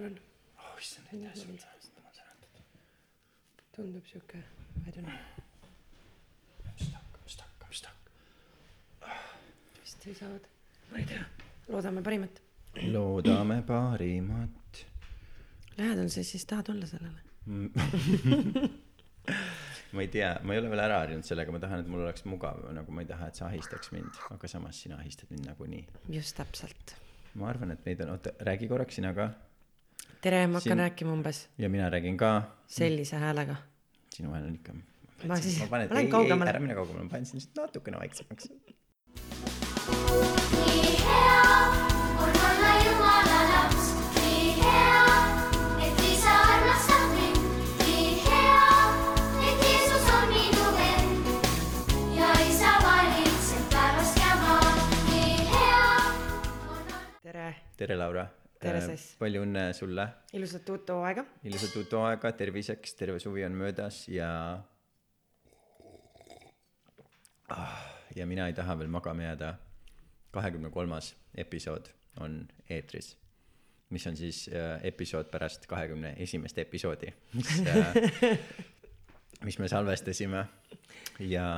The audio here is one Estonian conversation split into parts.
palun. oh issand, aitäh sulle. tundub sihuke, I don't know, mis ta hakkab, mis ta hakkab, mis ta hakkab. vist ei saanud. ma ei tea, loodame parimat. loodame parimat. lähedal sa siis tahad olla sellele? ma ei tea, ma ei ole veel ära harjunud sellega, ma tahan, et mul oleks mugav, nagu ma ei taha, et sa ahistaks mind, aga samas sina ahistad mind nagunii. just täpselt. ma arvan, et meid on, oota, räägi korraks sina ka tere, ma hakkan Siin- rääkima umbes ja mina räägin ka. sellise häälega. sinu hääl on ikka. Ma siis- ma lähen ei, ei, kaugemale. ära mine kaugemale, ma panen sind lihtsalt natukene vaiksemaks. nii hea on olla Jumala laps, nii hea, et isa armastab mind, nii hea, et Jeesus on minu vend ja isa valitseb taevast ja maad, nii hea on olla. tere, tere, Laura. Tere, Sess. palju õnne sulle, ilusat uut hooaega. ilusat uut hooaega, terviseks, terve suvi on möödas ja ah,. ja mina ei taha veel magama jääda. kahekümne kolmas episood on eetris, mis on siis äh, episood pärast kahekümne esimest episoodi, mis äh, mis me salvestasime. ja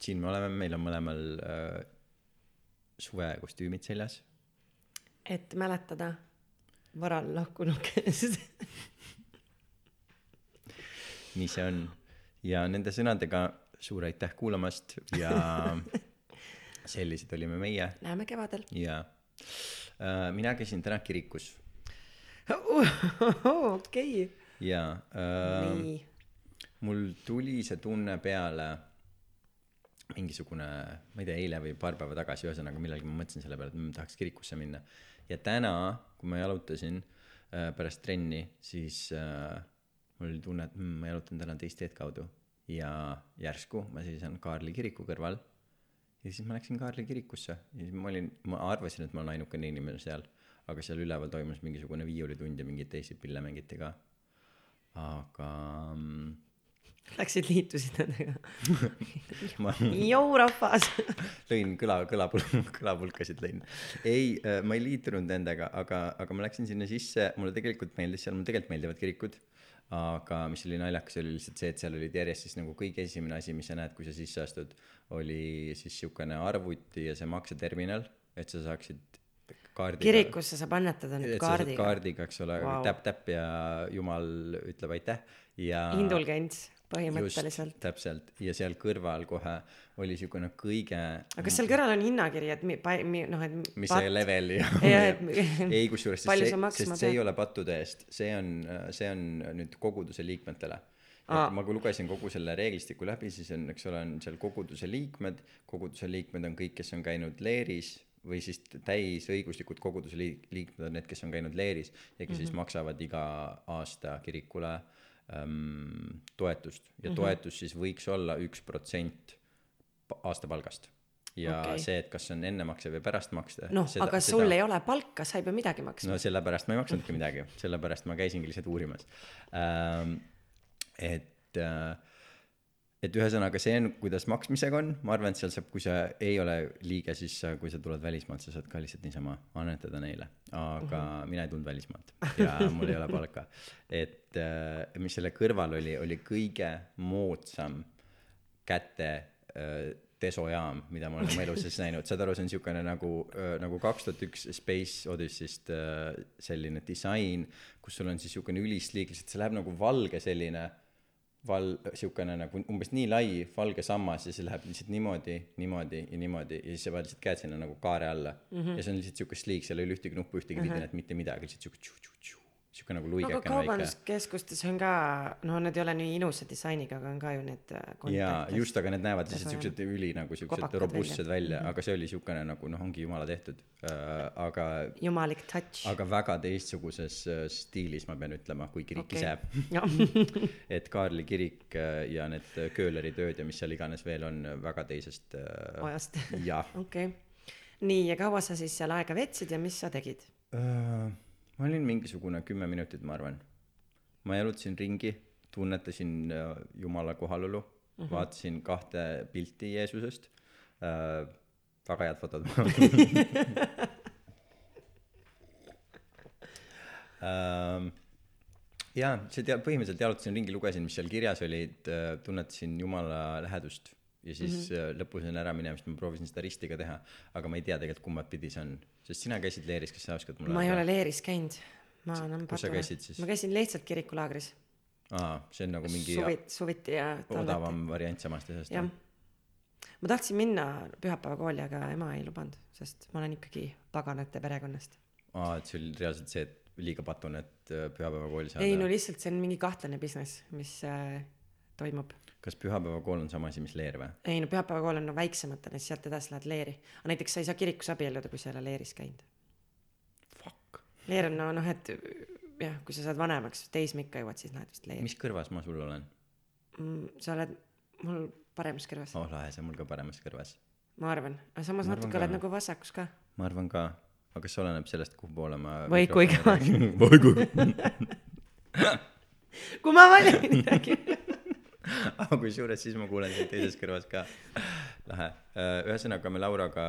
siin me oleme, meil on mõlemal äh, suvekostüümid seljas et mäletada varal lahkunukest. nii see on ja nende sõnadega suur aitäh kuulamast ja sellised olime meie näeme kevadel. ja äh, mina käisin täna kirikus okei, ja äh, nii, mul tuli see tunne peale mingisugune, ma ei tea, eile või paar päeva tagasi, ühesõnaga millalgi ma mõtlesin selle peale, et mm, tahaks kirikusse minna. Ja täna, kui ma jalutasin äh, pärast trenni, siis äh, mul oli tunne, et mm, ma jalutan täna teist teed kaudu ja järsku ma seisan Kaarli kiriku kõrval. Ja siis ma läksin Kaarli kirikusse. Ja siis ma olin, ma arvasin, et ma olen ainukene inimene seal, aga seal üleval toimus mingisugune viiulitund ja mingeid teisi pille mängiti ka. aga mm, läksid liitusid nendega. ma jõu rahvas. lõin kõla, kõlapul-, kõlapulkasid lõin. ei, ma ei liitunud nendega, aga, aga ma läksin sinna sisse, mulle tegelikult meeldis seal, mulle tegelikult meeldivad kirikud. aga mis oli naljakas, oli lihtsalt see, et seal olid järjest siis nagu kõige esimene asi, mis sa näed, kui sa sisse astud, oli siis siukene arvuti ja see makseterminal, et sa saaksid kaardiga. kirikusse saab annetada nüüd kaardiga. kaardiga, eks ole wow., täpp-täpp ja jumal ütleb aitäh ja. indulgents põhimõtteliselt. täpselt. Ja seal kõrval kohe oli siukene kõige aga kas seal kõrval on hinnakiri, et mi-, mi-, noh, et mis see level ja Jah, et- ei kusjuures sest see sest see ei ole pattude eest. See on see on nüüd koguduse liikmetele. Ma kui lugesin kogu selle reeglistiku läbi siis on eks ole on seal koguduse liikmed. Koguduse liikmed on kõik kes on käinud leeris või siis täisõiguslikud koguduse liik- liikmed on need kes on käinud leeris ja kes mm -hmm. siis maksavad iga aasta kirikule ähm, toetust ja mm -hmm. toetus siis võiks olla üks protsent aastapalgast ja okay. see et kas see on ennemakse või pärastmakse noh, aga sul ei ole palka, sa ei pea midagi maksma no sellepärast ma ei maksanudki midagi, sellepärast ma käisingi lihtsalt uurimas ähm,. et äh,, et ühesõnaga see on, kuidas maksmisega on, ma arvan, et seal saab, kui sa ei ole liige, siis kui sa tuled välismaalt, sa saad ka lihtsalt niisama annetada neile, aga uh -huh. mina ei tulnud välismaalt ja mul ei ole palka. et äh, mis selle kõrval oli, oli kõige moodsam käte äh, desojaam, mida ma olen oma elu sees näinud, saad aru, see on niisugune nagu äh,, nagu kaks tuhat üks Space Odyssey'st selline disain, kus sul on siis niisugune ülisliik, lihtsalt see läheb nagu valge selline val-, niisugune nagu umbes nii lai valge sammas ja see läheb lihtsalt niimoodi, niimoodi ja niimoodi ja siis sa paned lihtsalt käed sinna nagu kaare alla mm. -hmm. ja see on lihtsalt niisugune sliik, seal ei ole ühtegi nuppu, ühtegi vidinat, mitte midagi, lihtsalt niisugune tšu-tšu-tšu, niisugune nagu aga luigekene väike. kaubanduskeskustes on ka, no need ei ole nii ilusa disainiga, aga on ka ju need äh, kontaktid. just, aga need näevad lihtsalt siuksed üli nagu siuksed robustsed välja. välja, välja, aga see oli siukene nagu noh, ongi jumala tehtud äh,, aga, jumalik touch. aga väga teistsuguses äh, stiilis, ma pean ütlema, kui kirik Okei. ise. et Kaarli kirik äh, ja need kööleri tööd ja mis seal iganes veel on väga teisest äh, ajast. jah okei. nii, ja kaua sa siis seal aega veetsid ja mis sa tegid? äh,. Ma olin mingisugune kümme minutit, ma arvan. ma jalutasin ringi, tunnetasin äh, Jumala kohalolu mm, -hmm. vaatasin kahte pilti Jeesusest äh,. väga head fotod ähm, jaa see tea- põhimõtteliselt jalutasin ringi lugesin mis seal kirjas olid äh, tunnetasin jumala lähedust ja siis mm -hmm. lõpus enne äraminemist ma proovisin seda risti ka teha aga ma ei tea tegelikult kumba pidi see on sest sina käisid leeris kas sa oskad mulle ma ei ole leeris käinud. Ma annan Kus sa käisid siis? ma käisin lihtsalt kirikulaagris. Aa see on nagu mingi suvit suviti ja odavam variant samast asjast jah? Ma tahtsin minna pühapäevakooli aga ema ei lubanud sest ma olen ikkagi paganate perekonnast. Aa et see oli reaalselt see et liiga patun et äh, pühapäevakooli saada? Ei no lihtsalt see on mingi kahtlane business mis äh, toimub. Kas pühapäevakool on sama asi mis leer või? Ei no pühapäevakool on no väiksematele siis sealt edasi lähed leeri. Aga näiteks sa ei saa kirikus abielluda kui sa ei ole leeris käinud. Fuck. Leer on no noh et jah kui sa saad vanemaks teismeikka jõuad siis lähed vist leeri. Mis kõrvas ma sul olen? Mm, sa oled mul paremas kõrvas. Oh lahe on mul ka paremas kõrvas. Ma arvan. Aga samas Ma natuke ka. oled nagu vasakus ka. Ma arvan ka. Aga kas see oleneb sellest kuhu poole ma Või kui mikrofoni- või kui kui ma valin midagi aga kusjuures siis ma kuulen sind teises kõrvas ka. Lahe. Ühesõnaga me Lauraga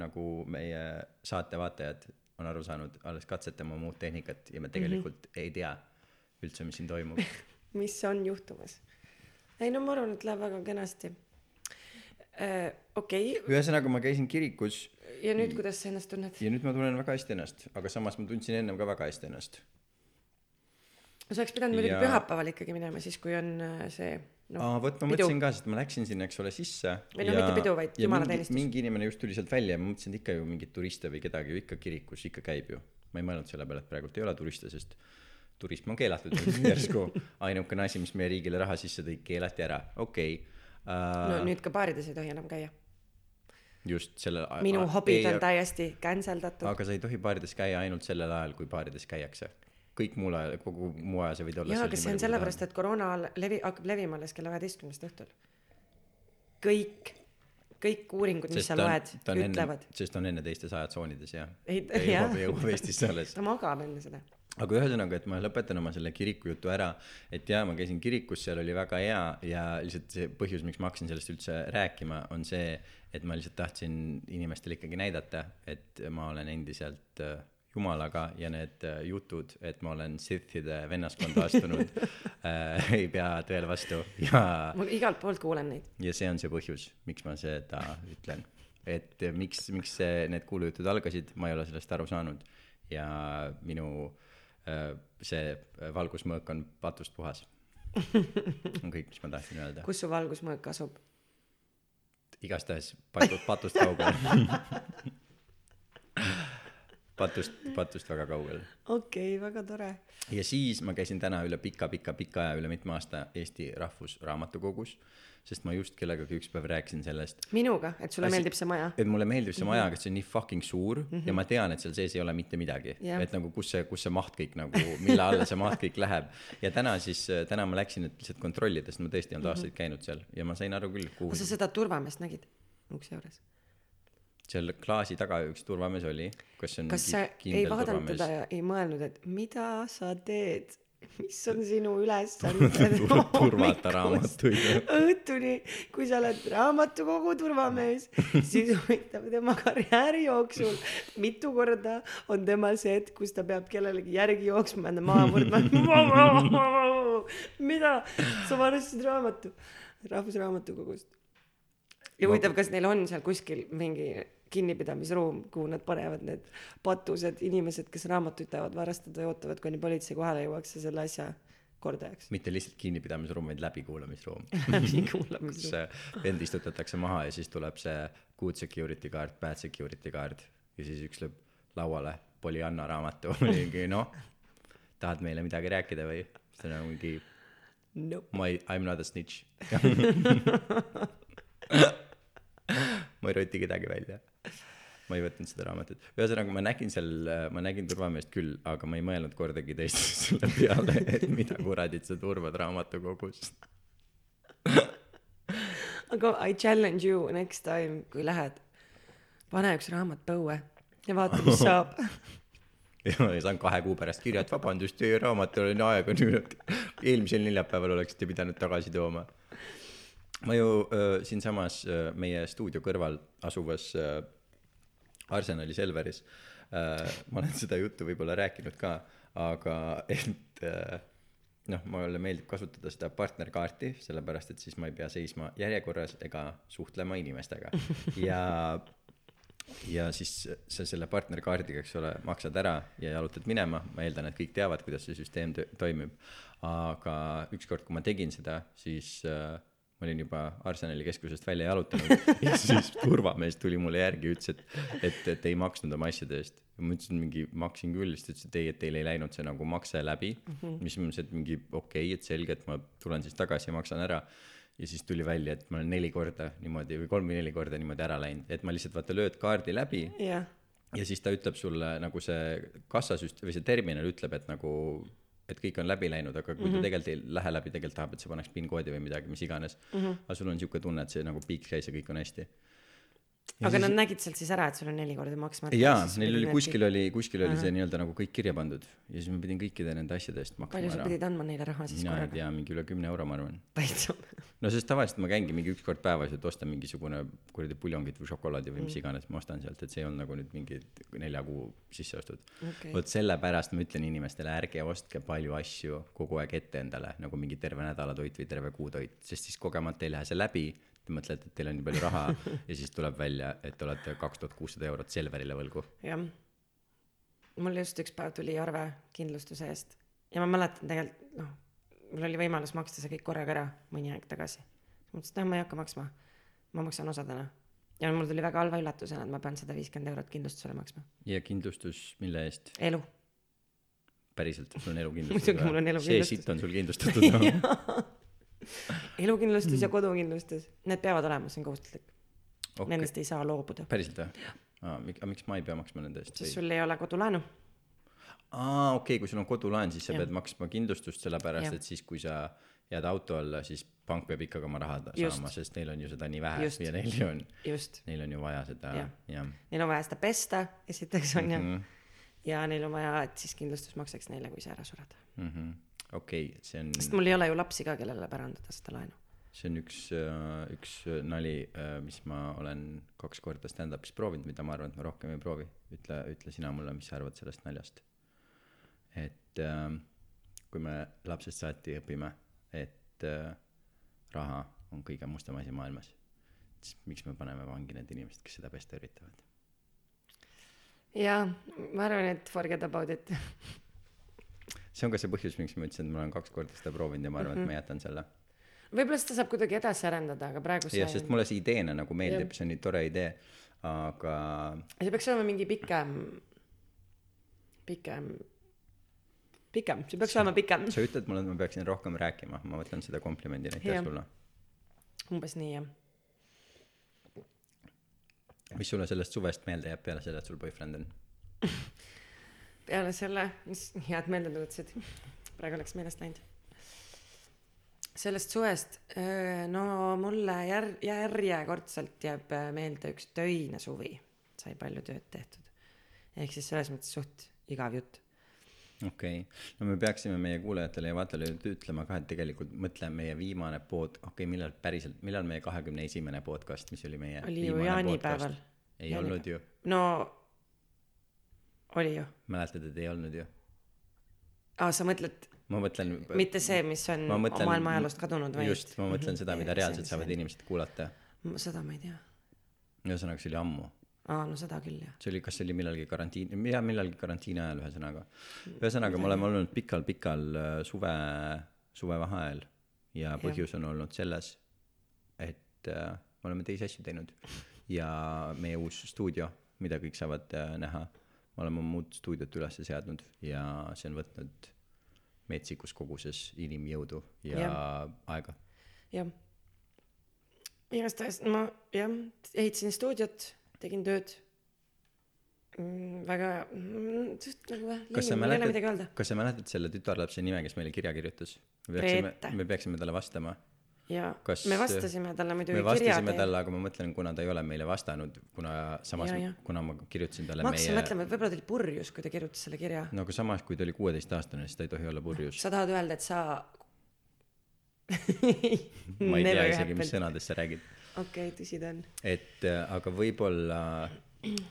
nagu meie saate vaatajad on aru saanud alles katsetame uut tehnikat ja me tegelikult mm -hmm. ei tea üldse mis siin toimub. Mis on juhtumas? Ei no ma arvan et läheb väga kenasti. Äh, okei. Okay. ühesõnaga ma käisin kirikus ja nüüd kuidas sa ennast tunned? Ja nüüd ma tunnen väga hästi ennast aga samas ma tundsin ennem ka väga hästi ennast sa oleks pidanud muidugi Ja- pühapäeval ikkagi minema siis kui on äh, see noh aa vot ma pidu. mõtlesin ka sest ma läksin sinna eks ole sisse Või no mitte pidu, vaid ja mingi, jumalateenistus. mingi inimene just tuli sealt välja ja ma mõtlesin et ikka ju mingeid turiste või kedagi ju ikka kirikus ikka käib ju ma ei mõelnud selle peale et praegult ei ole turiste sest turism on keelatud järsku ainukene asi mis meie riigile raha sisse tõi keelati ära okei okay. no uh, nüüd ka baarides ei tohi enam käia just sellel minu hobid on ei, täiesti cancel datud aga sa ei tohi baarides käia ainult sellel ajal kui baarides käiakse kõik muul ajal kogu muu aja sa võid olla jaa aga see on sellepärast et koroona levi- hakkab levima alles kella üheteistkümnest õhtul. Kõik kõik uuringud mis sa ta loed ta ütlevad. sest on enne teistes ajatsoonides jah. Jah jõuab jõuab Eestisse alles. Ta magab enne seda. Aga ühesõnaga et ma lõpetan oma selle kiriku jutu ära et jaa ma käisin kirikus seal oli väga hea ja lihtsalt see põhjus miks ma hakkasin sellest üldse rääkima on see et ma lihtsalt tahtsin inimestele ikkagi näidata et ma olen endiselt äh, jumalaga ja need äh, jutud et ma olen Sithide vennaskonda astunud äh, ei pea tõele vastu ja ma igalt poolt kuulen neid. Ja see on see põhjus miks ma seda ütlen. Et eh, miks miks see need kuulujutud algasid ma ei ole sellest aru saanud. Ja minu äh, see valgusmõõk on patust puhas. On kõik mis ma tahtsin öelda. Kus su valgusmõõk asub? Igastahes patust patust kaugel patust patust väga kaugel. Okei okay, väga tore. Ja siis ma käisin täna üle pika-pika-pika aja, üle mitme aasta Eesti Rahvusraamatukogus, sest ma just kellegagi üks päev rääkisin sellest, minuga et sulle Asi- meeldib see maja. et mulle meeldib see maja, aga see on nii fucking suur mm -hmm. ja ma tean, et seal sees ei ole mitte midagi. Jah. et nagu kus see, kus see maht kõik nagu, mille alla see maht kõik läheb. ja täna siis, täna ma läksin, et lihtsalt kontrollida, sest ma tõesti ei olnud aastaid käinud seal ja ma sain aru küll, kuhu sa seda turvameest nägid ukse juures seal klaasi taga üks turvamees oli, see on kas sa ei vaadanud teda ja ei mõelnud et mida sa teed? Mis on sinu ülesanded Tur- turvata raamatuid. õhtuni kui sa oled raamatukogu turvamees siis huvitav tema karjääri jooksul. Mitu korda on temal see hetk kus ta peab kellelegi järgi jooksma ja maha murdma. Mida sa varastasid raamatu rahvusraamatukogust? Ja huvitav kas neil on seal kuskil mingi kinnipidamisruum kuhu nad panevad need patused inimesed kes raamatuid tahavad varastada ja ootavad kuni politsei kohale jõuaks ja selle asja kordajaks. Mitte lihtsalt kinnipidamisruum, vaid läbikuulamisruum. Läbikuulamisruum. Kus vend istutatakse maha ja siis tuleb see good security guard, bad security guard ja siis üks lööb lauale Pollyanna raamatu. Mingi noh tahad meile midagi rääkida või? See on mingi nope. ma ei I m not a snitch. Ma ei roti kedagi välja ma ei võtnud seda raamatut. Ühesõnaga ma nägin seal ma nägin turvameest küll aga ma ei mõelnud kordagi tõesti selle peale et mida kuradit sa turvad raamatukogus aga I challenge you next time kui lähed. Pane üks raamat põue ja vaata mis saab. Ja ma saan kahe kuu pärast kirja et vabandust teie raamatul on aega nüüd eelmisel neljapäeval oleksite pidanud tagasi tooma. Ma ju äh, siinsamas äh, meie stuudio kõrval asuvas äh, Arsenali Selveris. Äh, ma olen seda juttu võib-olla rääkinud ka aga et äh, noh, mulle meeldib kasutada seda partnerkaarti, sellepärast et siis ma ei pea seisma järjekorras ega suhtlema inimestega. Ja ja siis sa selle partnerkaardiga, eks ole, maksad ära ja jalutad minema, ma eeldan, et kõik teavad, kuidas see süsteem toimib. aga ükskord, kui ma tegin seda, siis äh, ma olin juba Arsenali keskusest välja jalutanud ja siis turvamees tuli mulle järgi ütles, et, et, et ei maksnud oma asjade eest. ma ütlesin mingi, maksin küll, siis ta ütles, et ei, et teil ei läinud see nagu makse läbi mm. -hmm. mis ma mõtlesin, et mingi okei okay,, et selge, et ma tulen siis tagasi ja maksan ära ja siis tuli välja, et ma olen neli korda niimoodi või kolm või neli korda niimoodi ära läinud, et ma lihtsalt vaata lööd kaardi läbi jah, ja siis ta ütleb sulle nagu see kassasüst- või see terminal ütleb, et nagu, et kõik on läbi läinud, aga kui mm -hmm. ta tegelikult ei lähe läbi, tegelikult tahab, et sa paneks PIN koodi või midagi, mis iganes mm. -hmm. aga sul on siuke tunne, et see nagu piik käis ja kõik on hästi. Aga nad nägid sealt siis ära, et sul on neli korda maksmata. jaa, neil oli kuskil oli, kuskil oli see nii-öelda nagu kõik kirja pandud ja siis ma pidin kõikide nende asjade eest maksma palju sa ära. pidid andma neile raha siis mina ei korraga? tea, mingi üle kümne euro, ma arvan. täitsa. no sest tavaliselt ma käingi mingi üks kord päevas, et ostan mingisugune kuradi puljongit või šokolaadi või mis Mm. iganes, ma ostan sealt, et see ei olnud nagu nüüd mingi nelja kuu sisseostud Okei. vot sellepärast ma ütlen inimestele, ärge ostke palju asju kogu aeg ette endale, nagu mingi terve nädala toit või terve kuu toit, sest siis kogemata ei lähe see läbi, te mõtlete, et teil on nii palju raha ja siis tuleb välja, et te olete kaks tuhat kuussada eurot Selverile võlgu. jah. mul just üks päev tuli arve kindlustuse eest ja ma mäletan tegelikult noh, mul oli võimalus maksta see kõik korraga ära mõni aeg tagasi. mõtlesin, et noh, ma ei hakka maksma, ma maksan osadena. ja mul tuli väga halva üllatusena, et ma pean sada viiskümmend eurot kindlustusele maksma. ja kindlustus, mille eest? elu. päriselt, sul on elukindlustus Muidugi mul on see elukindlustus. sitt on sul kindlustatud no?. elukindlustus Mm. ja kodukindlustus, need peavad olema, see on kohustuslik okay.. Nendest ei saa loobuda, päriselt või? aga miks ma ei pea maksma nende eest? sest sul ei ole kodulaenu. aa, okei okay,, kui sul on kodulaen, siis sa Jah. pead maksma kindlustust, sellepärast Jah. et siis, kui sa jääd auto alla, siis pank peab ikkagi oma raha saama, sest neil on ju seda nii vähe Just. ja neil ju on, neil on ju vaja seda, Jah. neil on vaja seda pesta, esiteks on ju mm, Mhm. -hmm. ja neil on vaja, et siis kindlustus maksaks neile, kui sa ära sured. Mhm. okei, see on, sest mul ei ole ju lapsi ka, kellele pärandada seda laenu. see on üks, üks nali, mis ma olen kaks korda stand-up'is proovinud, mida ma arvan, et ma rohkem ei proovi. ütle, ütle sina mulle, mis sa arvad sellest naljast. et äh, kui me lapsest saati õpime, et äh, raha on kõige mustem asi maailmas, siis miks me paneme vangi need inimesed, kes seda pesta üritavad? jaa, ma arvan, et forget about it. see on ka see põhjus, miks ma ütlesin, et ma olen kaks korda seda proovinud ja ma arvan, et ma jätan selle. võib-olla seda saab kuidagi edasi arendada, aga praegu see jah, sest mulle see ideena nagu meeldib, see on nii tore idee, aga see peaks olema mingi pikem, pikem, pikem, see peaks olema pikem. sa ütled mulle, et ma peaksin rohkem rääkima, ma võtan seda komplimendina, aitäh sulle. umbes nii jah. mis sulle sellest suvest meelde jääb peale selle, et sul boyfriend on? peale selle, mis head meeldetuletused, praegu läks meelest läinud. sellest suvest, no mulle jär-, järjekordselt jääb meelde üks töine suvi, sai palju tööd tehtud. ehk siis selles mõttes suht igav jutt. okei okay., no me peaksime meie kuulajatele ja vaatajale nüüd ütlema ka, et tegelikult mõtle meie viimane pod-, okei okay,, millal päriselt, millal meie kahekümne esimene podcast, mis oli meie oli ju jaanipäeval. ei olnud ju, no oli ju. mäletad, et ei olnud ju? aa, sa mõtled ma mõtlen mitte see, mis on mõtlen maailma ajaloost kadunud, vaid. just, ma mõtlen seda, mida reaalselt saavad inimesed kuulata. seda ma ei tea. ühesõnaga, see oli ammu aa, no seda küll jah. see oli, kas see oli millalgi karantiin, jaa, millalgi karantiini ajal, ühesõnaga. ühesõnaga, me oleme olnud pikal-pikal äh, suve, suvevaheajal ja põhjus on olnud selles, et äh, me oleme teisi asju teinud ja meie uus stuudio, mida kõik saavad äh, näha, me oleme oma uut stuudiot üles seadnud ja see on võtnud metsikus koguses inimjõudu ja, ja. Aega. jah. igastahes ma jah, ehitasin stuudiot, tegin tööd mm,. väga mm,, nagu kas sa mäletad kas sa mäletad selle tütarlapse nime, kes meile kirja kirjutas? me peaksime me peaksime talle vastama ja Kas- me vastasime talle muidugi me kirja vastasime teel. talle, aga ma mõtlen, kuna ta ei ole meile vastanud, kuna samas kuna ma kirjutasin talle ma hakkasin meie, mõtlema, et võib-olla ta oli purjus, kui ta kirjutas selle kirja. no aga samas, kui ta oli kuueteistaastane, siis ta ei tohi olla purjus. sa tahad öelda, et sa ma ei tea isegi, mis sõnadest sa räägid. okei, tõsi ta on. et äh, aga võib-olla,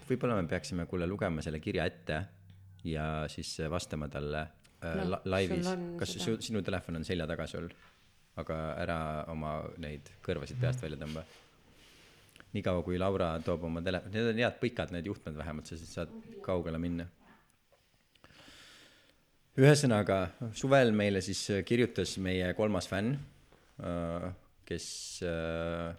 võib-olla me peaksime kuule lugema selle kirja ette ja siis vastama talle äh, Noh, la- laivis kas su, sinu telefon on selja taga sul aga ära oma neid kõrvasid peast välja tõmba niikaua kui Laura toob oma telefoni need on head pikad need juhtmed vähemalt sa siis saad kaugele minna ühesõnaga suvel meile siis kirjutas meie kolmas fänn äh, kes äh,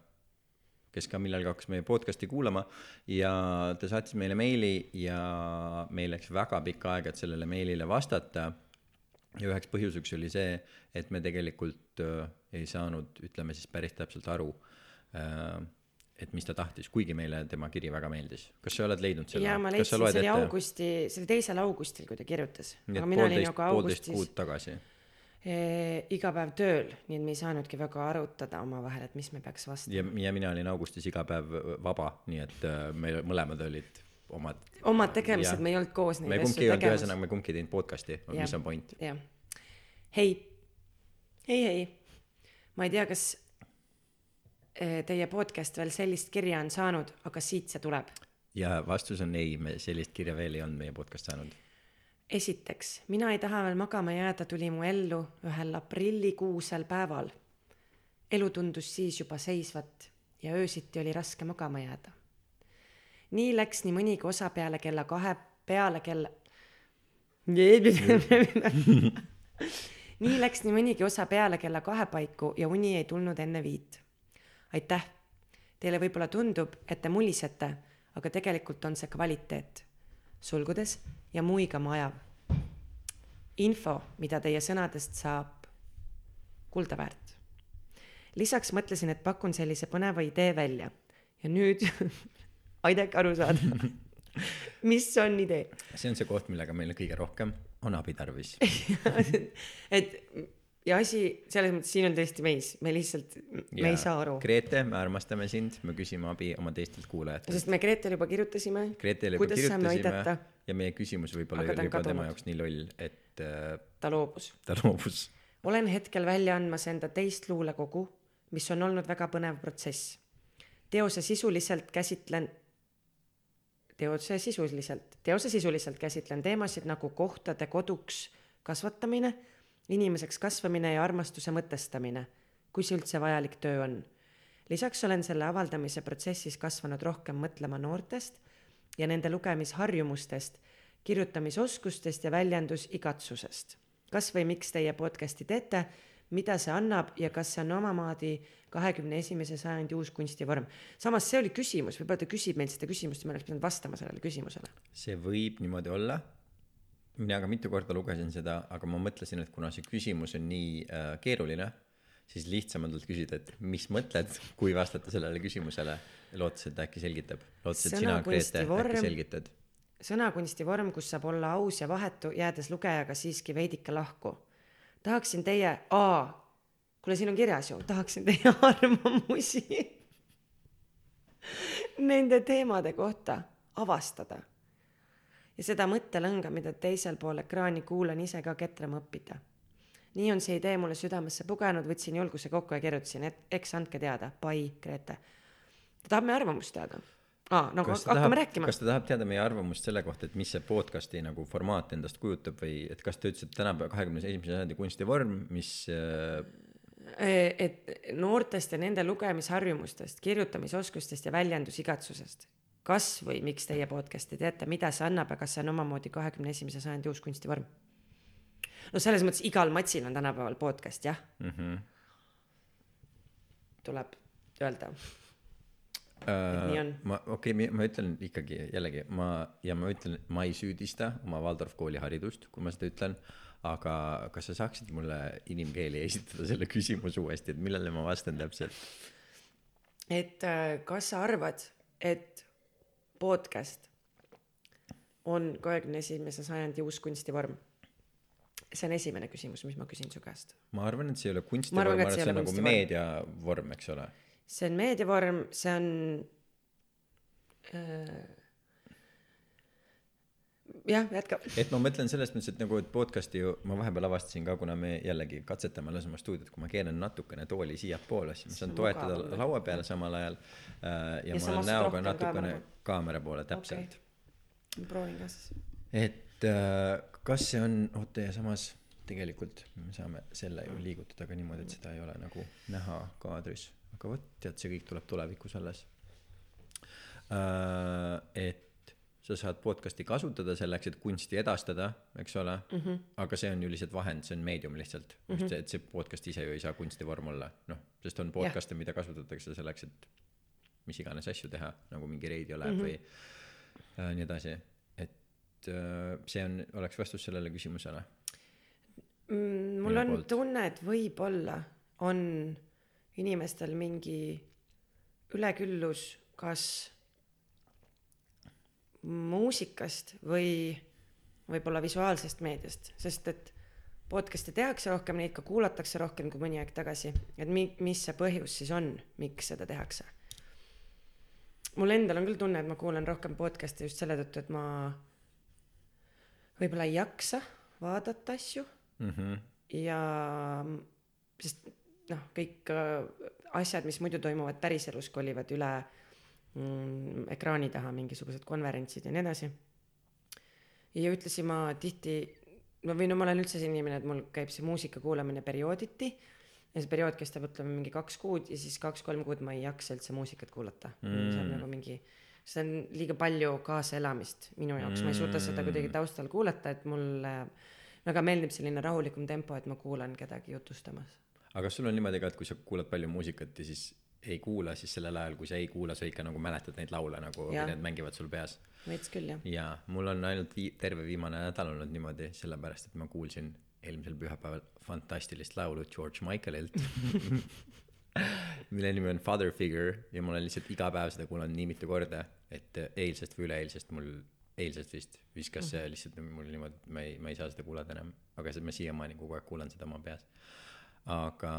kes ka millalgi hakkas meie podcast'i kuulama ja ta saatis meile meili ja meil läks väga pikka aega, et sellele meilile vastata. ja üheks põhjuseks oli see, et me tegelikult äh, ei saanud, ütleme siis päris täpselt aru äh,, et mis ta tahtis, kuigi meile tema kiri väga meeldis. kas sa oled leidnud selle? ja ma leidsin, see oli ette? augusti, see oli teisel augustil, kui ta kirjutas. nii aga et poolteist, nagu poolteist kuud tagasi. iga päev tööl, nii et me ei saanudki väga arutada omavahel, et mis me peaks vastama. ja, ja mina olin augustis iga päev vaba, nii et äh, meil mõlemad olid omad omad tegemised, me ei olnud koos me neid kumbki asju ei olnud, tegemas. ühesõnaga me kumbki ei teinud podcast'i, mis on point. jah. hei, hei, hei, ma ei tea, kas eh, teie podcast veel sellist kirja on saanud, aga siit see tuleb. ja vastus on ei, me sellist kirja veel ei olnud meie podcast saanud. esiteks, mina ei taha veel magama jääda, tuli mu ellu ühel aprillikuusel päeval. elu tundus siis juba seisvat ja öösiti oli raske magama jääda. nii läks nii mõnigi osa peale kella kahe, peale kella nii läks nii mõnigi osa peale kella kahe paiku ja uni ei tulnud enne viit. aitäh. Teile võib-olla tundub, et te mulisete, aga tegelikult on see kvaliteet. sulgudes ja muigama ajav. info, mida teie sõnadest saab kulda väärt. lisaks mõtlesin, et pakun sellise põneva idee välja ja nüüd aidake aru saada, mis on idee see on see koht, millega meil kõige rohkem on abi tarvis. et ja asi selles mõttes siin on tõesti meis, me lihtsalt, me ei saa aru. Grete, me armastame sind, me küsime abi oma teistelt kuulajatelt. sest me Gretele juba kirjutasime. Gretele juba kuidas kirjutasime ja meie küsimus võib-olla oli juba tema kadunud. jaoks nii loll, et äh, ta loobus. ta loobus. olen hetkel välja andmas enda teist luulekogu, mis on olnud väga põnev protsess. teose sisuliselt käsitlen, teose sisuliselt, teose sisuliselt käsitlen teemasid nagu kohtade koduks kasvatamine, inimeseks kasvamine ja armastuse mõtestamine, kui see üldse vajalik töö on. lisaks olen selle avaldamise protsessis kasvanud rohkem mõtlema noortest ja nende lugemisharjumustest, kirjutamisoskustest ja väljendusigatsusest. kas või miks teie podcast'i teete, mida see annab ja kas see on omamoodi kahekümne esimese sajandi uus kunstivorm. samas see oli küsimus, võib-olla ta küsib meilt seda küsimust ja me oleks pidanud vastama sellele küsimusele. see võib niimoodi olla. mina ka mitu korda lugesin seda, aga ma mõtlesin, et kuna see küsimus on nii äh, keeruline, siis lihtsam on talt küsida, et mis mõtled, kui vastata sellele küsimusele, lootes, et ta äkki selgitab. lootes, et sina, Grete, äkki selgitad. sõnakunsti vorm, kus saab olla aus ja vahetu, jäädes lugejaga siiski veidike lahku. Tahaksin teie, aa, kuule, siin on kirjas ju, tahaksin teie arvamusi nende teemade kohta avastada. ja seda mõttelõnga, mida teisel pool ekraani kuulan ise ka ketrama õppida. nii on see idee mulle südamesse pugenud, võtsin julguse kokku ja kirjutasin, et eks andke teada, pai, Grete. ta tahab meie arvamust teada. Aa, no kas hakkame tahab, rääkima kas ta tahab teada meie arvamust selle kohta, et mis see podcast'i nagu formaat endast kujutab või et kas ta ütles, et tänapäeva kahekümne esimese sajandi kunstivorm, mis äh, Eh, et noortest ja nende lugemisharjumustest, kirjutamisoskustest ja väljendusigatsusest. kas või miks teie podcast'i teete, mida see annab ja kas see on omamoodi kahekümne esimese sajandi uus kunstivorm? no selles mõttes igal matsil on tänapäeval podcast, jah mm. -hmm. tuleb öelda. On. ma okei okay,, ma ütlen ikkagi jällegi ma ja ma ütlen, ma ei süüdista oma Waldorf kooli haridust, kui ma seda ütlen, aga kas sa saaksid mulle inimkeeli esitada selle küsimuse uuesti, et millele ma vastan täpselt? et äh, kas sa arvad, et podcast on kahekümne esimese sajandi uus kunstivorm? see on esimene küsimus, mis ma küsin su käest. ma arvan, et see ei ole kunstivorm, ma arvan, et see on nagu meediavorm, eks ole. See on meediavorm, see on äh, jah, jätka. et ma mõtlen selles mõttes, et nagu, et podcast'i ju ma vahepeal avastasin ka, kuna me jällegi katsetame oma stuudiot, kui ma keeran natukene tooli siiapoole, siis ma saan toetada mugavam. laua peale samal ajal äh, ja, Ja ma olen näoga natukene kaamera kaamera poole täpselt okay.. ma proovin ka siis. et äh, kas see on, oota ja samas tegelikult me saame selle ju liigutada ka niimoodi, et seda ei ole nagu näha kaadris, aga vot tead, see kõik tuleb tulevikus alles äh,. et sa saad podcast'i kasutada selleks, et kunsti edastada, eks ole mm, -hmm. aga see on ju lihtsalt vahend, see on meedium lihtsalt mm, -hmm. et see podcast ise ju ei saa kunstivorm olla, noh, sest on podcast'e, mida kasutatakse selleks, et mis iganes asju teha, nagu mingi Radiolab mm -hmm. või äh, nii edasi, et äh, see on, oleks vastus sellele küsimusele mm, mul Minu on poolt. tunne, et võib-olla on inimestel mingi üleküllus kas muusikast või võib-olla visuaalsest meediast, sest et podcast'e tehakse rohkem, neid ka kuulatakse rohkem kui mõni aeg tagasi, et mi-, mis see põhjus siis on, miks seda tehakse? mul endal on küll tunne, et ma kuulan rohkem podcast'e just selle tõttu, et ma võib-olla ei jaksa vaadata asju mm. -hmm. ja sest noh, kõik äh, asjad, mis muidu toimuvad päriselus, kolivad üle mm, ekraani taha, mingisugused konverentsid ja nii edasi. ja ühtlasi ma tihti, no või no ma olen üldse selline inimene, et mul käib see muusika kuulamine periooditi ja see periood kestab, ütleme mingi kaks kuud ja siis kaks-kolm kuud ma ei jaksa üldse muusikat kuulata mm.. see on nagu mingi, see on liiga palju kaasaelamist minu jaoks mm., ma ei suuda seda kuidagi taustal kuulata, et mulle väga meeldib selline rahulikum tempo, et ma kuulan kedagi jutustamas. Aga kas sul on niimoodi ka, et kui sa kuulad palju muusikat ja siis ei kuula, siis sellel ajal, kui sa ei kuula, sa ikka nagu mäletad neid laule nagu need mängivad sul peas? veits küll jah. jaa, mul on ainult vii-, terve viimane nädal olnud niimoodi, sellepärast et ma kuulsin eelmisel pühapäeval fantastilist laulu George Michaelilt mille nimi on Father Figure ja ma olen lihtsalt iga päev seda kuulanud nii mitu korda, et eilsest või üleeilsest mul, eilsest vist viskas see lihtsalt mul niimoodi, ma ei, ma ei saa seda kuulata enam, aga see, ma siiamaani kogu aeg kuulan seda oma peas. Aga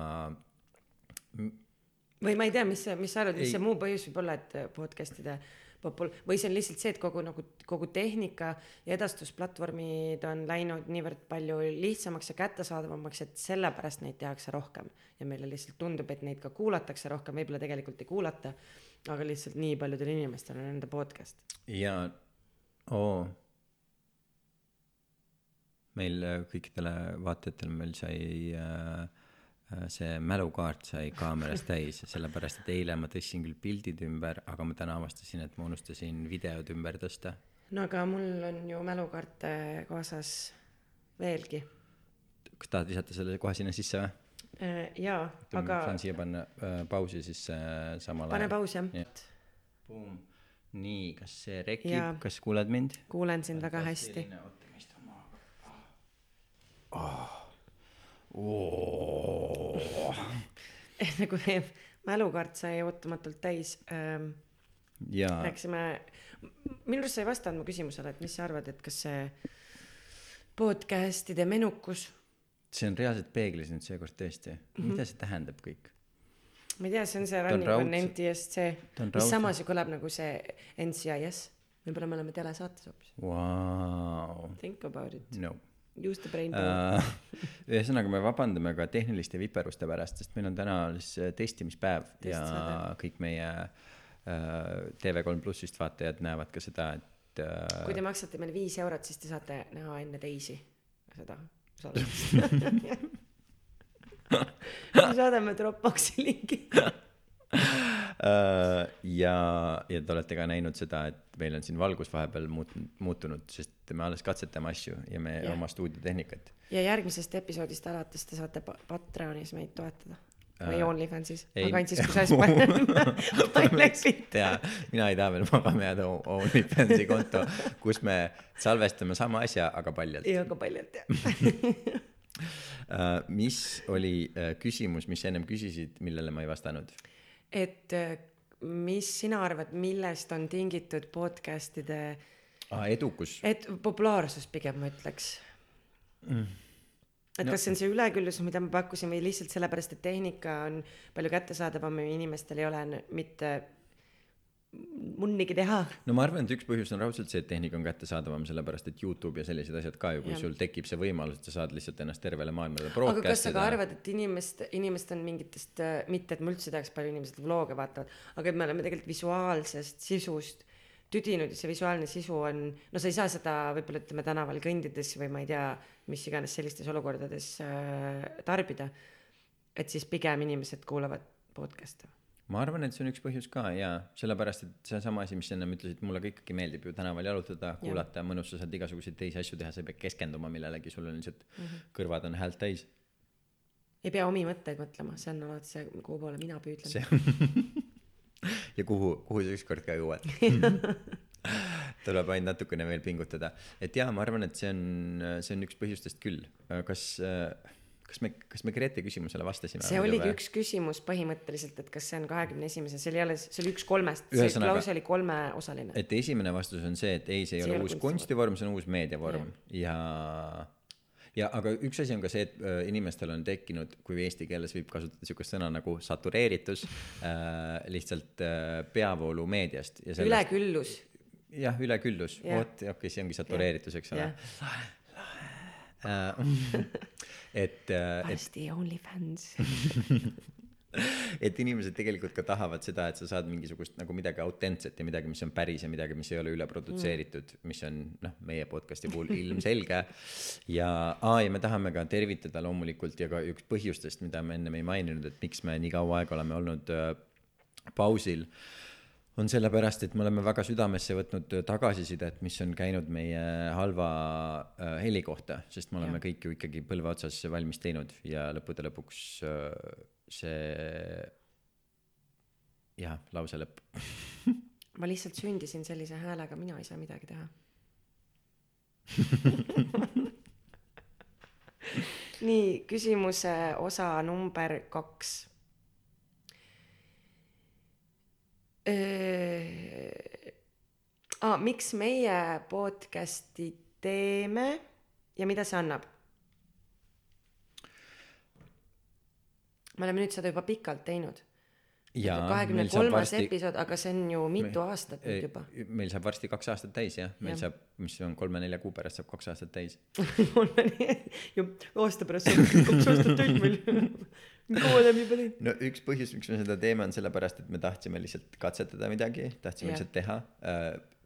või ma ei tea, mis mis sa arvad, mis see muu põhjus võib olla, et podcast'ide popul-, või see on lihtsalt see, et kogu nagu, kogu tehnika ja edastusplatvormid on läinud niivõrd palju lihtsamaks ja kättesaadavamaks, et sellepärast neid tehakse rohkem. ja meile lihtsalt tundub, et neid ka kuulatakse rohkem, võib-olla tegelikult ei kuulata, aga lihtsalt nii paljudel inimestel on enda podcast. ja oo meil äh, kõikidele vaatajatele meil sai äh, äh, see mälukaart sai kaameras täis sellepärast et eile ma tõstsin küll pildid ümber aga ma täna avastasin et ma unustasin videod ümber tõsta no aga mul on ju mälukaarte kaasas veelgi. kas tahad visata selle kohe sinna sisse või jaa, aga saan siia panna äh, pausi siis äh, samal pane paus jah Jah. Boom. nii kas see rekib kas kuuled mind kuulen sind väga hästi. oota ma istun maha oh. Oh. kui meie mälukaart sai ootamatult täis. Ähm,, rääkisime, minu arust sa ei vastanud mu küsimusele, et mis sa arvad, et kas see podcast'ide menukus, see on reaalselt peeglis nüüd seekord tõesti. Mm, -hmm. mida see tähendab kõik? Ma ei tea, see on see running on NTSC, mis samas ju kõlab nagu see NCIS, võib-olla me oleme telesaates hoopis, wow. think about it, no use the brain power uh, ühesõnaga me vabandame ka tehniliste viperuste pärast sest meil on täna alles äh, testimispäev ja Testsaade. kõik meie uh, TV3 plussist vaatajad näevad ka seda et uh, kui te maksate meile viis eurot, siis te saate näha enne teisi seda salvestust. me saadame Dropboxi linki. Uh, ja, ja te olete ka näinud seda, et meil on siin valgus vahepeal muut-, muutunud, sest me alles katsetame asju ja me yeah. oma stuudiotehnikat. ja järgmisest episoodist alates te saate pa- Patreonis meid toetada või Äh, OnlyFansis, aga ainult siis, kui sa siis paned, paned ja mina ei taha veel magama jääda OnlyFansi konto, kus me salvestame sama asja, aga paljalt ja ka paljalt jah. uh,. mis oli küsimus, mis sa ennem küsisid, millele ma ei vastanud? Et äh, mis sina arvad, millest on tingitud podcast'ide, Ah, edukus. et populaarsus pigem ma ütleks mm.. et No- kas see on see üleküllusus, mida ma pakkusin või lihtsalt sellepärast, et tehnika on palju kättesaadavam ja inimestel ei ole mitte munnigi teha. no ma arvan, et üks põhjus on raudselt see, et tehnika on kättesaadavam, sellepärast et Youtube ja sellised asjad ka ju, kui Jah. sul tekib see võimalus, et sa saad lihtsalt ennast tervele maailmale aga kas sa broadcast ka ida. arvad, et inimest, inimest on mingitest, mitte et ma üldse teaks, palju inimesed vlog'e vaatavad, aga et me oleme tegelikult visuaalsest sisust tüdinud ja see visuaalne sisu on no sa ei saa seda võib-olla ütleme tänaval kõndides või ma ei tea mis iganes sellistes olukordades äh, tarbida et siis pigem inimesed kuulavad podcast'e ma arvan, et see on üks põhjus ka jaa, sellepärast et seesama asi, mis sa ennem ütlesid, mulle ka ikkagi meeldib ju tänaval jalutada, kuulata, mõnus, sa saad igasuguseid teisi asju teha, sa ei pea keskenduma millelegi, sul on lihtsalt mm -hmm. kõrvad on häält täis. ei pea omi mõtteid mõtlema see on alati see kuhu poole mina püüdlen. See ja kuhu, kuhu sa ükskord ka jõuad. Tuleb ainult natukene veel pingutada, et jaa, ma arvan, et see on, see on üks põhjustest küll, kas, kas me, kas me Grete küsimusele vastasime? see oligi üks küsimus põhimõtteliselt et kas see on kahekümne esimese see oli alles see oli üks kolmest see Ühesõnaga- lause oli kolmeosaline. et esimene vastus on see, et ei, see ei See ole uus kunstivorm. see on uus meediavorm. Ja ja aga üks asi on ka see, et äh, inimestel on tekkinud, kui eesti keeles võib kasutada niisugust sõna nagu satureeritus äh, lihtsalt äh, peavoolu meediast ja üleküllus. Jah, üleküllus, vot okei okay,, see ongi satureeritus, eks ole Äh, et, et varsti OnlyFans et inimesed tegelikult ka tahavad seda, et sa saad mingisugust nagu midagi autentset ja midagi, mis on päris ja midagi, mis ei ole üle produtseeritud mm., mis on noh, meie podcast'i puhul ilmselge. ja, aa ja me tahame ka tervitada loomulikult ja ka üks põhjustest, mida me ennem ei maininud, et miks me nii kaua aega oleme olnud äh, pausil on sellepärast, et me oleme väga südamesse võtnud tagasisidet, mis on käinud meie halva äh, heli kohta, sest me oleme Jah. kõik ju ikkagi põlve otsas valmis teinud ja lõppude lõpuks äh, see jah, lause lõpp. ma lihtsalt sündisin sellise häälega mina ei saa midagi teha nii küsimuse osa number kaks ah, miks meie podcast'i teeme ja mida see annab? Me oleme nüüd seda juba pikalt teinud kahekümne kolmas episood aga see on ju mitu aastat nüüd juba meil saab varsti kaks aastat täis jah, meil Jah. saab, mis on kolme-nelja kuu pärast saab kaks aastat täis. ju aasta pärast saab kaks aastat täis meil kaua oleme juba teinud no üks põhjus, miks me seda teeme, on sellepärast, et me tahtsime lihtsalt katsetada midagi, tahtsime Jah. lihtsalt teha.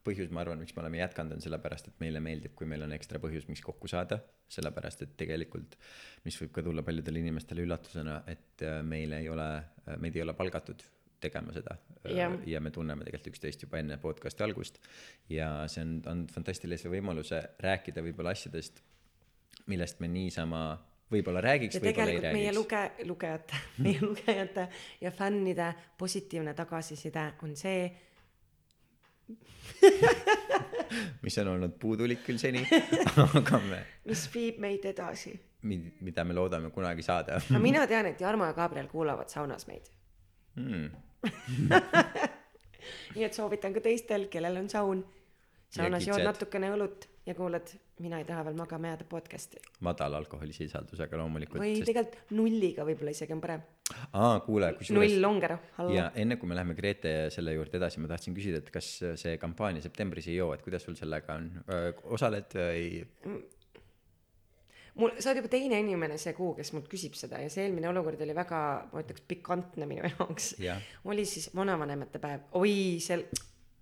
põhjus, ma arvan, miks me oleme jätkanud, on sellepärast, et meile meeldib, kui meil on ekstra põhjus, miks kokku saada, sellepärast et tegelikult, mis võib ka tulla paljudele inimestele üllatusena, et äh, meil ei ole, meid ei ole palgatud tegema seda Jah. ja me tunneme tegelikult üksteist juba enne podcast'i algust ja see on andnud fantastilise võimaluse rääkida võib-olla asjadest, millest me niisama võib-olla räägiks, ja võib-olla ei tegelikult meie räägiks. luge- lugejate meie lugejate ja fännide positiivne tagasiside on see mis on olnud puudulik küll seni, aga me, mis viib meid edasi mida me loodame kunagi saada no mina tean et Jarmo ja Gabriel kuulavad saunas meid mm. nii et soovitan ka teistel kellel on saun saunas jood natukene õlut ja kuulad mina ei taha veel magama jääda podcast'i. Madala alkoholisisaldusega loomulikult. või sest... tegelikult nulliga võib-olla isegi on parem. Aa, kuule, kusjuures null longer ja enne kui me läheme Grete selle juurde edasi, ma tahtsin küsida, et kas see kampaania septembris ei joo, et kuidas sul sellega on, osaled või? mul sa oled juba teine inimene see kuu kes mult küsib seda ja see eelmine olukord oli väga ma ütleks pikantne minu jaoks. Jah. oli siis vanavanemate päev. Oi seal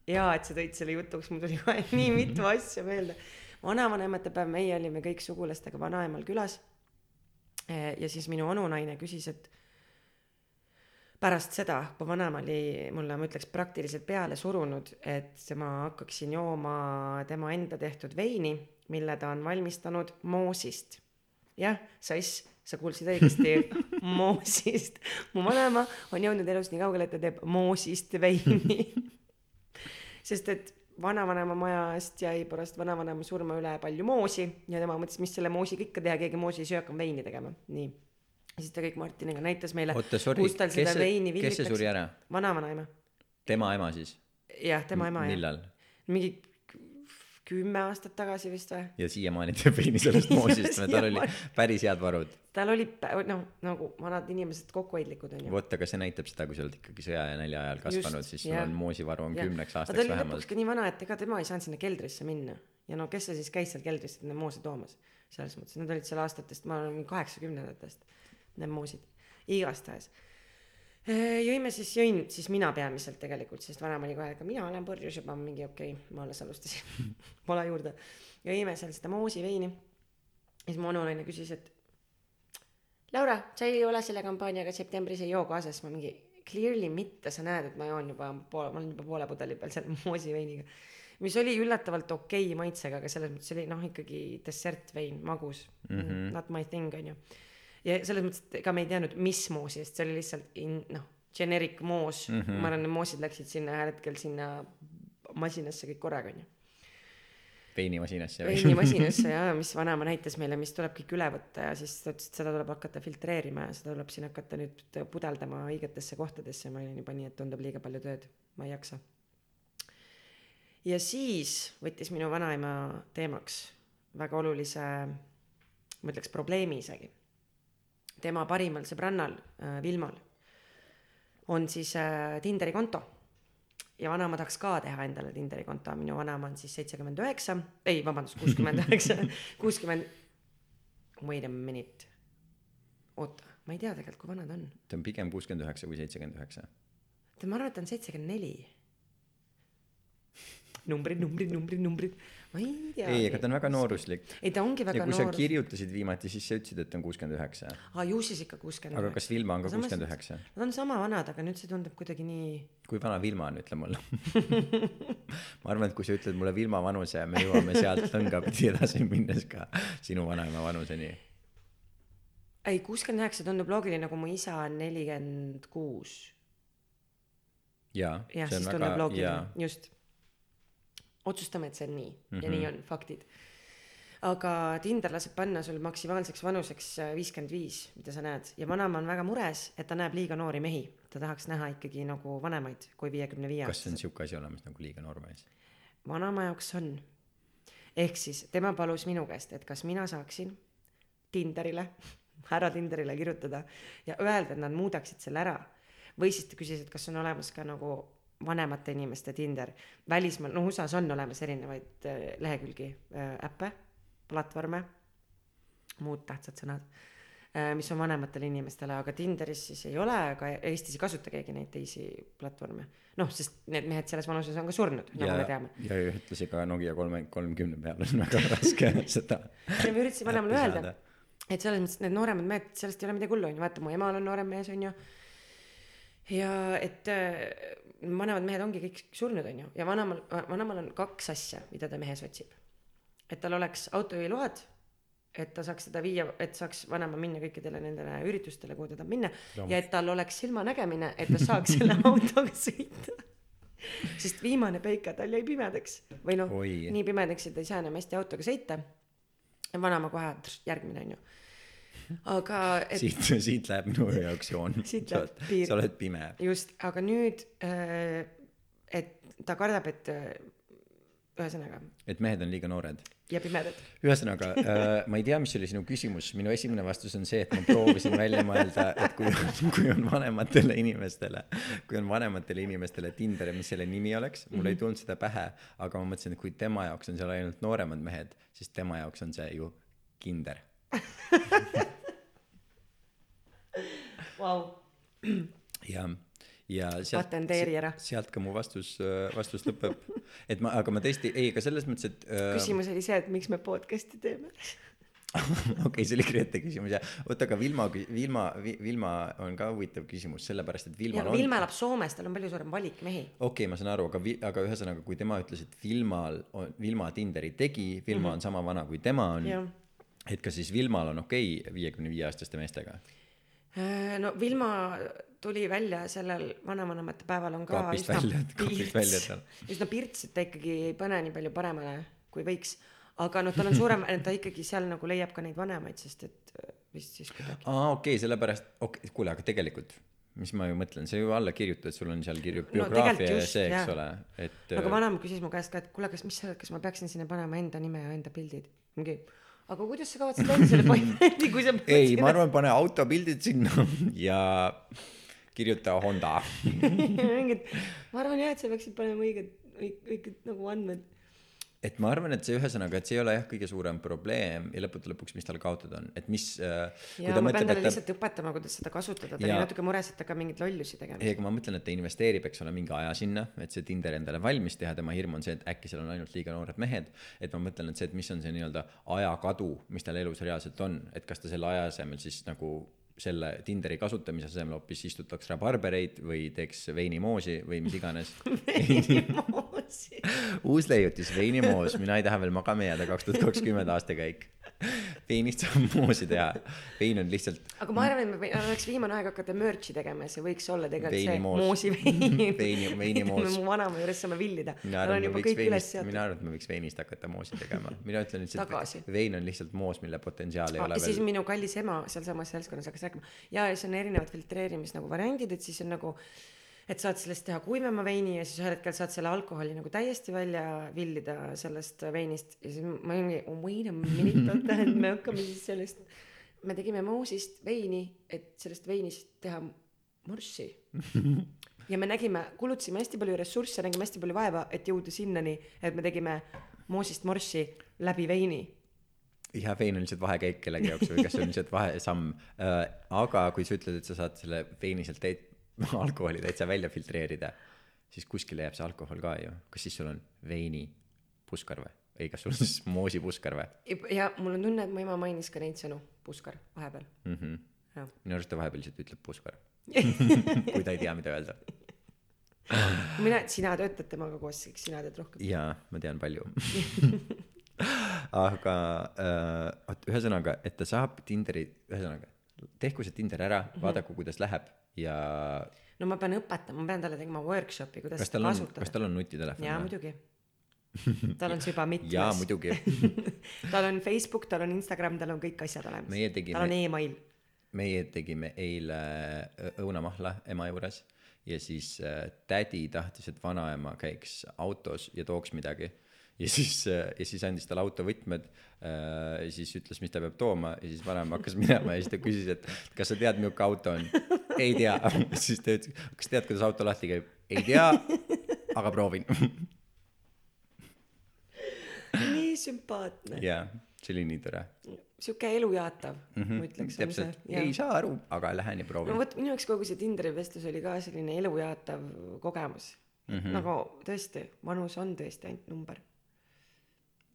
hea et sa tõid selle jutuks mul tuli kohe nii mitu asja meelde. Vanavanemate päev meie olime kõik sugulastega vanaemal külas. Eh, ja siis minu onunaine küsis et pärast seda kui vanaema oli mulle ma ütleks praktiliselt peale surunud et ma hakkaksin jooma tema enda tehtud veini mille ta on valmistanud moosist. Jah sass sa kuulsid õigesti moosist. Mu vanaema on jõudnud elus nii kaugele et ta teeb moosist veini sest et vanavanema majast jäi pärast vanavanema surma üle palju moosi ja tema mõtles mis selle moosiga ikka teha keegi moosi ei söö hakkame veini tegema nii siis ta kõik Martiniga näitas meile oota, sorry, kes see, veini kes see suri ära? vanavanaema tema ema siis? jah tema ema jah millal? mingi kümme aastat tagasi vist või? Ja siiamaani teeb veini sellest moosist, tal oli päris head varud. tal oli noh nagu vanad inimesed kokkuhoidlikud onju vot, aga see näitab seda, kui sa oled ikkagi sõja ja nälja ajal kasvanud, siis sul on moosivaru on Jah. kümneks aga ta aastaks oli lõpuks vähemalt. ka nii vana et ega tema ei saanud sinna keldrisse minna. Ja no kes see siis käis seal keldris neid moose toomas? Selles mõttes nad olid seal aastatest ma olen kaheksakümnendatest need moosid. Igastahes jõime siis, jõin siis mina peamiselt tegelikult, sest vanem oli kohe, aga mina olen purjus juba mingi okei okay,, ma alles alustasin pala juurde. jõime seal seda moosiveini. ja siis mu onunaine küsis, et Laura, sa ei ole selle kampaaniaga septembris ei joo kaasas, ma mingi clearly mitte, sa näed, et ma joon juba poole, ma olen juba poole pudeli peal selle moosiveiniga. mis oli üllatavalt okei okay maitsega, aga selles mõttes oli noh, ikkagi dessertvein, magus mm, -hmm. not my thing on ju. Ja selles mõttes, et ega me ei teadnud, mis moosi, sest see oli lihtsalt in, noh, generic moos mm, -hmm. ma arvan, need moosid läksid sinna ühel hetkel sinna masinasse kõik korraga onju. veinimasinasse. veinimasinasse ja mis vanaema näitas meile, mis tuleb kõik üle võtta ja siis ta ütles, et seda tuleb hakata filtreerima ja seda tuleb siin hakata nüüd pudeldama õigetesse kohtadesse ma olin juba nii, et tundub liiga palju tööd, ma ei jaksa. ja siis võttis minu vanaema teemaks väga olulise, ma ütleks probleemi isegi. Tema parimal sõbrannal äh, Vilmal on siis äh, Tinderi konto ja vanaema tahaks ka teha endale Tinderi konto, minu vanaema on siis seitsekümmend üheksa, ei vabandust, kuuskümmend üheksa, kuuskümmend, wait a minute, oota, ma ei tea tegelikult, kui vana ta on. ta on pigem kuuskümmend üheksa kui seitsekümmend üheksa. tead, ma arvan, et ta on seitsekümmend neli. numbrid, numbrid, numbrid, numbrid, ma ei tea. ei, aga ta on väga nooruslik. ei, ta ongi ja väga kui sa noor. kirjutasid viimati, siis sa ütlesid, et on kuuskümmend üheksa. aa, ju siis ikka kuuskümmend aga kas Vilma on ka kuuskümmend üheksa? Nad on sama vanad, aga nüüd see tundub kuidagi nii kui vana Vilma on, ütle mulle. ma arvan, et kui sa ütled mulle Vilma vanuse, me jõuame sealt lõnga pidi edasi minnes ka sinu vanaema vanuseni. ei, kuuskümmend üheksa tundub loogiline, kui mu isa on nelikümmend kuus. jaa, jah, siis on tundub väga, loogiline just. otsustame, et see on nii mm -hmm. ja Mhm. nii on, faktid. aga Tinder laseb panna sul maksimaalseks vanuseks viiskümmend viis, mida sa näed ja vanaema on väga mures, et ta näeb liiga noori mehi. ta tahaks näha ikkagi nagu vanemaid kui viiekümne viie kas on sihuke asi olemas nagu liiga noor mees? vanaema jaoks on. ehk siis tema palus minu käest, et kas mina saaksin Tinderile, härra Tinderile kirjutada ja öelda, et nad muudaksid selle ära. või siis ta küsis, et kas on olemas ka nagu vanemate inimeste Tinder. välismaal, no USA-s on olemas erinevaid äh, lehekülgi äh,, äppe, platvorme, muud tähtsad sõnad, mis on vanematele inimestele, aga Tinderis siis ei ole, aga Eestis ei kasuta keegi neid teisi platvorme. noh, sest need mehed selles vanuses on ka surnud, nagu me teame. ja ühtlasi ka Nokia kolme, kolmkümne peal on väga raske seda. ja ma üritasin vanemale öelda, et selles mõttes, et need nooremad mehed, sellest ei ole midagi hullu, onju, vaata mu emal on noorem mees, onju. Ja et äh, vanemad mehed ongi kõik surnud, onju, ja vanemal, vanemal on kaks asja, mida ta mehes otsib. et tal oleks autojuhiload, et ta saaks teda viia, et saaks vanema minna kõikidele nendele üritustele, kuhu ta tahab minna ja et tal oleks silmanägemine, et ta saaks selle autoga sõita. sest viimane peika tal jäi pimedaks või noh, nii pimedaks, et ta ei saa enam hästi autoga sõita. vanaema kohe, järgmine on ju. Aga et siit, siit läheb minu jaoks joon. Siit läheb piir., sa oled pime. just, aga nüüd, et ta kardab, et äh, ühesõnaga et mehed on liiga noored. ja pimedad. ühesõnaga äh,, ma ei tea, mis oli sinu küsimus, minu esimene vastus on see, et ma proovisin välja mõelda, et kui, kui on vanematele inimestele, kui on vanematele inimestele Tinder ja mis selle nimi oleks, mul ei tulnud seda pähe, aga ma mõtlesin, et kui tema jaoks on seal ainult nooremad mehed, siis tema jaoks on see ju kinder. Vau, ja, ja sealt, sealt ka mu vastus, vastus lõpeb. et ma, aga ma tõesti, ei, aga selles mõttes, et äh, küsimus oli see, et miks me podcast'i teeme. okei, see oli Grete küsimus jah. oota, aga Vilma, Vilma, Vilma on ka huvitav küsimus, sellepärast et Vilmal on Vilma elab Soomes, tal on palju suurem valik mehi. okei okay,, ma saan aru, aga, aga ühesõnaga, kui tema ütles, et Vilmal on, Vilma Tinderi tegi, Vilma mm -hmm. on sama vana kui tema on et kas siis Vilmal on okei okay viiekümne viie aastaste meestega? Äh, no Vilma tuli välja sellel vanavanemate päeval on ka Kapist välja, kapist välja tal. üsna pirts, et ta ikkagi ei pane nii palju paremale, kui võiks. aga noh, tal on suurem, ta ikkagi seal nagu leiab ka neid vanemaid, sest et äh, vist siis kuidagi. aa, okei okay,, sellepärast, okei okay,, kuule, aga tegelikult, mis ma ju mõtlen, sa ju alla kirjutad, sul on seal kirju No biograafia ja just, see, eks jah. ole, et aga vanaema küsis mu käest ka, et kuule, kas, mis sa, kas ma peaksin sinna panema enda nime ja enda pildid. mingi, aga kuidas sa kavatsed leida selle boyfriend'i, kui sa ei, ma arvan, pane autopildid sinna ja kirjuta Honda. mingid, ma arvan jah, et sa peaksid panema õiged, õiged nagu andmed. Et ma arvan, et see ühesõnaga, et see ei ole jah kõige suurem probleem ja lõppude lõpuks, mis tal kaotada on, et mis äh, ja ma pean mõtleb, talle et ta lihtsalt õpetama, kuidas seda kasutada, ta Jaa. oli natuke mures, et ta hakkab mingeid lollusi tegema. ei, aga ma mõtlen, et ta investeerib, eks ole, mingi aja sinna, et see Tinder endale valmis teha, tema hirm on see, et äkki seal on ainult liiga noored mehed. et ma mõtlen, et see, et mis on see nii-öelda ajakadu, mis tal elus reaalselt on, et kas ta selle aja asemel siis nagu selle Tinderi kasutamise asemel hoopis istutaks rabarbereid või teeks veinimoosi või mis iganes. uus leiutis, veinimoos, mina ei taha veel magama jääda, kaks tuhat kakskümmend aastakäik. veinist saab moosi teha, vein on lihtsalt aga ma arvan, et me oleks viimane aeg hakata merch'i tegema ja see võiks olla tegelikult see Veinimoos. moosivein. Veini- veinimoos. mu vanaema juures saame villida. mina arvan, on et me võiks kõik veinist, mina. arvan, et me võiks veinist hakata moosi tegema. mina ütlen lihtsalt vein on lihtsalt moos, mille potentsiaal ei Ah, ole ja siis veel. minu kallis ema sealsamas seltskonnas hakkas rääkima ja, ja siis on erinevad filtreerimis nagu variandid, et siis on nagu, et saad sellest teha kuivema veini ja siis ühel hetkel saad selle alkoholi nagu täiesti välja villida sellest veinist ja siis ma mingi oh, wait a minute, oota, et me hakkame siis sellest, me tegime moosist veini, et sellest veinist teha morssi. ja me nägime, kulutasime hästi palju ressursse, nägime hästi palju vaeva, et jõuda sinnani, et me tegime moosist morssi läbi veini ja vein on lihtsalt vahekäik kellegi jaoks või kas see on lihtsalt vahesamm äh,. aga kui sa ütled, et sa saad selle veini sealt alkoholi täitsa välja filtreerida, siis kuskile jääb see alkohol ka ju. kas siis sul on veini puskar või? ei, kas sul on siis moosi puskar või ja mul on tunne, et mu ema mainis ka neid sõnu, puskar, vahepeal. mm? -hmm. minu arust ta vahepeal lihtsalt ütleb puskar. kui ta ei tea, mida öelda. mina, sina töötad temaga koos, eks sina tead rohkem. jaa, ma tean palju. aga äh, vot ühesõnaga, et ta saab Tinderi, ühesõnaga tehku see Tinder ära, Mhm. vaadaku, kuidas läheb ja no ma pean õpetama, ma pean talle tegema workshopi, kuidas seda tal on, kasutada kas. tal on nutitelefon jaa, muidugi. tal on juba mitmes. jaa, muidugi. tal on Facebook, tal on Instagram, tal on kõik asjad olemas. Tegime- tal on email. meie tegime eile õunamahla ema juures ja siis äh, tädi tahtis, et vanaema käiks autos ja tooks midagi. Ja siis ja siis andis talle autovõtmed äh,, siis ütles, mis ta peab tooma ja siis vanaema hakkas minema ja siis ta küsis, et kas sa tead, milline auto on? ei tea. siis ta ütles, kas tead, kuidas auto lahti käib? ei tea, aga proovin. nii sümpaatne. jaa, see oli nii tore sihuke elujaatav mm, mm. -hmm, ma ütleks. Mhm. täpselt, ei saa aru, aga lähen ja no proovin. vot minu jaoks kogu see Tinderi vestlus oli ka selline elujaatav kogemus mm. -hmm. nagu tõesti, vanus on tõesti ainult number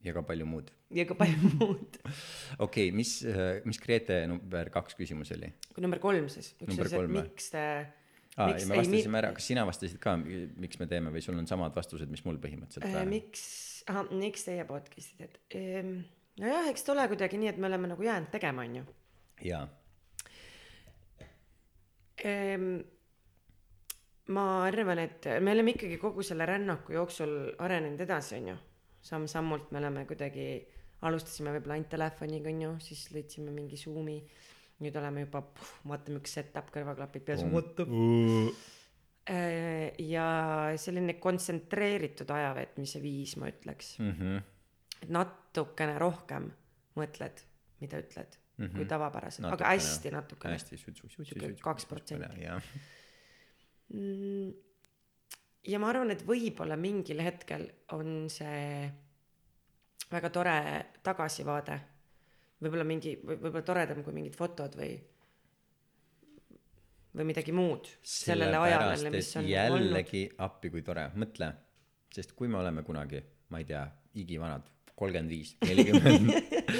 ja ka palju muud. ja ka palju muud. okei okay,, mis, mis Grete number kaks küsimus oli? kui number kolm siis, üks oli see, et miks te. aa, ja me vastasime ära, kas sina vastasid ka, miks me teeme või sul on samad vastused, mis mul põhimõtteliselt äh,. miks, ahah, miks teie podcast'i teete ehm,? nojah, eks ta ole kuidagi nii, et me oleme nagu jäänud tegema, onju jaa, ehm,. ma arvan, et me oleme ikkagi kogu selle rännaku jooksul arenenud edasi, onju. Samm-sammult me oleme kuidagi, alustasime võib-olla ainult telefoniga, onju, siis leidsime mingi Zoom'i. nüüd oleme juba, vaatame üks setup, kõrvaklapid peas, what the Äh, ja selline kontsentreeritud aja veetmise viis, ma ütleks. Mhm. et natukene rohkem mõtled, mida ütled mm, -hmm. kui tavapäraselt, aga hästi natukene. hästi kaks protsenti. Ja ma arvan, et võib-olla mingil hetkel on see väga tore tagasivaade. võib-olla mingi, võib-olla toredam kui mingid fotod või, või midagi muud sellele ajale, mis on olnud. jällegi appi, kui tore, mõtle, sest kui me oleme kunagi, ma ei tea, igivanad, kolmkümmend viis, nelikümmend.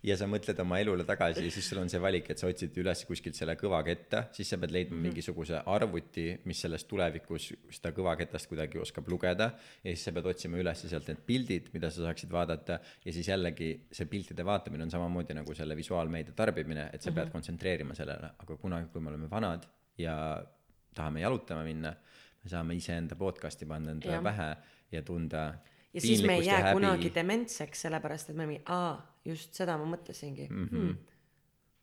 Ja sa mõtled oma elule tagasi ja siis sul on see valik, et sa otsid üles kuskilt selle kõvaketta, siis sa pead leidma mingisuguse arvuti, mis selles tulevikus seda kõvakettast kuidagi oskab lugeda. Ja siis sa pead otsima üles sealt need pildid, mida sa saaksid vaadata. Ja siis jällegi see piltide vaatamine on samamoodi nagu selle visuaalmeedia tarbimine, et sa pead kontsentreerima sellele, aga kunagi, kui me oleme vanad ja tahame jalutama minna, me saame iseenda podcast'i panna endale pähe ja tunda ja siis me ei jää häbi. kunagi dementseks, sellepärast et me mingi, aa, just seda ma mõtlesingi mm. -hmm. Hmm.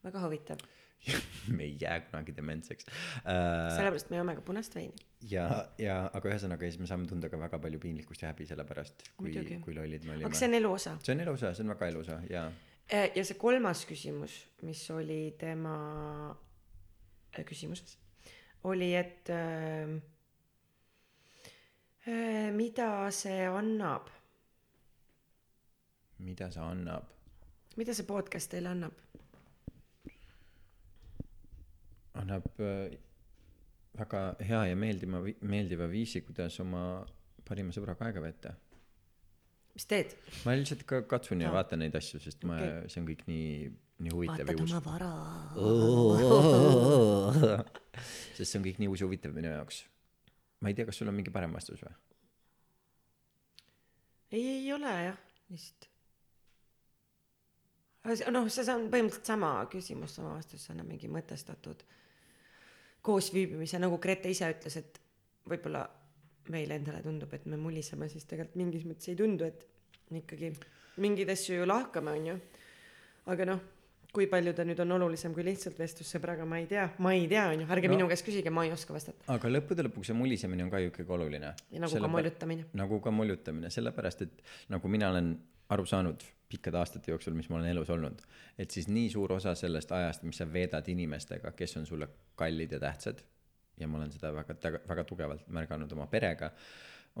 väga huvitav, me ei jää kunagi dementseks uh,. sellepärast me joome ka punast veini. ja, ja aga ühesõnaga siis me saame tunda ka väga palju piinlikkust ja häbi selle pärast, kui kui lollid me olime aga see on elu osa. see on elusa, see on väga elusa ja ja see kolmas küsimus, mis oli tema äh, küsimuses, oli, et äh, äh, mida see annab mida see annab? mida see podcast teile annab? annab äh, väga hea ja meeldiva, meeldiva viisi, kuidas oma parima sõbraga aega veeta. mis teed? ma lihtsalt ka katsun ja Aa. vaatan neid asju, sest ma Okei., see on kõik nii, nii huvitav ja vaatad uus oma. vara. sest see on kõik nii uus ja huvitav minu jaoks. Ma ei tea, kas sul on mingi parem vastus või? ei, ei ole jah, lihtsalt. noh, see on põhimõtteliselt sama küsimus, sama vastus, see on mingi mõtestatud koosviibimise, nagu Grete ise ütles, et võib-olla meile endale tundub, et me muliseme, siis tegelikult mingis mõttes ei tundu, et ikkagi mingeid asju ju lahkame, onju. aga noh, kui palju ta nüüd on olulisem kui lihtsalt vestlus sõbraga, ma ei tea, ma ei tea, onju, ärge No. minu käest küsige, ma ei oska vastata. aga lõppude lõpuks see mulisemine on ka ju ikkagi oluline. nagu ka moljutamine. nagu ka moljutamine, sellepärast et nagu mina olen aru saanud pikkade aastate jooksul, mis ma olen elus olnud, et siis nii suur osa sellest ajast, mis sa veedad inimestega, kes on sulle kallid ja tähtsad ja ma olen seda väga, väga tugevalt märganud oma perega,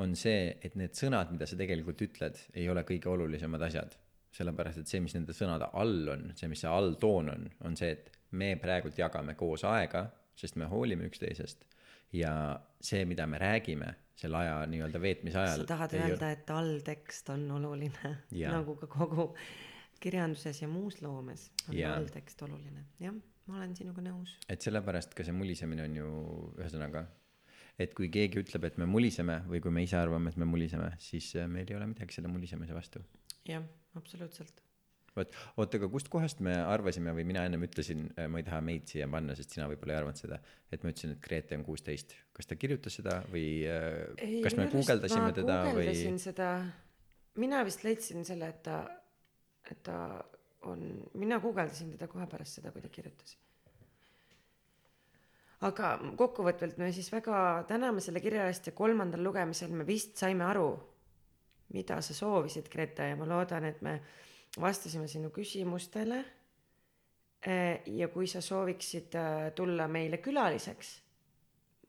on see, et need sõnad, mida sa tegelikult ütled, ei ole kõige olulisemad asjad. sellepärast, et see, mis nende sõnade all on, see, mis see alltoon on, on see, et me praegult jagame koos aega, sest me hoolime üksteisest ja see, mida me räägime selle aja nii-öelda veetmise ajal. sa tahad öelda, et alltekst on oluline nagu ka kogu kirjanduses ja muus loomes on Jaa. alltekst oluline jah ma olen sinuga nõus et sellepärast ka see mulisemine on ju ühesõnaga, et kui keegi ütleb, et me muliseme või kui me ise arvame, et me muliseme, siis äh, meil ei ole midagi selle mulisemise vastu. jah absoluutselt vot, oota, aga kustkohast me arvasime või mina ennem ütlesin, ma ei taha meid siia panna, sest sina võib-olla ei arvanud seda, et ma ütlesin, et Grete on kuusteist. kas ta kirjutas seda või äh, Ei, kas me guugeldasime teda või? seda mina vist leidsin selle et ta et ta on mina guugeldasin teda kohe pärast seda kui ta kirjutas aga kokkuvõtvalt me siis väga täname selle kirja eest ja kolmandal lugemisel me vist saime aru mida sa soovisid Grete ja ma loodan et me vastasime sinu küsimustele Eh, ja kui sa sooviksid äh, tulla meile külaliseks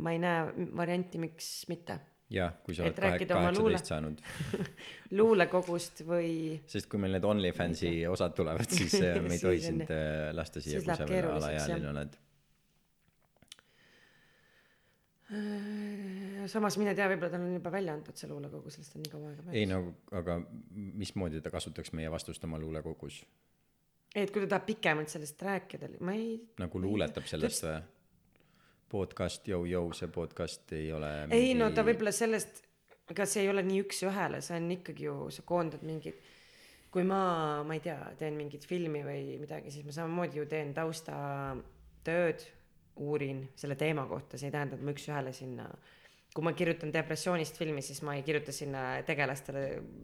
ma ei näe varianti miks mitte jah, kui sa Et oled kahe- rääkida oma luule. kaheksateist saanud, luulekogust või sest kui meil need OnlyFansi osad tulevad, siis me ei tohi sind äh, lasta siia, kui sa veel alaealine oled. Äh, samas mine tea võib-olla tal on juba välja antud see luulekogu sellest on nii kaua aega ei möödas no aga mismoodi ta kasutaks meie vastust oma luulekogus? et kui ta tahab pikemalt sellest rääkida ma ei nagu luuletab sellest või? podcast, jõu-jõu, see podcast ei ole ei no ta võib-olla sellest ega see ei ole nii üks-ühele see on ikkagi ju sa koondad mingid kui ma ma ei tea teen mingit filmi või midagi siis ma samamoodi ju teen taustatööd uurin selle teema kohta see ei tähenda et ma üks-ühele sinna kui ma kirjutan depressioonist filmi siis ma ei kirjuta sinna tegelastele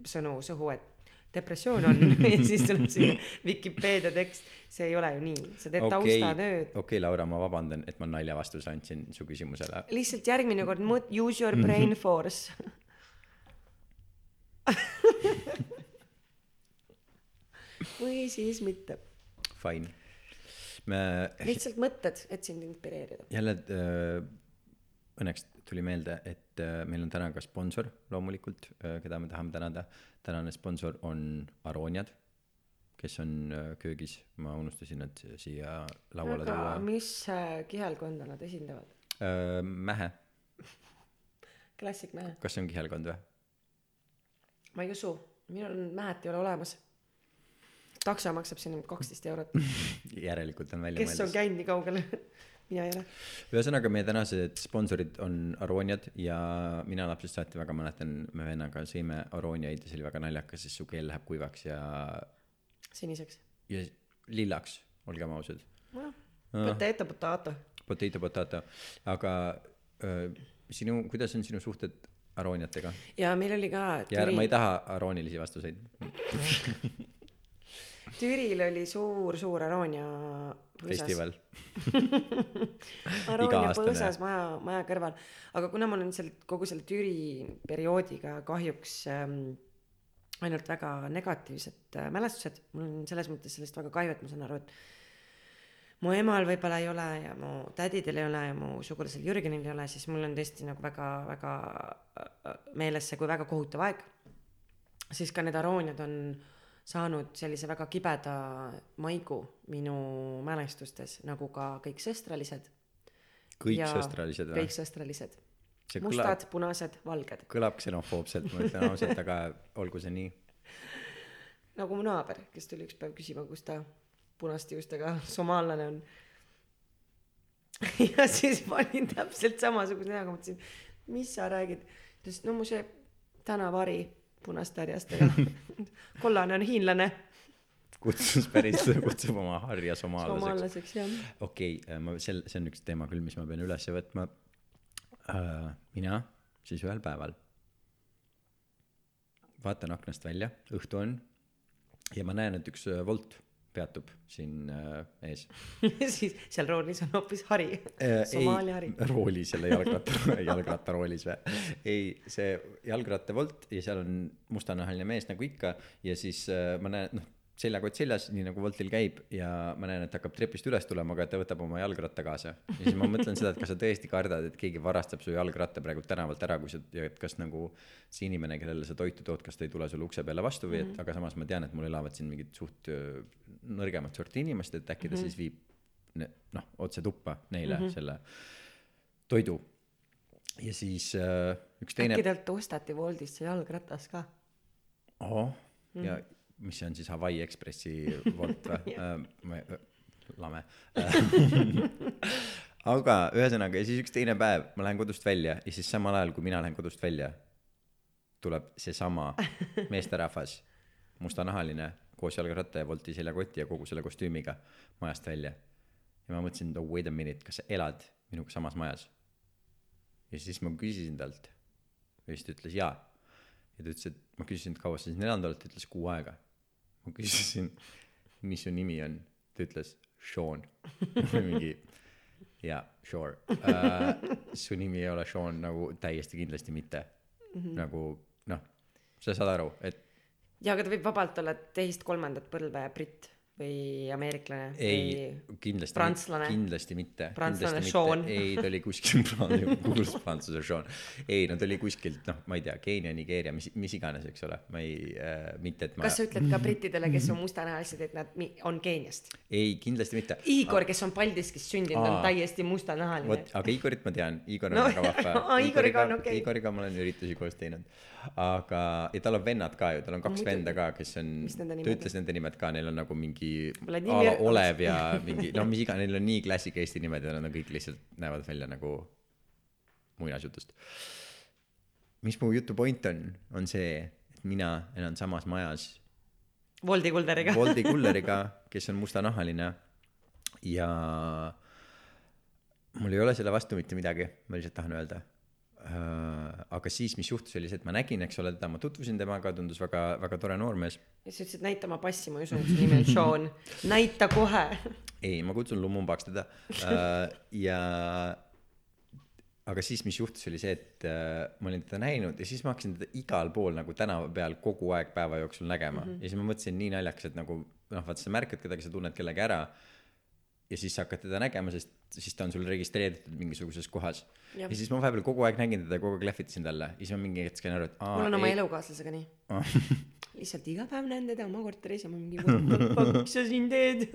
sõnu suhu et depressioon on ja siis tuleb sinna Vikipeedia tekst. See ei ole ju nii. Sa teed okei, taustatööd. Okei, Laura, ma vabandan, et ma nalja vastuse andsin su küsimusele. lihtsalt järgmine kord mõt- use your brain force. Või siis mitte. Fine. me lihtsalt mõtted et sind inspireerida. Jälle äh, õnneks tuli meelde, et äh, meil on täna ka sponsor loomulikult, keda me tahame tänada. tänane sponsor on Aroniad, kes on äh, köögis, ma unustasin nad siia lauale tuua. mis äh, kihelkonda nad esindavad Mähe, klassikmehe kas see on kihelkond või? ma ei usu minul on mähet ei ole olemas takso maksab sinna kaksteist eurot järelikult on välja kes on mõeldud. käinud nii kaugele mina ei ole ühesõnaga, meie tänased sponsorid on Aroniad ja mina lapsest saati väga mäletan, me vennaga sõime Aroniaid ja see oli väga naljakas, sest su keel läheb kuivaks ja, siniseks ja lillaks, olgem ausad. noh potato potato Potato potato, aga öö, sinu, kuidas on sinu suhted Aroniatega? ja meil oli ka ja Türi ma ei taha aroonilisi vastuseid. Türil oli suur-suur Aroonia põõsas festival. Aroonia põõsas maja, maja kõrval, aga kuna ma olen seal kogu selle Türi perioodiga kahjuks ähm, ainult väga negatiivsed äh, mälestused, mul on selles mõttes sellest väga kahju, et ma saan aru, et mu emal võib-olla ei ole ja mu tädidel ei ole ja mu sugulasel Jürgenil ei ole, siis mul on tõesti nagu väga-väga meeles see kui väga kohutav aeg. siis ka need Arooniad on saanud sellise väga kibeda maigu minu mälestustes, nagu ka kõik sõstralised. kõik sõstralised või kõik? sõstralised. see kõlab, mustad, punased, valged. kõlab ksenofoobselt, ma ütlen ausalt, aga olgu see nii. nagu mu naaber, kes tuli üks päev küsima, kus ta punaste juustega somaallane on. ja siis ma olin täpselt samasuguse näoga, mõtlesin, mis sa räägid. ta ütles, no mu see tänavari punaste härjastega. kollane on hiinlane, kutsus päris, kutsub oma harja somaallaseks. somaallaseks jah. okei okay,, ma sel-, see on üks teema küll, mis ma pean üles võtma uh,. mina siis ühel päeval vaatan aknast välja, õhtu on ja ma näen, et üks Wolt peatub siin uh, ees. siis seal roolis on hoopis hari, Äh, Somaalia hari. roolis jälle jalgratta, jalgrattaroolis või? ei, see jalgrattavolt ja seal on mustanahaline mees nagu ikka ja siis äh, ma näen, noh, seljakott seljas, nii nagu Woltil käib ja ma näen, et hakkab trepist üles tulema, aga ta võtab oma jalgratta kaasa. ja siis ma mõtlen seda, et kas sa tõesti kardad, et keegi varastab su jalgratta praegu tänavalt ära, kui sa, ja et kas nagu see inimene, kellele sa toitu tood, kas ta ei tule sulle ukse peale vastu või et mm, -hmm. aga samas ma tean, et mul elavad siin mingid suht nõrgemat sorti inimesed, et äkki ta mm -hmm. siis viib noh, otse tuppa neile mm -hmm. selle toidu. ja siis äh, üks teine äkki, talt osteti Woldist see jalgratas ka? ahah, ja mis see on siis Hawaii Ekspressi Wolt või äh,? ei, lame. aga ühesõnaga ja siis üks teine päev ma lähen kodust välja ja siis samal ajal, kui mina lähen kodust välja, tuleb seesama meesterahvas, mustanahaline, koos jalgratta ja Wolti seljakoti ja kogu selle kostüümiga majast välja. ja ma mõtlesin, et oh wait a minute, kas sa elad minuga samas majas? ja siis ma küsisin talt ja siis ta ütles jaa. ja ta ütles, et ma küsisin, et kaua sa siin elanud oled, ta ütles kuu aega. Ma küsisin, mis su nimi on, ta ütles Sean. mingi jaa, sure uh,. su nimi ei ole Sean nagu täiesti kindlasti mitte mm. -hmm. nagu noh, sa saad aru, et jaa, aga ta võib vabalt olla teist-kolmandat põlve britt või ameeriklane ei kindlasti, kindlasti mitte. Prantslane Sean. ei, ta oli kuskil, kuulus prantsuse Sean. ei, no ta oli kuskilt, noh, ma ei tea, Keenia, Nigeeria, mis, mis iganes, eks ole, ma ei äh,, mitte et ma. kas sa ütled ka brittidele, kes on mustanahalised, et nad on Keeniast? ei, kindlasti mitte. Igor, kes on Paldiskis sündinud, on täiesti mustanahaline vot, aga Igorit ma tean, Igor on No, väga vahva. Igoriga on okei. Igoriga ma olen üritusi koos teinud. aga, ja tal on vennad ka ju, tal on kaks Muidugi. venda ka, kes on, ta ütles nende nimed ka, neil on nagu mingi Vladimir- a la Olev ja mingi, no mis iganes, neil on nii klassika Eesti nimed ja nad on kõik lihtsalt näevad välja nagu muinasjutust. mis mu jutu point on, on see, et mina elan samas majas Woldi Kulderiga. Woldi kulleriga, kes on mustanahaline ja mul ei ole selle vastu mitte midagi, ma lihtsalt tahan öelda. Aga siis, mis juhtus, oli see, et ma nägin, eks ole, teda, ma tutvusin temaga, tundus väga, väga tore noormees. ja sa ütlesid, näita oma passi, ma ei usu, et su nimi on Sean. näita kohe. ei, ma kutsun Lumumbaks teda. ja aga siis, mis juhtus, oli see, et äh, ma olin teda näinud ja siis ma hakkasin teda igal pool nagu tänava peal kogu aeg päeva jooksul nägema mm. -hmm. ja siis ma mõtlesin nii naljakas, et nagu noh, vaata sa märkad kedagi, sa tunned kellegi ära ja siis sa hakkad teda nägema, sest siis ta on sul registreeritud mingisuguses kohas. Ja siis ma vahepeal kogu aeg nägin teda, kogu aeg lehvitasin talle ja siis ma mingi hetk sain aru, et aa mul on oma ei, elukaaslasega nii. lihtsalt iga päev näen teda oma korteris ja ma mingi, mis sa siin teed?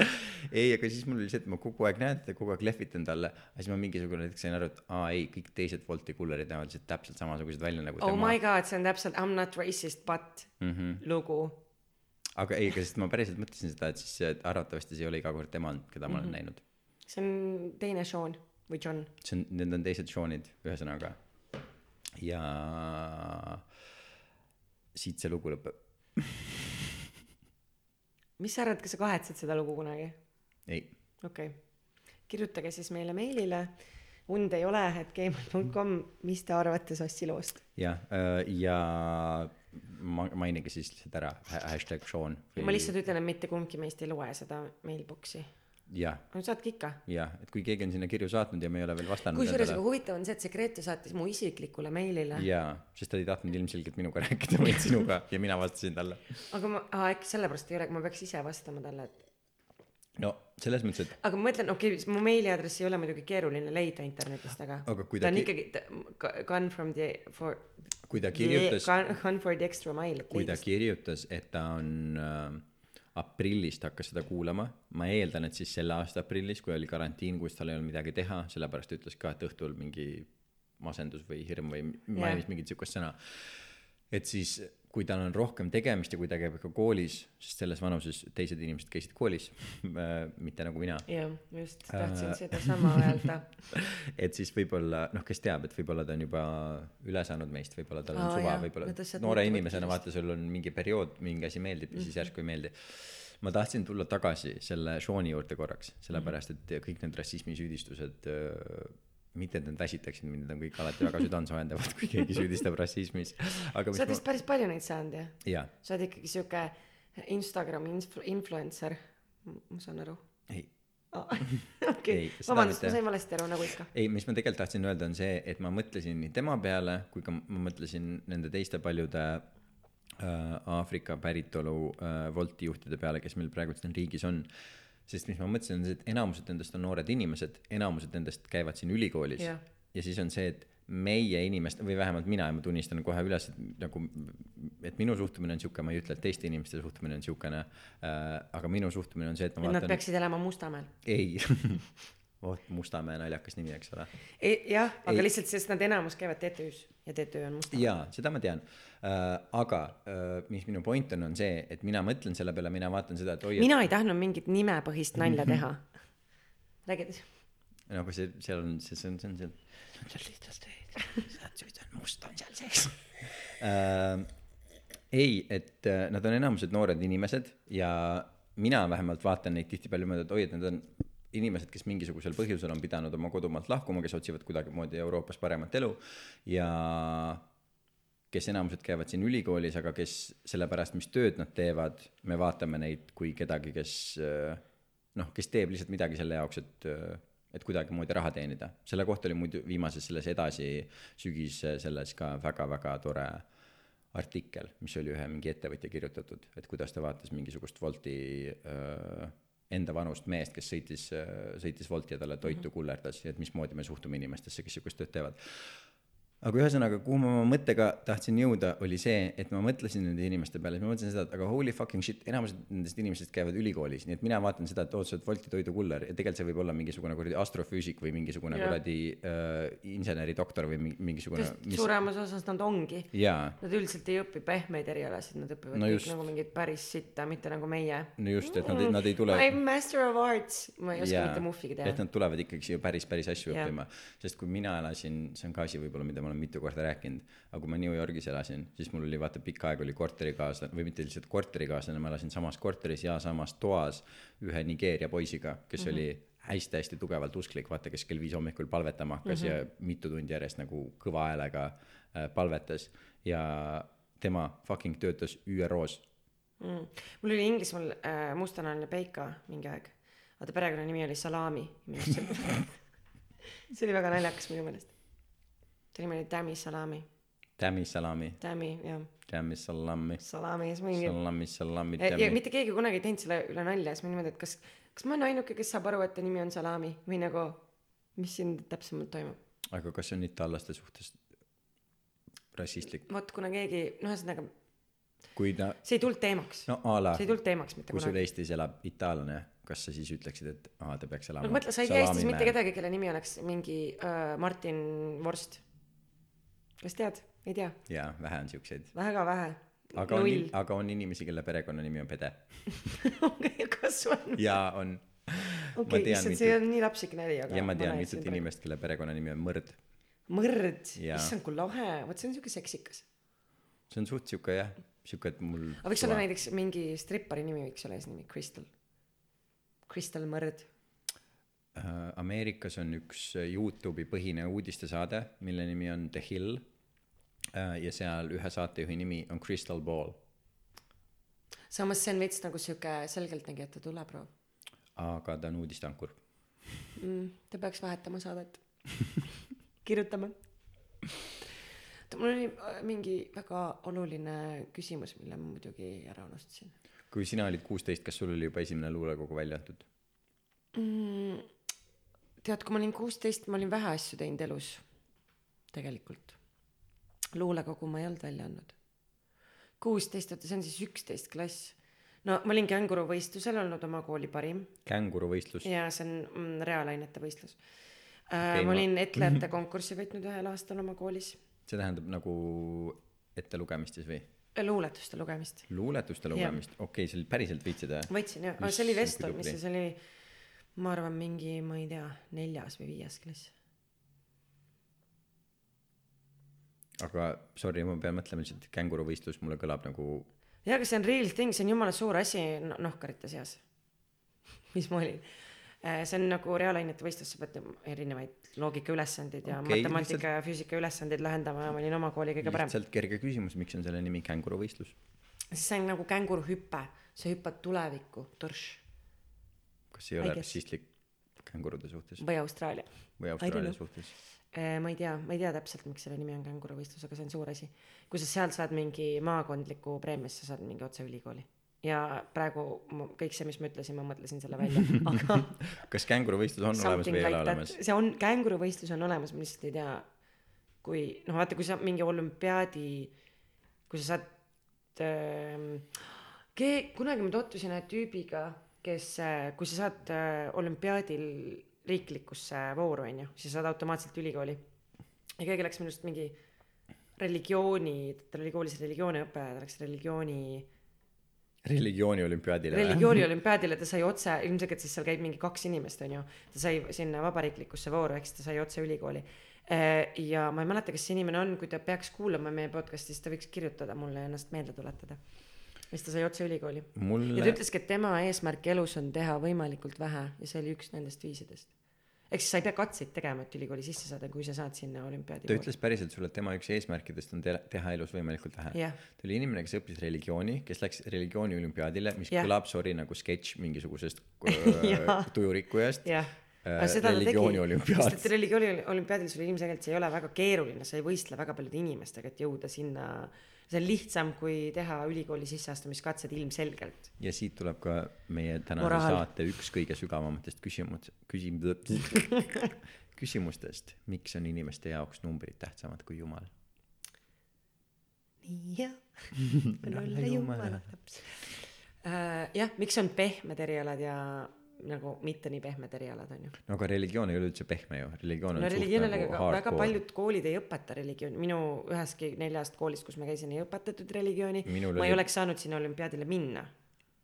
ei, aga siis mul oli see, et ma kogu aeg näen teda, kogu aeg lehvitan talle, aga siis ma mingisugune hetk sain aru, et aa ei, kõik teised Wolti kullerid näevad lihtsalt täpselt samasugused välja nagu oh tema my. god, see on täpselt I m not racist but Mm -hmm. lugu. Aga ei, aga sest ma päriselt mõtlesin seda, et siis see- arvatavasti see ei ole iga kord tema keda ma olen Mhm. näinud. see on teine Sean või John. see on, need on teised Seanid, ühesõnaga. ja siit see lugu lõpeb. mis sa arvad, kas sa kahetsed seda lugu kunagi? ei, okei okay., kirjutage siis meile meilile und ei ole, et gmail.com, mis te arvate Sassi loost? jah, ja ma mainige siis lihtsalt ära hashtag Sean. ma lihtsalt ütlen, et mitte kumbki meist ei loe seda mailbox'i. no saatke ikka. jah, et kui keegi on sinna kirju saatnud ja me ei ole veel vastanud. kusjuures aga huvitav on see, et see Grete saatis mu isiklikule meilile. jaa, sest ta ei tahtnud ilmselgelt minuga rääkida, vaid sinuga ja mina vastasin talle. aga ma, äkki sellepärast ei ole, ma peaks ise vastama talle, et no selles mõttes, et aga ma mõtlen, okei okay,, mu meiliaadressi ei ole muidugi keeruline leida internetist, aga Aga kui ta ta on ikkagi ta- gone from the for kui ta kirjutas, Gone for the extra mile. kui ta kirjutas, et ta on äh, aprillist hakkas seda kuulama, ma eeldan, et siis selle aasta aprillis, kui oli karantiin, kus tal ei olnud midagi teha, sellepärast ütles ka, et õhtul mingi masendus või hirm või mainis mingit siukest sõna. et siis, kui tal on rohkem tegemist ja kui ta käib ka koolis, sest selles vanuses teised inimesed käisid koolis, mitte nagu mina jah, just, Äh. tahtsin sedasama öelda. et siis võib-olla noh, kes teab, et võib-olla ta on juba üle saanud meist, võib-olla tal on Aa, suva, võib-olla noore inimesena vaata, sul on mingi periood, mingi asi meeldib ja siis järsku ei meeldi. ma tahtsin tulla tagasi selle Sean'i juurde korraks, sellepärast et kõik need rassismisüüdistused, mitte et nad väsitaksid mind, need on kõik alati väga südantsoogendavad, kui keegi süüdistab rassismis, sa oled vist päris palju neid saanud jah? ma, jaa, sa oled ikkagi sihuke Instagrami influ- influencer, ma saan aru. ei okei Ei,, seda vabandust, ma sain valesti aru nagu ikka. ei, mis ma tegelikult tahtsin öelda, on see, et ma mõtlesin nii tema peale kui ka ma mõtlesin nende teiste paljude äh, Aafrika päritolu äh, Wolti juhtide peale, kes meil praegu siin riigis on. Sest mis ma mõtlesin, on see, et enamused nendest on noored inimesed, enamused nendest käivad siin ülikoolis Jah. ja siis on see, et meie inimeste või vähemalt mina ja ma tunnistan kohe üles, et nagu, et minu suhtumine on sihuke, ma ei ütle, et teiste inimeste suhtumine on siukene äh,, aga minu suhtumine on see, et ma et nad vaatan, peaksid elama Mustamäel. ei oh Mustamäe naljakas nimi, eks ole jah, aga Ei. lihtsalt, sest nad enamus käivad TTÜ-s ja TTÜ on Mustamäel. jaa, seda ma tean äh,. aga äh, mis minu point on, on see, et mina mõtlen selle peale, mina vaatan seda, et oi, et mina ei tahtnud mingit nimepõhist nalja teha. räägi edasi. nagu see, seal on, see, see on, see on, see on, see on seal lihtsalt veid, see on must on seal sees äh,. ei, et äh, nad on enamused noored inimesed ja mina vähemalt vaatan neid tihtipeale niimoodi, et oi, et nad on inimesed, kes mingisugusel põhjusel on pidanud oma kodumaalt lahkuma, kes otsivad kuidagimoodi Euroopas paremat elu ja kes enamused käivad siin ülikoolis, aga kes sellepärast, mis tööd nad teevad, me vaatame neid kui kedagi, kes äh, noh, kes teeb lihtsalt midagi selle jaoks, et, et kuidagimoodi raha teenida. selle kohta oli muidu viimases selles edasi sügis selles ka väga-väga tore artikkel, mis oli ühe mingi ettevõtja kirjutatud, et kuidas ta vaatas mingisugust Wolti äh, enda vanust meest, kes sõitis, sõitis Wolti ja talle toitu kullerdas ja et mismoodi me suhtume inimestesse, kes sihukest tööd teevad aga ühesõnaga, kuhu ma oma mõttega tahtsin jõuda, oli see, et ma mõtlesin nende inimeste peale, siis ma mõtlesin seda, et aga holy fucking shit, enamused nendest inimestest käivad ülikoolis, nii et mina vaatan seda, et oot, sa oled Wolti toidukuller ja tegelikult see võib olla mingisugune kuradi astrofüüsik või mingisugune Jah. kuradi äh, inseneridoktor või mi- mingisugune mis.... suuremas osas nad ongi. jaa, Nad üldiselt ei õpi pehmeid erialasid, nad õpivad No no kõik just. nagu mingit päris sitta, mitte nagu meie. no just, et nad, nad ei tule I m master of arts, ma ei oska Jaa, mitte muhvigi et teha. nad tulevad ikkagi siia päris, päris asju Jah. õppima, sest kui mina elasin, see on ka asi võib-olla, mida ma olen mitu korda rääkinud, aga kui ma New Yorgis elasin, siis mul oli vaata pikka aega oli korterikaaslane või mitte lihtsalt korterikaaslane, ma elasin samas korteris ja samas toas ühe Nigeeria poisiga, kes mm -hmm. oli hästi-hästi tugevalt usklik, vaata, kes kell viis hommikul palvetama hakkas mm -hmm. ja mitu tundi järjest nagu kõva häälega äh, palvetas ja tema fucking töötas ÜRO-s mm.. mul oli Inglismaal äh, mustanahaline Peika mingi aeg, aga ta perekonnanimi oli Salami. see oli väga naljakas minu meelest. Ta nimi oli Tammy Salami, Tammy Salami, Tammy jah, Tammy Salami, Salami siis mingi Salami, Salami, Tammy. mitte keegi kunagi ei teinud selle üle nalja, siis ma niimoodi, et kas, kas ma olen ainuke, kes saab aru, et ta nimi on Salami või nagu, mis siin täpsemalt toimub. aga kas see on itaallaste suhtes rassistlik, vot kuna keegi, noh, ühesõnaga kui ta, see ei tulnud teemaks no,, a la see, ei tulnud teemaks mitte kui sul kunagi. Eestis elab itaallane, kas sa siis ütleksid, et aa, ta peaks elama no mõtle, sa ei tea Eestis mitte. kedagi, kelle nimi oleks mingi äh, Martin Vorst. Kas tead? ei tea, jaa, vähe on siukseid. väga vähe. aga on null., aga on inimesi, kelle perekonnanimi on Pede. kas on? jaa, on. okei, issand, see on nii lapsik nali, aga. ja ma tean mitut. inimest, kelle perekonnanimi on Mõrd. mõrd, issand kui lahe, vot see on siuke seksikas. see on suht siuke jah, siuke, et mul. aga võiks olla näiteks mingi strippari nimi võiks olla eesnimi, Crystal. Crystal Mõrd. Äh, Ameerikas on üks äh, Youtube'i põhine uudistesaade, mille nimi on The Hill. ja seal ühe saatejuhi nimi on Crystal Ball, samas see on veits nagu siuke selgeltnägijate tuleproov aga ta on uudisteankur. mm,. ta peaks vahetama saadet. kirjutame. mul oli äh, mingi väga oluline küsimus, mille ma muidugi ära unustasin kui sina olid kuusteist, kas sul oli juba esimene luulekogu välja antud? mm,. tead, kui ma olin kuusteist, ma olin vähe asju teinud elus. tegelikult. luulekogu ma ei olnud välja andnud. kuusteist, oota see on siis üksteist klass. no ma olin känguruvõistlusel olnud oma kooli parim känguruvõistlus. ja see on mm, reaalainete võistlus Okei, okay,. ma- olin etlejate konkurssi võitnud ühel aastal oma koolis, see tähendab nagu ettelugemist siis või? luuletuste lugemist. luuletuste lugemist, okei okay,, sa päriselt võitsid või? võitsin jah, see oli see, see oli, ma arvan, mingi, ma ei tea, neljas või viies klass. aga sorry, ma pean mõtlema lihtsalt, känguruvõistlus mulle kõlab nagu jaa, aga see on real thing, see on jumala suur asi no- nohkarite seas. mis ma olin. see on nagu reaalainete võistlus, sa pead erinevaid loogikaülesandeid ja okay, matemaatika ja füüsika ülesandeid lahendama ja ma olin oma kooli kõige parem. lihtsalt kerge küsimus, miks on selle nimi känguruvõistlus? see on nagu känguruhüpe, sa hüppad tulevikku, torš kas ei ole rassistlik kängurude suhtes või Austraalia. või Austraalia suhtes? ma ei tea, ma ei tea täpselt, miks selle nimi on känguruvõistlus, aga see on suur asi. kui sa sealt saad mingi maakondliku preemia, siis sa saad mingi otse ülikooli. ja praegu ma, kõik see, mis ma ütlesin, ma mõtlesin selle välja, aga kas känguruvõistlus on olemas või ei ole olemas?, see on, känguruvõistlus on olemas, ma lihtsalt ei tea, kui noh, vaata, kui sa mingi olümpiaadi, kui sa saad ähm,, kunagi ma tutvusin ühe tüübiga, kes, kui sa saad äh, olümpiaadil riiklikusse vooru, onju, siis saad automaatselt ülikooli. ja keegi läks minu arust mingi religiooni, tal oli koolis religiooniõpe, ta läks religiooni religiooni olümpiaadile religiooni olümpiaadile ta sai otse, ilmselgelt siis seal käib mingi kaks inimest, onju. ta sai sinna vabariiklikusse vooru, ehk siis ta sai otse ülikooli. ja ma ei mäleta, kes see inimene on, kui ta peaks kuulama meie podcast'i, siis ta võiks kirjutada mulle ja ennast meelde tuletada. Siis ta sai otse ülikooli. ja ta mulle, ütleski, et tema eesmärk elus on teha võimalikult vähe ja see oli üks nendest viisidest. ehk siis sa ei pea katseid tegema, et ülikooli sisse saada, kui sa saad sinna olümpiaadi ta ütles päriselt sulle, et tema üks eesmärkidest on te- teha elus võimalikult vähe. Jah. ta oli inimene, kes õppis religiooni, kes läks religiooni olümpiaadile, mis Jah. kõlab, sorry, nagu sketš mingisugusest äh, tujurikkujast. jah Äh, religiooni olümpiaad. sest et religiooni olümpiaadil sul ilmselgelt see ei ole väga keeruline, sa ei võistle väga paljude inimestega, et jõuda sinna. See on lihtsam, kui teha ülikooli sisseastumiskatsed ilmselgelt. ja siit tuleb ka meie tänase Moraal. saate üks kõige sügavamatest küsimus, küsim-, küsimustest, miks on inimeste jaoks numbrid tähtsamad kui Jumal? nii jah, on olla jumala laps. jah, miks on pehmed erialad ja nagu mitte nii pehmed erialad on ju. no aga religioon ei ole üldse pehme ju, religioon on no suht religioon nagu nagu väga hardcore. paljud koolid ei õpeta religiooni, minu üheski neljast koolist, kus ma käisin, ei õpetatud religiooni. Ma ei oli- oleks saanud sinna olümpiaadile minna.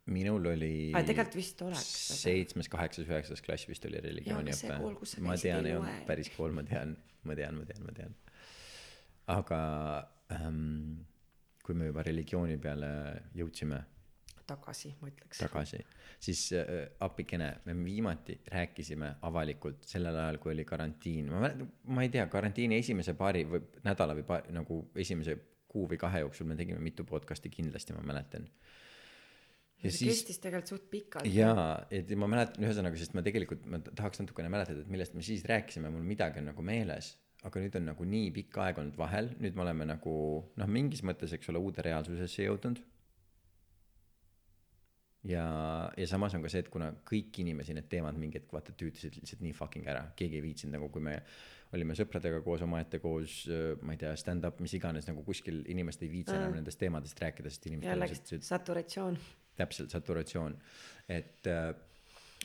minul oli aga tegelikult vist oleks. seitsmes, kaheksas, üheksas klass vist oli religiooniõpe ma tean, ei ei olnud päris kool, ma tean, ma tean, ma tean, ma tean. aga ähm, kui me juba religiooni peale jõudsime tagasi, ma ütleks. tagasi, siis äh, appikene, me viimati rääkisime avalikult sellel ajal, kui oli karantiin, ma mäletan, ma ei tea, karantiini esimese paari või nädala või paari nagu esimese kuu või kahe jooksul me tegime mitu podcast'i kindlasti, ma mäletan. ja see siis kestis tegelikult suht pikalt. jaa, et ma mäletan, ühesõnaga, sest ma tegelikult, ma tahaks natukene mäletada, et millest me siis rääkisime, mul midagi on nagu meeles, aga nüüd on nagu nii pikk aeg olnud vahel, nüüd me oleme nagu noh, mingis mõttes, eks ole, uude reaalsusesse jõudnud. ja, ja samas on ka see, et kuna kõiki inimesi need teemad mingi hetk vaata tüütasid lihtsalt nii fucking ära, keegi ei viitsinud nagu, kui me olime sõpradega koos omaette koos, ma ei tea, stand-up, mis iganes nagu kuskil inimesed ei viitsi enam nendest teemadest rääkida, sest inimesed on jällegi lihtsalt saturatsioon. täpselt saturatsioon, et äh,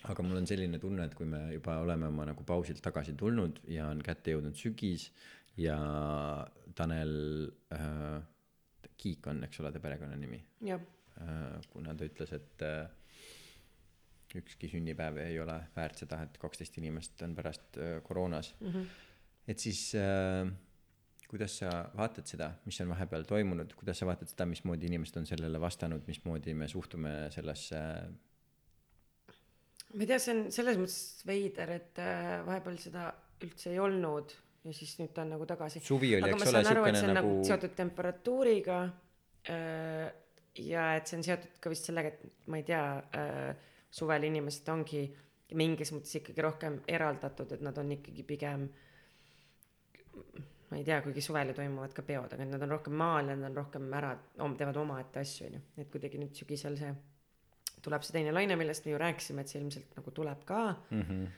aga mul on selline tunne, et kui me juba oleme oma nagu pausilt tagasi tulnud ja on kätte jõudnud sügis ja Tanel äh,, Kiik on, eks ole, ta perekonnanimi? Jah, kuna ta ütles, et äh, ükski sünnipäev ei ole väärt seda, et kaksteist inimest on pärast äh, koroonas mm. -hmm. et siis äh, kuidas sa vaatad seda, mis on vahepeal toimunud, kuidas sa vaatad seda, mismoodi inimesed on sellele vastanud, mismoodi me suhtume sellesse ma ei tea, see on selles mõttes veider, et äh, vahepeal seda üldse ei olnud ja siis nüüd ta on nagu tagasi. Suvi oli, eks ole, siukene nagu nagu- seotud temperatuuriga äh, ja et see on seotud ka vist sellega, et ma ei tea äh,, suvel inimesed ongi mingis mõttes ikkagi rohkem eraldatud, et nad on ikkagi pigem ma ei tea, kuigi suvel ju toimuvad ka peod, aga nad on rohkem maal ja nad on rohkem ära, teevad omaette asju, onju. et kuidagi nüüd sügisel see tuleb see teine laine, millest me ju rääkisime, et see ilmselt nagu tuleb ka mm. -hmm.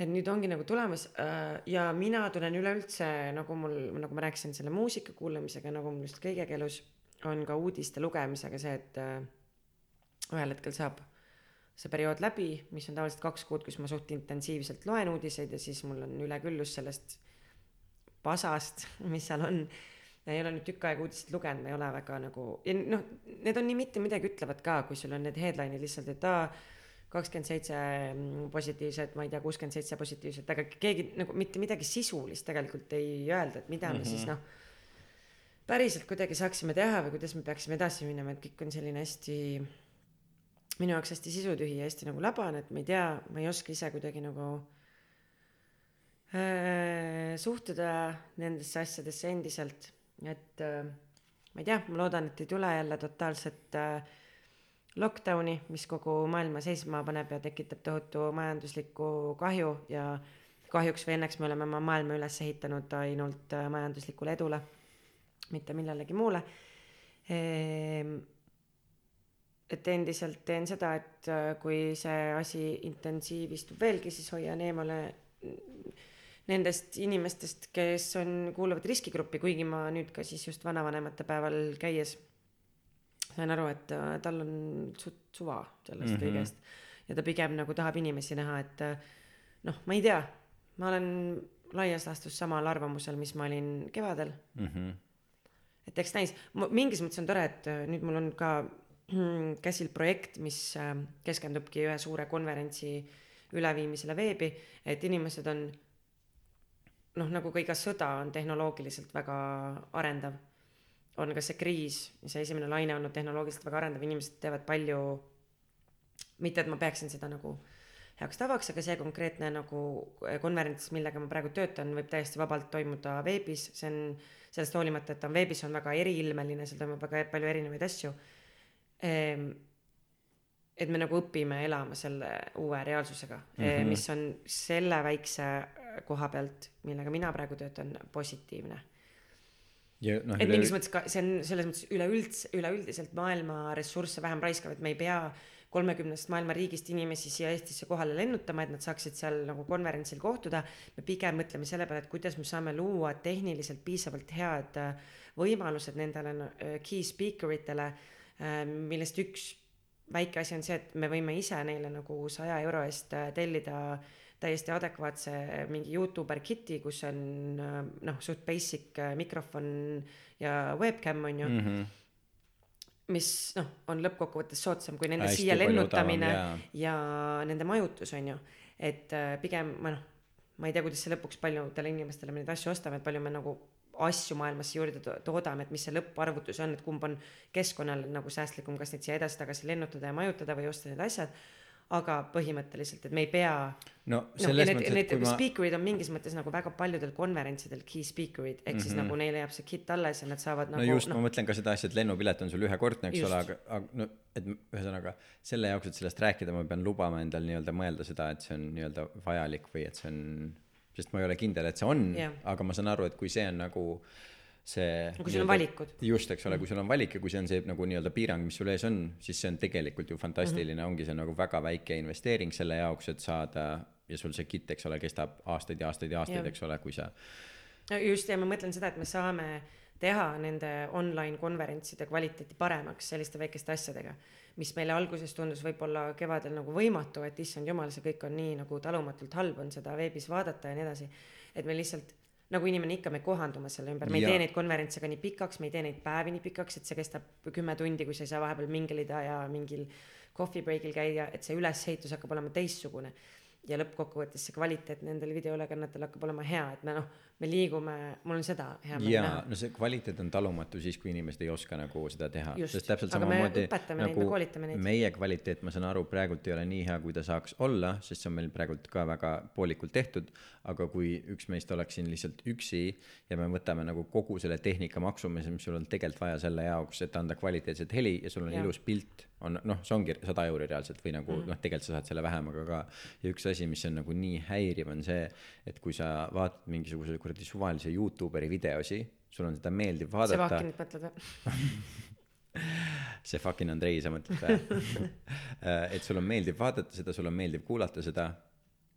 et nüüd ongi nagu tulemas äh, ja mina tunnen üleüldse nagu mul, nagu ma rääkisin selle muusika kuulamisega, nagu mul just kõigega elus on ka uudiste lugemisega see, et äh, ühel hetkel saab see periood läbi, mis on tavaliselt kaks kuud, kus ma suht intensiivselt loen uudiseid ja siis mul on üleküllus sellest pasast, mis seal on. ei ole nüüd tükk aega uudiseid lugenud, ma ei ole väga nagu ja noh, need on nii mitte midagi ütlevad ka, kui sul on need headline'id lihtsalt, et aa kakskümmend seitse positiivset, ma ei tea, kuuskümmend seitse positiivset, aga keegi nagu mitte midagi sisulist tegelikult ei öelda, et mida me mm -hmm. siis noh päriselt kuidagi saaksime teha või kuidas me peaksime edasi minema, et kõik on selline hästi minu jaoks hästi sisutühi ja hästi nagu labane, et ma ei tea, ma ei oska ise kuidagi nagu äh, suhtuda nendesse asjadesse endiselt, et äh, ma ei tea, ma loodan, et ei tule jälle totaalset äh, lockdowni, mis kogu maailma seisma paneb ja tekitab tohutu majanduslikku kahju ja kahjuks või õnneks me oleme oma maailma üles ehitanud ainult äh, majanduslikule edule, mitte millelegi muule ehm, et endiselt teen seda, et äh, kui see asi intensiivistub veelgi, siis hoian eemale nendest inimestest, kes on, kuuluvad riskigruppi, kuigi ma nüüd ka siis just vanavanemate päeval käies sain aru, et äh, tal on suht suva sellest mm -hmm. kõigest. ja ta pigem nagu tahab inimesi näha, et äh, noh, ma ei tea, ma olen laias laastus samal arvamusel, mis ma olin kevadel mm. -hmm. Et eks näis, mingis mõttes on tore, et nüüd mul on ka käsil projekt, mis keskendubki ühe suure konverentsi üleviimisele veebi, et inimesed on noh, nagu ka iga sõda on tehnoloogiliselt väga arendav, on ka see kriis, see esimene laine olnud tehnoloogiliselt väga arendav, inimesed teevad palju, mitte et ma peaksin seda nagu heaks tavaks, aga see konkreetne nagu konverents, millega ma praegu töötan, võib täiesti vabalt toimuda veebis, see on sellest hoolimata, et ta on veebis, on väga eriilmeline, seal toimub väga palju erinevaid asju Ehm, et me nagu õpime elama selle uue reaalsusega mm, -hmm. mis on selle väikse koha pealt, millega mina praegu töötan, positiivne. No, et üle... mingis mõttes ka see on selles mõttes üleüldse, üleüldiselt maailma ressursse vähem raiskav, et me ei pea kolmekümnest maailma riigist inimesi siia Eestisse kohale lennutama, et nad saaksid seal nagu konverentsil kohtuda. me pigem mõtleme selle peale, et kuidas me saame luua tehniliselt piisavalt head äh, võimalused nendele äh, key speaker itele Äh, millest üks väike asi on see, et me võime ise neile nagu saja euro eest tellida täiesti adekvaatse mingi Youtuber kit'i, kus on noh, suht basic mikrofon ja webcam on ju mm. -hmm mis noh, on lõppkokkuvõttes soodsam kui nende Hästi siia lennutamine odavam, ja nende majutus on ju, et pigem ma noh, ma ei tea, kuidas see lõpuks paljudele inimestele me neid asju ostame, et palju me nagu asju maailmasse juurde to toodame, et mis see lõpparvutus on, et kumb on keskkonnale nagu säästlikum, kas neid siia edasi-tagasi lennutada ja majutada või osta need asjad. Aga põhimõtteliselt, et me ei pea. no selles no, mõttes, et kui ma. speaker'id on mingis mõttes nagu väga paljudel konverentsidel key speaker'id, ehk mm -hmm. siis mhm. nagu neile jääb see kit alles ja nad saavad nagu. no just no., ma mõtlen ka seda asja, et lennupilet on sul ühekordne, eks just. ole, aga, aga no, et ühesõnaga selle jaoks, et sellest rääkida, ma pean lubama endal nii-öelda mõelda seda, et see on nii-öelda vajalik või et see on sest ma ei ole kindel, et see on yeah., aga ma saan aru, et kui see on nagu see. kui sul on valikud. just, eks ole, kui sul on valik ja kui see on see nagu nii-öelda piirang, mis sul ees on, siis see on tegelikult ju fantastiline mm, -hmm. ongi see nagu väga väike investeering selle jaoks, et saada ja sul see kit, eks ole, kestab aastaid ja aastaid ja aastaid, eks ole, kui sa. just ja ma mõtlen seda, et me saame teha nende online konverentside kvaliteeti paremaks selliste väikeste asjadega mis meile alguses tundus võib-olla kevadel nagu võimatu, et issand jumal, see kõik on nii nagu talumatult halb on seda veebis vaadata ja nii edasi. et me lihtsalt nagu inimene ikka, me kohandume selle ümber, me ei ja. tee neid konverentse ka nii pikaks, me ei tee neid päevi nii pikaks, et see kestab kümme tundi, kui sa ei saa vahepeal mingelida ja mingil coffee break'il käia, et see ülesehitus hakkab olema teistsugune ja lõppkokkuvõttes see kvaliteet nendel videoülekannetel hakkab olema hea, et me noh, me liigume, mul on seda hea meel näha. no see kvaliteet on talumatu siis, kui inimesed ei oska nagu seda teha. sest täpselt samamoodi nagu neid, meie kvaliteet, ma saan aru, praegult ei ole nii hea, kui ta saaks olla, sest see on meil praegult ka väga poolikult tehtud. aga kui üks meist oleks siin lihtsalt üksi ja me võtame nagu kogu selle tehnika maksumise, mis sul on tegelikult vaja selle jaoks, et anda kvaliteetset heli ja sul on ja. ilus pilt on noh, see ongi sada euri reaalselt või nagu mm. noh, tegelikult sa saad selle vähemaga ka. ja üks asi, mis on nagu nii häiriv, on see, et kui sa vaatad mingisuguse kuradi suvalise Youtuberi videosi, sul on seda meeldiv vaadata. see Vakinit mõtled või? see fucking Andrei, sa mõtled või? et sul on meeldiv vaadata seda, sul on meeldiv kuulata seda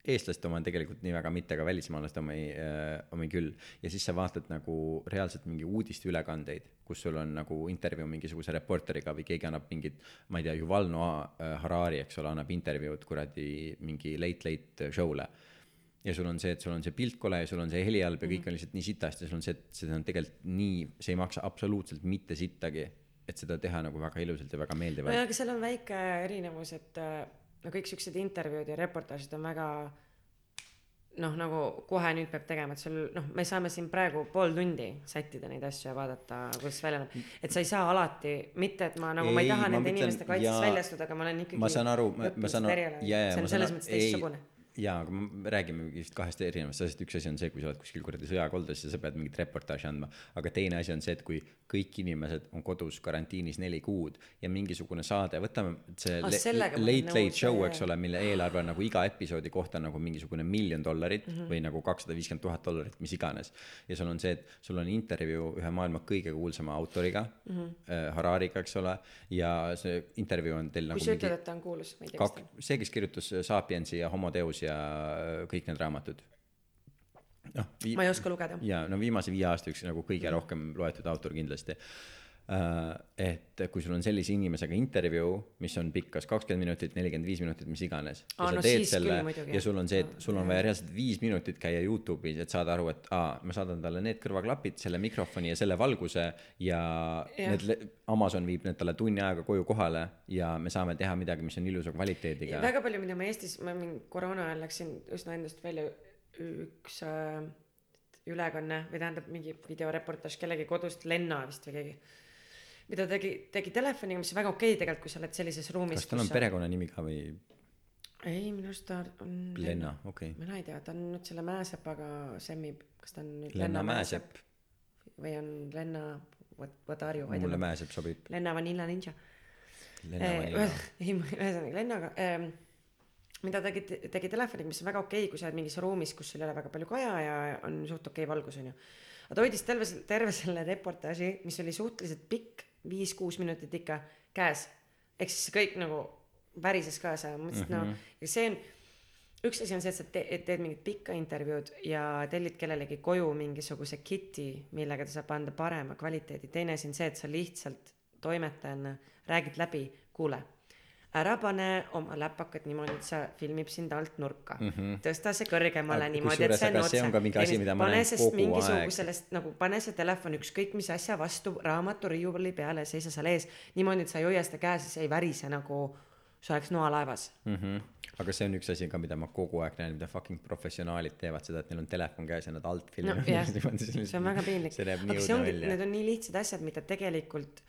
eestlaste oma tegelikult nii väga mitte, aga välismaalaste omi äh,, omi küll. ja siis sa vaatad nagu reaalselt mingi uudisteülekandeid, kus sul on nagu intervjuu mingisuguse reporteriga või keegi annab mingit, ma ei tea, Yuval Noah äh, Harari, eks ole, annab intervjuud kuradi mingi Late Late show'le. Ja sul on see, et sul on see pilt kole ja sul on see heli halb ja kõik on lihtsalt nii sitasti ja sul on see, et seda on tegelikult nii, see ei maksa absoluutselt mitte sittagi, et seda teha nagu väga ilusalt ja väga meeldivalt nojah, aga seal on väike erinevus, et äh, no kõik siuksed intervjuud ja reportaažid on väga noh, nagu kohe nüüd peab tegema, et sul noh, me saame siin praegu pool tundi sättida neid asju ja vaadata, kuidas välja näeb. et sa ei saa alati, mitte et ma nagu ei, ma ei Ei, taha nende mõtlen- inimeste kaitses jaa, välja astuda, aga ma olen ikkagi ma saan aru, ma saan aru, jaa, jaa, ma saan mõttes teistsugune. jaa, aga me räägime vist kahest erinevast asjast, üks asi on see, kui sa oled kuskil kuradi sõjakoldes ja sa pead mingit reportaaži andma, aga teine asi on see, et kui kõik inimesed on kodus karantiinis neli kuud ja mingisugune saade, võtame see Ah, Late Late nõus, Show, eks ole, mille eelarve on nagu iga episoodi kohta nagu mingisugune miljon dollarit mm -hmm. või nagu kakssada viiskümmend tuhat dollarit, mis iganes. ja sul on see, et sul on intervjuu ühe maailma kõige kuulsama autoriga mm. -hmm. Harariga, eks ole, ja see intervjuu on teil nagu kui sa ütled, et ta on kuulus, ma ei tea, kas ta on., see, kes kirjutas Sapiensi ja Homo Deus ja kõik need raamatud. noh, ma ei oska lugeda. ja no viimase viie aasta üks nagu kõige rohkem loetud autor kindlasti. Et kui sul on sellise inimesega intervjuu, mis on pikk kas kakskümmend minutit, nelikümmend viis minutit, mis iganes. ja sa no teed selle ja sul on see, et sul on vaja reaalselt viis minutit käia Youtube'is, et saada aru, et aa, ma saadan talle need kõrvaklapid, selle mikrofoni ja selle valguse ja Jah. need, Amazon viib need talle tunni ajaga koju kohale ja me saame teha midagi, mis on ilusa kvaliteediga. väga palju, mida ma Eestis, ma mingi koroona ajal läksin üsna endast välja üks äh, ülekanne või tähendab mingi videoreportaaž kellegi kodust, Lenna vist või keegi. Mida tegi, tegi telefoniga, mis on väga okei tegelikult, kui sa oled sellises ruumis. kas tal on? perekonnanimi ka või ei, minu arust ta on Lenna, okei okay.. mina ei tea, ta on nüüd selle Mäesepaga semmib, kas ta on nüüd Lenna Mäesepp, või on Lenna What, What are you, mulle Mäesepp sobib. Lenna Vanilla Ninja. Lenna ei, ühesõnaga Lennaga ähm,, mida tegi, tegi telefoniga, mis on väga okei, kui sa oled mingis ruumis, kus sul ei ole väga palju kaja ja on suht okei valgus onju. aga ta hoidis terve, terve selle reportaaži, mis oli suhteliselt pikk, viis-kuus minutit ikka käes. ehk siis kõik nagu värises kaasa ja mõtlesin, et Mhm. no ja see on üks asi on see, et sa te, et teed mingit pikka intervjuud ja tellid kellelegi koju mingisuguse kit'i, millega ta saab anda parema kvaliteedi. teine asi on see, et sa lihtsalt toimetajana räägid läbi, kuule, ära pane oma läpakat niimoodi, et sa filmib sind alt nurka mm. -hmm. tõsta see kõrgemale Aga niimoodi, et see on aga see on ka mingi asi, mida ma näen kogu mingisugusest nagu pane see telefon ükskõik mis asja vastu raamaturiiuli peale, seisa seal ees niimoodi, et sa ei hoia seda käes ja see ei värise nagu see oleks noalaevas mm. -hmm. aga see on üks asi ka, mida ma kogu aeg näen, mida fucking professionaalid teevad, seda, et neil on telefon käes ja nad alt no filmivad jah, see on väga piinlik. see aga see ongi, need. on nii lihtsad asjad, mida tegelikult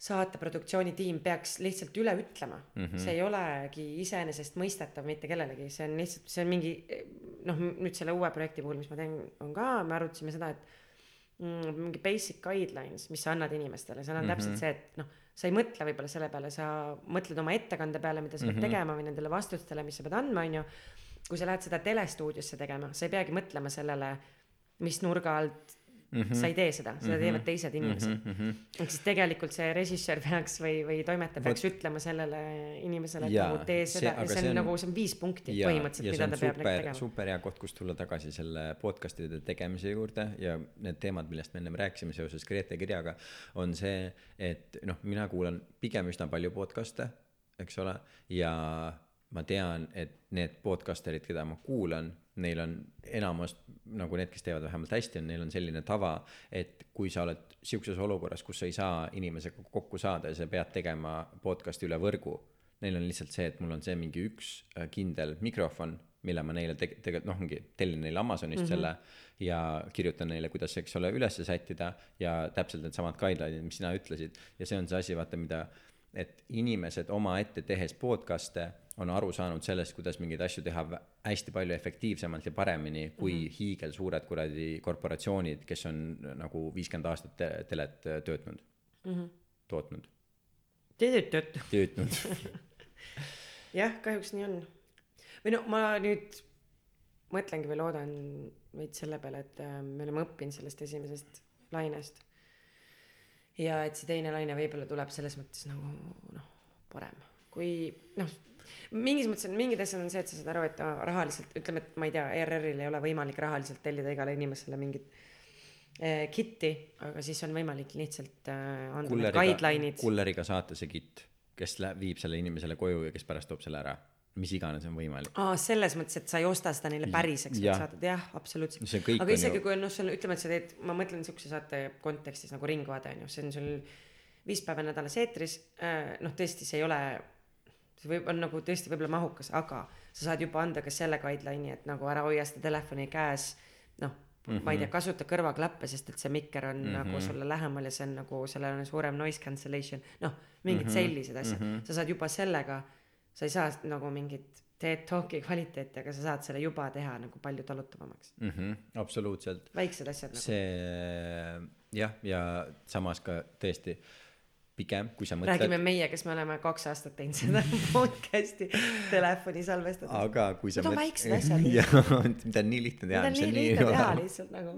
saate produktsioonitiim peaks lihtsalt üle ütlema mm. -hmm. see ei olegi iseenesestmõistetav mitte kellelegi, see on lihtsalt, see on mingi noh, nüüd selle uue projekti puhul, mis ma teen, on ka, me arutasime seda, et mm, mingi basic guidelines, mis sa annad inimestele, seal on mm -hmm. täpselt see, et noh, sa ei mõtle võib-olla selle peale, sa mõtled oma ettekande peale, mida sa pead mm -hmm. tegema või nendele vastustele, mis sa pead andma, onju. kui sa lähed seda telestuudiosse tegema, sa ei peagi mõtlema sellele, mis nurga alt mm -hmm. sa ei tee seda, seda teevad teised inimesed mm. -hmm. ehk siis tegelikult see režissöör peaks või, või toimetaja peaks ütlema sellele inimesele, et nagu tee see- seda aga ja see see on on- nagu, see on viis punkti ja, põhimõtteliselt, mida see on ta peab super, tegema. super hea koht, kust tulla tagasi selle podcast'ide tegemise juurde ja need teemad, millest me ennem rääkisime seoses Grete kirjaga, on see, et noh, mina kuulan pigem üsna palju podcast'e, eks ole, ja ma tean, et need podcasterid, keda ma kuulan, neil on enamus nagu need, kes teevad vähemalt hästi, on, neil on selline tava, et kui sa oled sihukeses olukorras, kus sa ei saa inimesega kokku saada ja sa pead tegema podcast'i üle võrgu neil on lihtsalt see, et mul on see mingi üks äh, kindel mikrofon, mille ma neile teg-, tegelikult noh, ongi tellin neile Amazonist mm -hmm. selle ja kirjutan neile, kuidas, eks ole, üles sättida ja täpselt needsamad guideline'id, mis sina ütlesid ja see on see asi, vaata, mida et inimesed omaette tehes podcast'e on aru saanud sellest, kuidas mingeid asju teha hästi palju efektiivsemalt ja paremini kui mm -hmm. hiigelsuured kuradi korporatsioonid, kes on nagu viiskümmend aastat te- telet töötanud mm, -hmm. tootnud, tööd-tööd. töötnud jah, kahjuks nii on. või no ma nüüd mõtlengi või loodan veits selle peale, et äh, me oleme õppinud sellest esimesest lainest. ja et see teine laine võib-olla tuleb selles mõttes nagu noh, parem, kui noh, mingis mõttes on mingid asjad on see, et sa saad aru, et rahaliselt ütleme, et ma ei tea, ERR-il ei ole võimalik rahaliselt tellida igale inimesele mingit eh, kit'i, aga siis on võimalik lihtsalt eh, anda need guideline'id, kulleriga saata see kitt kes lä- viib selle inimesele koju ja kes pärast toob selle ära. Mis iganes on võimalik. Aa, selles mõttes, et sa ei osta seda neile päriseks, vaid saadad, jah, absoluutselt. Aga isegi ju- kui on noh, sul ütleme, et sa teed, ma mõtlen siukse saate kontekstis nagu Ringvaade on ju, see on sul viis päeva nädalas eetris, noh, tõesti, see ei ole, see võib, on nagu tõesti võib-olla mahukas, aga sa saad juba anda ka selle guideline'i, et nagu ära hoia seda telefoni käes, noh mm, -hmm. ma ei tea, kasuta kõrvaklappe, sest et see mikker on mm -hmm. nagu sulle lähemal ja see on nagu, sellel on suurem noise cancellation, noh, mingid mm -hmm. sellised asjad mm, -hmm. sa saad juba sellega, sa ei saa nagu mingit TED Talki kvaliteeti, aga sa saad selle juba teha nagu palju talutavamaks. mm. -hmm, absoluutselt. väiksed asjad nagu. see jah, ja samas ka tõesti pigem, kui sa räägime mõtled, meie, kes me oleme kaks aastat teinud seda podcast'i telefoni salvestades. aga kui sa Need on mõt- väiksed asjad jah, mida on nii lihtne teha. Need on nii lihtne teha lihtsalt nagu.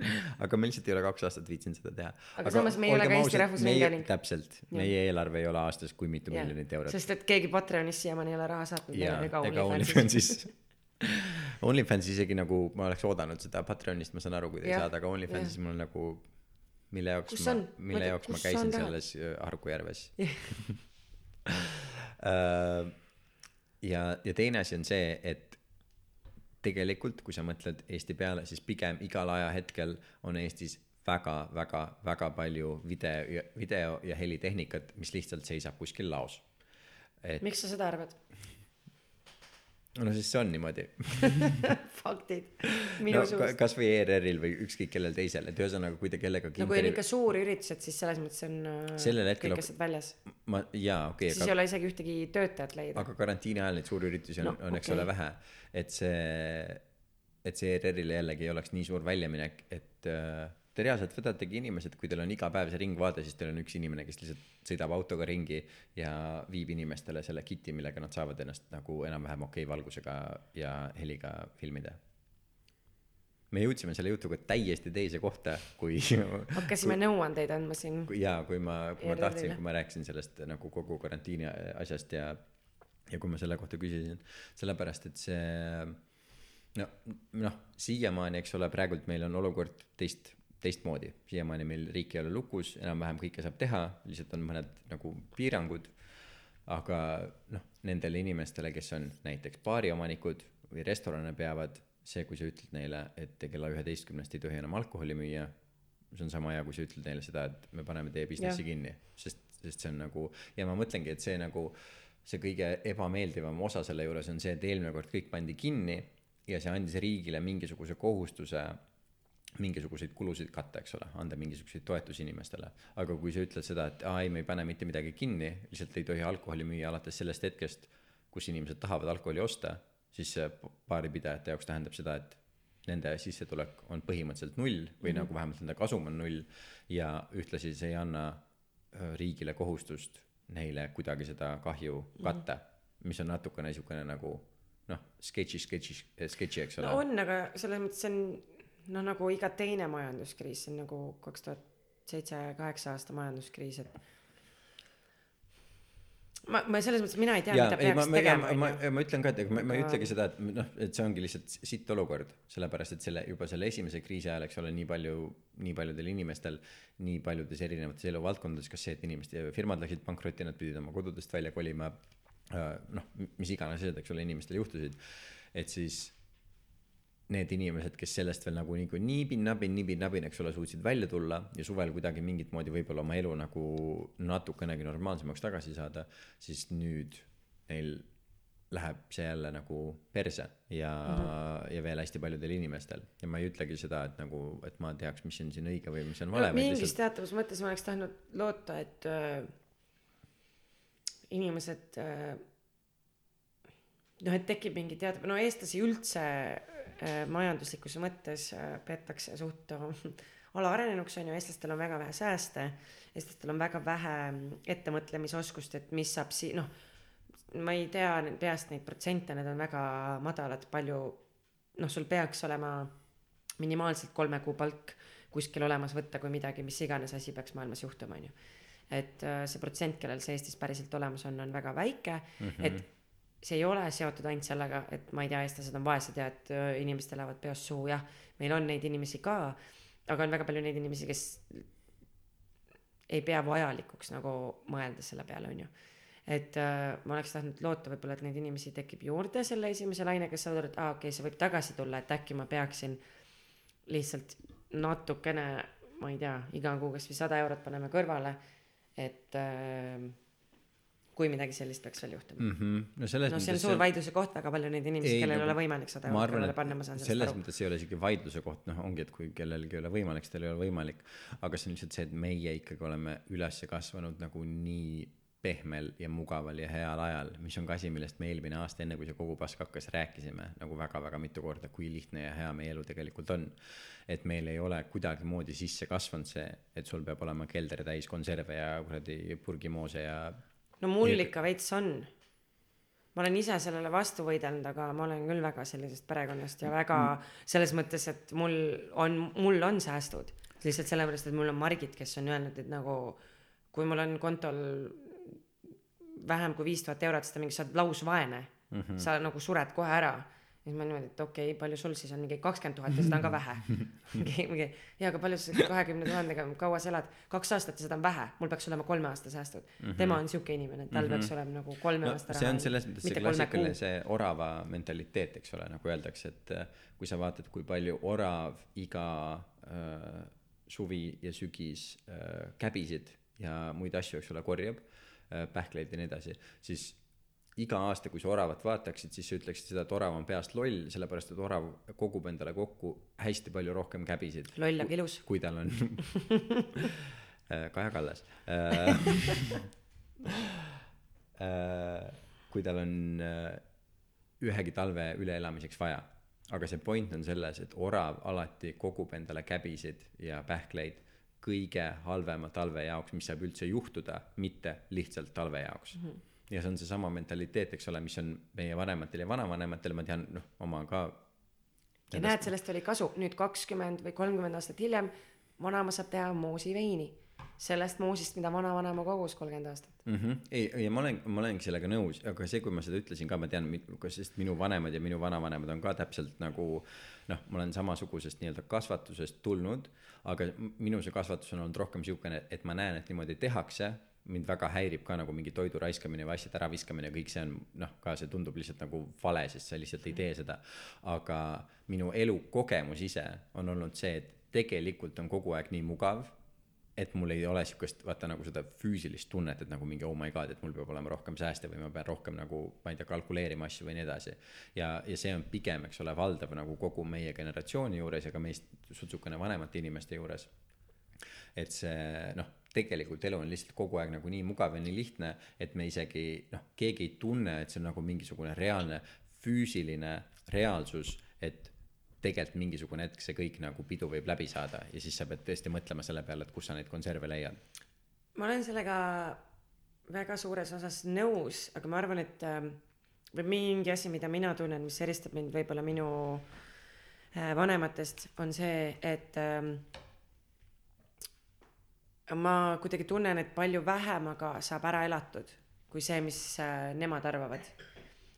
aga me lihtsalt ei ole kaks aastat viitsinud seda teha. Aga samas me ei ole ka Eesti Rahvusringhääling. täpselt, meie eelarve ei ole aastas kui mitu Jah. miljonit eurot. sest et keegi Patreonis siiamaani ei ole raha saatnud ja meile ega OnlyFansis. OnlyFans isegi nagu ma oleks oodanud seda Patreonist, ma saan aru, kui ta ei saada, aga OnlyFansis mul nagu mille jaoks Kus ma mille jaoks ma käisin selles äh, Harku järves Äh, ja, ja teine asi on see, et tegelikult, kui sa mõtled Eesti peale, siis pigem igal ajahetkel on Eestis väga-väga-väga palju video, video ja helitehnikat, mis lihtsalt seisab kuskil laos. et miks sa seda arvad? No siis see on niimoodi. faktid, no suust. kasvõi ERR-il või ükskõik kellel teisel, et ühesõnaga, kui te kellegagi no kui on ikka suur üritused, siis selles mõttes on äh, Sellel hetkel kõik asjad väljas. ma jaa okei siis ei ole isegi ühtegi töötajat leida. aga karantiini ajal neid suuri üritusi on No, on, eks okei. ole, vähe. et see, et see ERR-ile jällegi ei oleks nii suur väljaminek, et äh, te reaalselt võtategi inimesed, kui teil on iga päev see ringvaade, siis teil on üks inimene, kes lihtsalt sõidab autoga ringi ja viib inimestele selle kit'i, millega nad saavad ennast nagu enam-vähem okei valgusega ja heliga filmida. me jõudsime selle jutuga täiesti teise kohta, kui hakkasime nõuandeid andma siin. jaa, kui ma, kui ma tahtsin, kui ma rääkisin sellest nagu kogu karantiini asjast ja ja kui ma selle kohta küsisin, sellepärast et see no, noh, siiamaani, eks ole, praegult meil on olukord teist, teistmoodi, siiamaani meil riik ei ole lukus, enam-vähem kõike saab teha, lihtsalt on mõned nagu piirangud, aga noh, nendele inimestele, kes on näiteks baariomanikud või restorane peavad, see, kui sa ütled neile, et kella üheteistkümnest ei tohi enam alkoholi müüa, see on sama hea, kui sa ütled neile seda, et me paneme teie businessi Jah. kinni, sest, sest see on nagu ja ma mõtlengi, et see nagu see kõige ebameeldivam osa selle juures on see, et eelmine kord kõik pandi kinni ja see andis riigile mingisuguse kohustuse mingisuguseid kulusid katta, eks ole, anda mingisuguseid toetusi inimestele. aga kui sa ütled seda, et aa ei, me ei pane mitte midagi kinni, lihtsalt ei tohi alkoholi müüa alates sellest hetkest, kus inimesed tahavad alkoholi osta, siis see baaripidajate jaoks tähendab seda, et nende sissetulek on põhimõtteliselt null või mm -hmm. nagu vähemalt nende kasum on null ja ühtlasi see ei anna riigile kohustust neile kuidagi seda kahju katta, mis on natukene niisugune nagu noh, sketši, sketši, sketši, eks ole no on, aga selles mõttes see on noh, nagu iga teine majanduskriis, see on nagu kaks tuhat seitse, kaheksa aasta majanduskriis, et ma, ma selles mõttes, mina ei tea, mida ma, peaks ma, tegema, ma, onju. ma ütlen ka, et ma, ma ei ütlegi seda, et noh, et see ongi lihtsalt sitt olukord, sellepärast et selle juba selle esimese kriisi ajal, eks ole, nii palju, nii paljudel inimestel, nii paljudes erinevates eluvaldkondades, kas see, et inimeste firmad läksid pankrotti, nad pidid oma kodudest välja kolima, noh, mis iganes asjad, eks ole, inimestel juhtusid, et siis need inimesed, kes sellest veel nagu nagu niibin-nabin, niibin-nabin, eks ole, suutsid välja tulla ja suvel kuidagi mingit moodi võib-olla oma elu nagu natukenegi normaalsemaks tagasi saada, siis nüüd neil läheb see jälle nagu perse ja mm, -hmm. ja veel hästi paljudel inimestel ja ma ei ütlegi seda, et nagu, et ma teaks, mis on siin õige või mis on vale no, mingis lihtsalt teatavas mõttes ma oleks tahtnud loota, et äh, inimesed äh, noh, et tekib mingi teatav, no eestlasi üldse majanduslikus mõttes äh, peetakse suht äh, alaarenenuks on ju, eestlastel on väga vähe sääste, eestlastel on väga vähe mm, ettemõtlemisoskust, et mis saab si-, noh, ma ei tea peast neid protsente, need on väga madalad, palju noh, sul peaks olema minimaalselt kolme kuu palk kuskil olemas võtta, kui midagi, mis iganes asi peaks maailmas juhtuma, on ju. et äh, see protsent, kellel see Eestis päriselt olemas on, on väga väike mm, -hmm. et see ei ole seotud ainult sellega, et ma ei tea, eestlased on vaesed ja et inimestel lähevad peost suhu, jah, meil on neid inimesi ka, aga on väga palju neid inimesi, kes ei pea vajalikuks nagu mõelda selle peale, on ju. et äh, ma oleks tahtnud loota võib-olla, et neid inimesi tekib juurde selle esimese laine, kes saavad aru, et aa ah, okei okay,, see võib tagasi tulla, et äkki ma peaksin lihtsalt natukene, ma ei tea, iga kuu kasvõi sada eurot paneme kõrvale, et äh, kui midagi sellist peaks veel juhtuma mm. -hmm. no selles no see on suur vaidluse koht väga palju neid inimesi kellel ei ole võimalik sada eurot kõrvale panna ma saan sellest selles aru mõttes ei ole isegi vaidluse koht, noh, ongi, et kui kellelgi ei ole võimalik, siis tal ei ole võimalik. aga see on lihtsalt see, et meie ikkagi oleme üles kasvanud nagu nii pehmel ja mugaval ja heal ajal, mis on ka asi, millest me eelmine aasta, enne kui see kogu pask hakkas, rääkisime nagu väga-väga mitu korda, kui lihtne ja hea meie elu tegelikult on. et meil ei ole kuidagimoodi sisse kasvanud see, et sul peab olema kelder täis konserve ja kuradi purgimoose ja no mul ikka veits on. Ma olen ise sellele vastu võidelnud aga ma olen küll väga sellisest perekonnast ja väga selles mõttes et mul on mul on säästud. Lihtsalt sellepärast et mul on Margit kes on öelnud et nagu kui mul on kontol vähem kui viis tuhat eurot siis ta mingi sa oled lausvaene. Mm -hmm. sa nagu sured kohe ära siis ma niimoodi et okei okay, palju sul siis on? Mingi kakskümmend tuhat ja seda on ka vähe. Mingi mingi ja aga palju sa kahekümne tuhandega kaua sa elad? Kaks aastat ja seda on vähe. Mul peaks olema kolme aasta säästud. Mm -hmm. tema on siuke inimene et tal mm -hmm. peaks olema nagu kolme no, aasta see on selles mõttes see klassikaline see orava mentaliteet eks ole nagu öeldakse et äh, kui sa vaatad kui palju orav iga äh, suvi ja sügis äh, käbisid ja muid asju eks ole korjab äh, pähkleid ja nii edasi siis iga aasta kui sa oravat vaataksid siis sa ütleksid seda et orav on peast loll sellepärast et orav kogub endale kokku hästi palju rohkem käbisid. Loll aga ilus kui tal on Äh, Kaja Kallas. Äh, äh, kui tal on ühegi talve üleelamiseks vaja. Aga see point on selles et orav alati kogub endale käbisid ja pähkleid kõige halvema talve jaoks mis saab üldse juhtuda mitte lihtsalt talve jaoks. Mm -hmm. Ja see on seesama mentaliteet eks ole mis on meie vanematel ja vanavanematel ma tean noh oma ka ja näed sellest oli kasu nüüd kakskümmend või kolmkümmend aastat hiljem vanaema saab teha moosiveini sellest moosist mida vanavanema kogus kolmkümmend aastat mm. -hmm. ei, ei ma olen, ma olengi sellega nõus, aga see, kui ma seda ütlesin ka, ma tean, sest minu vanemad ja minu vanavanemad on ka täpselt nagu noh, ma olen samasugusest nii-öelda kasvatusest tulnud, aga minu see kasvatus on olnud rohkem siukene, et ma näen, et niimoodi tehakse mind väga häirib ka nagu mingi toidu raiskamine või asjade äraviskamine, kõik see on noh, ka see tundub lihtsalt nagu vale, sest sa lihtsalt ei tee seda. aga minu elukogemus ise on olnud see, et tegelikult on kogu aeg nii mugav et mul ei ole sihukest vaata nagu seda füüsilist tunnet, et nagu mingi oh my god, et mul peab olema rohkem sääste või ma pean rohkem nagu, ma ei tea, kalkuleerima asju või nii edasi. ja, ja see on pigem, eks ole, valdav nagu kogu meie generatsiooni juures ja ka meist sutsukene vanemate inimeste juures. Et see noh, tegelikult elu on lihtsalt kogu aeg nagu nii mugav ja nii lihtne, et me isegi noh, keegi ei tunne, et see on nagu mingisugune reaalne füüsiline reaalsus, et tegelikult mingisugune hetk see kõik nagu pidu võib läbi saada ja siis sa pead tõesti mõtlema selle peale, et kus sa neid konserve leiad. ma olen sellega väga suures osas nõus, aga ma arvan, et ähm, või mingi asi, mida mina tunnen, mis eristab mind võib-olla minu äh, vanematest, on see, et ähm, ma kuidagi tunnen, et palju vähemaga saab ära elatud kui see, mis äh, nemad arvavad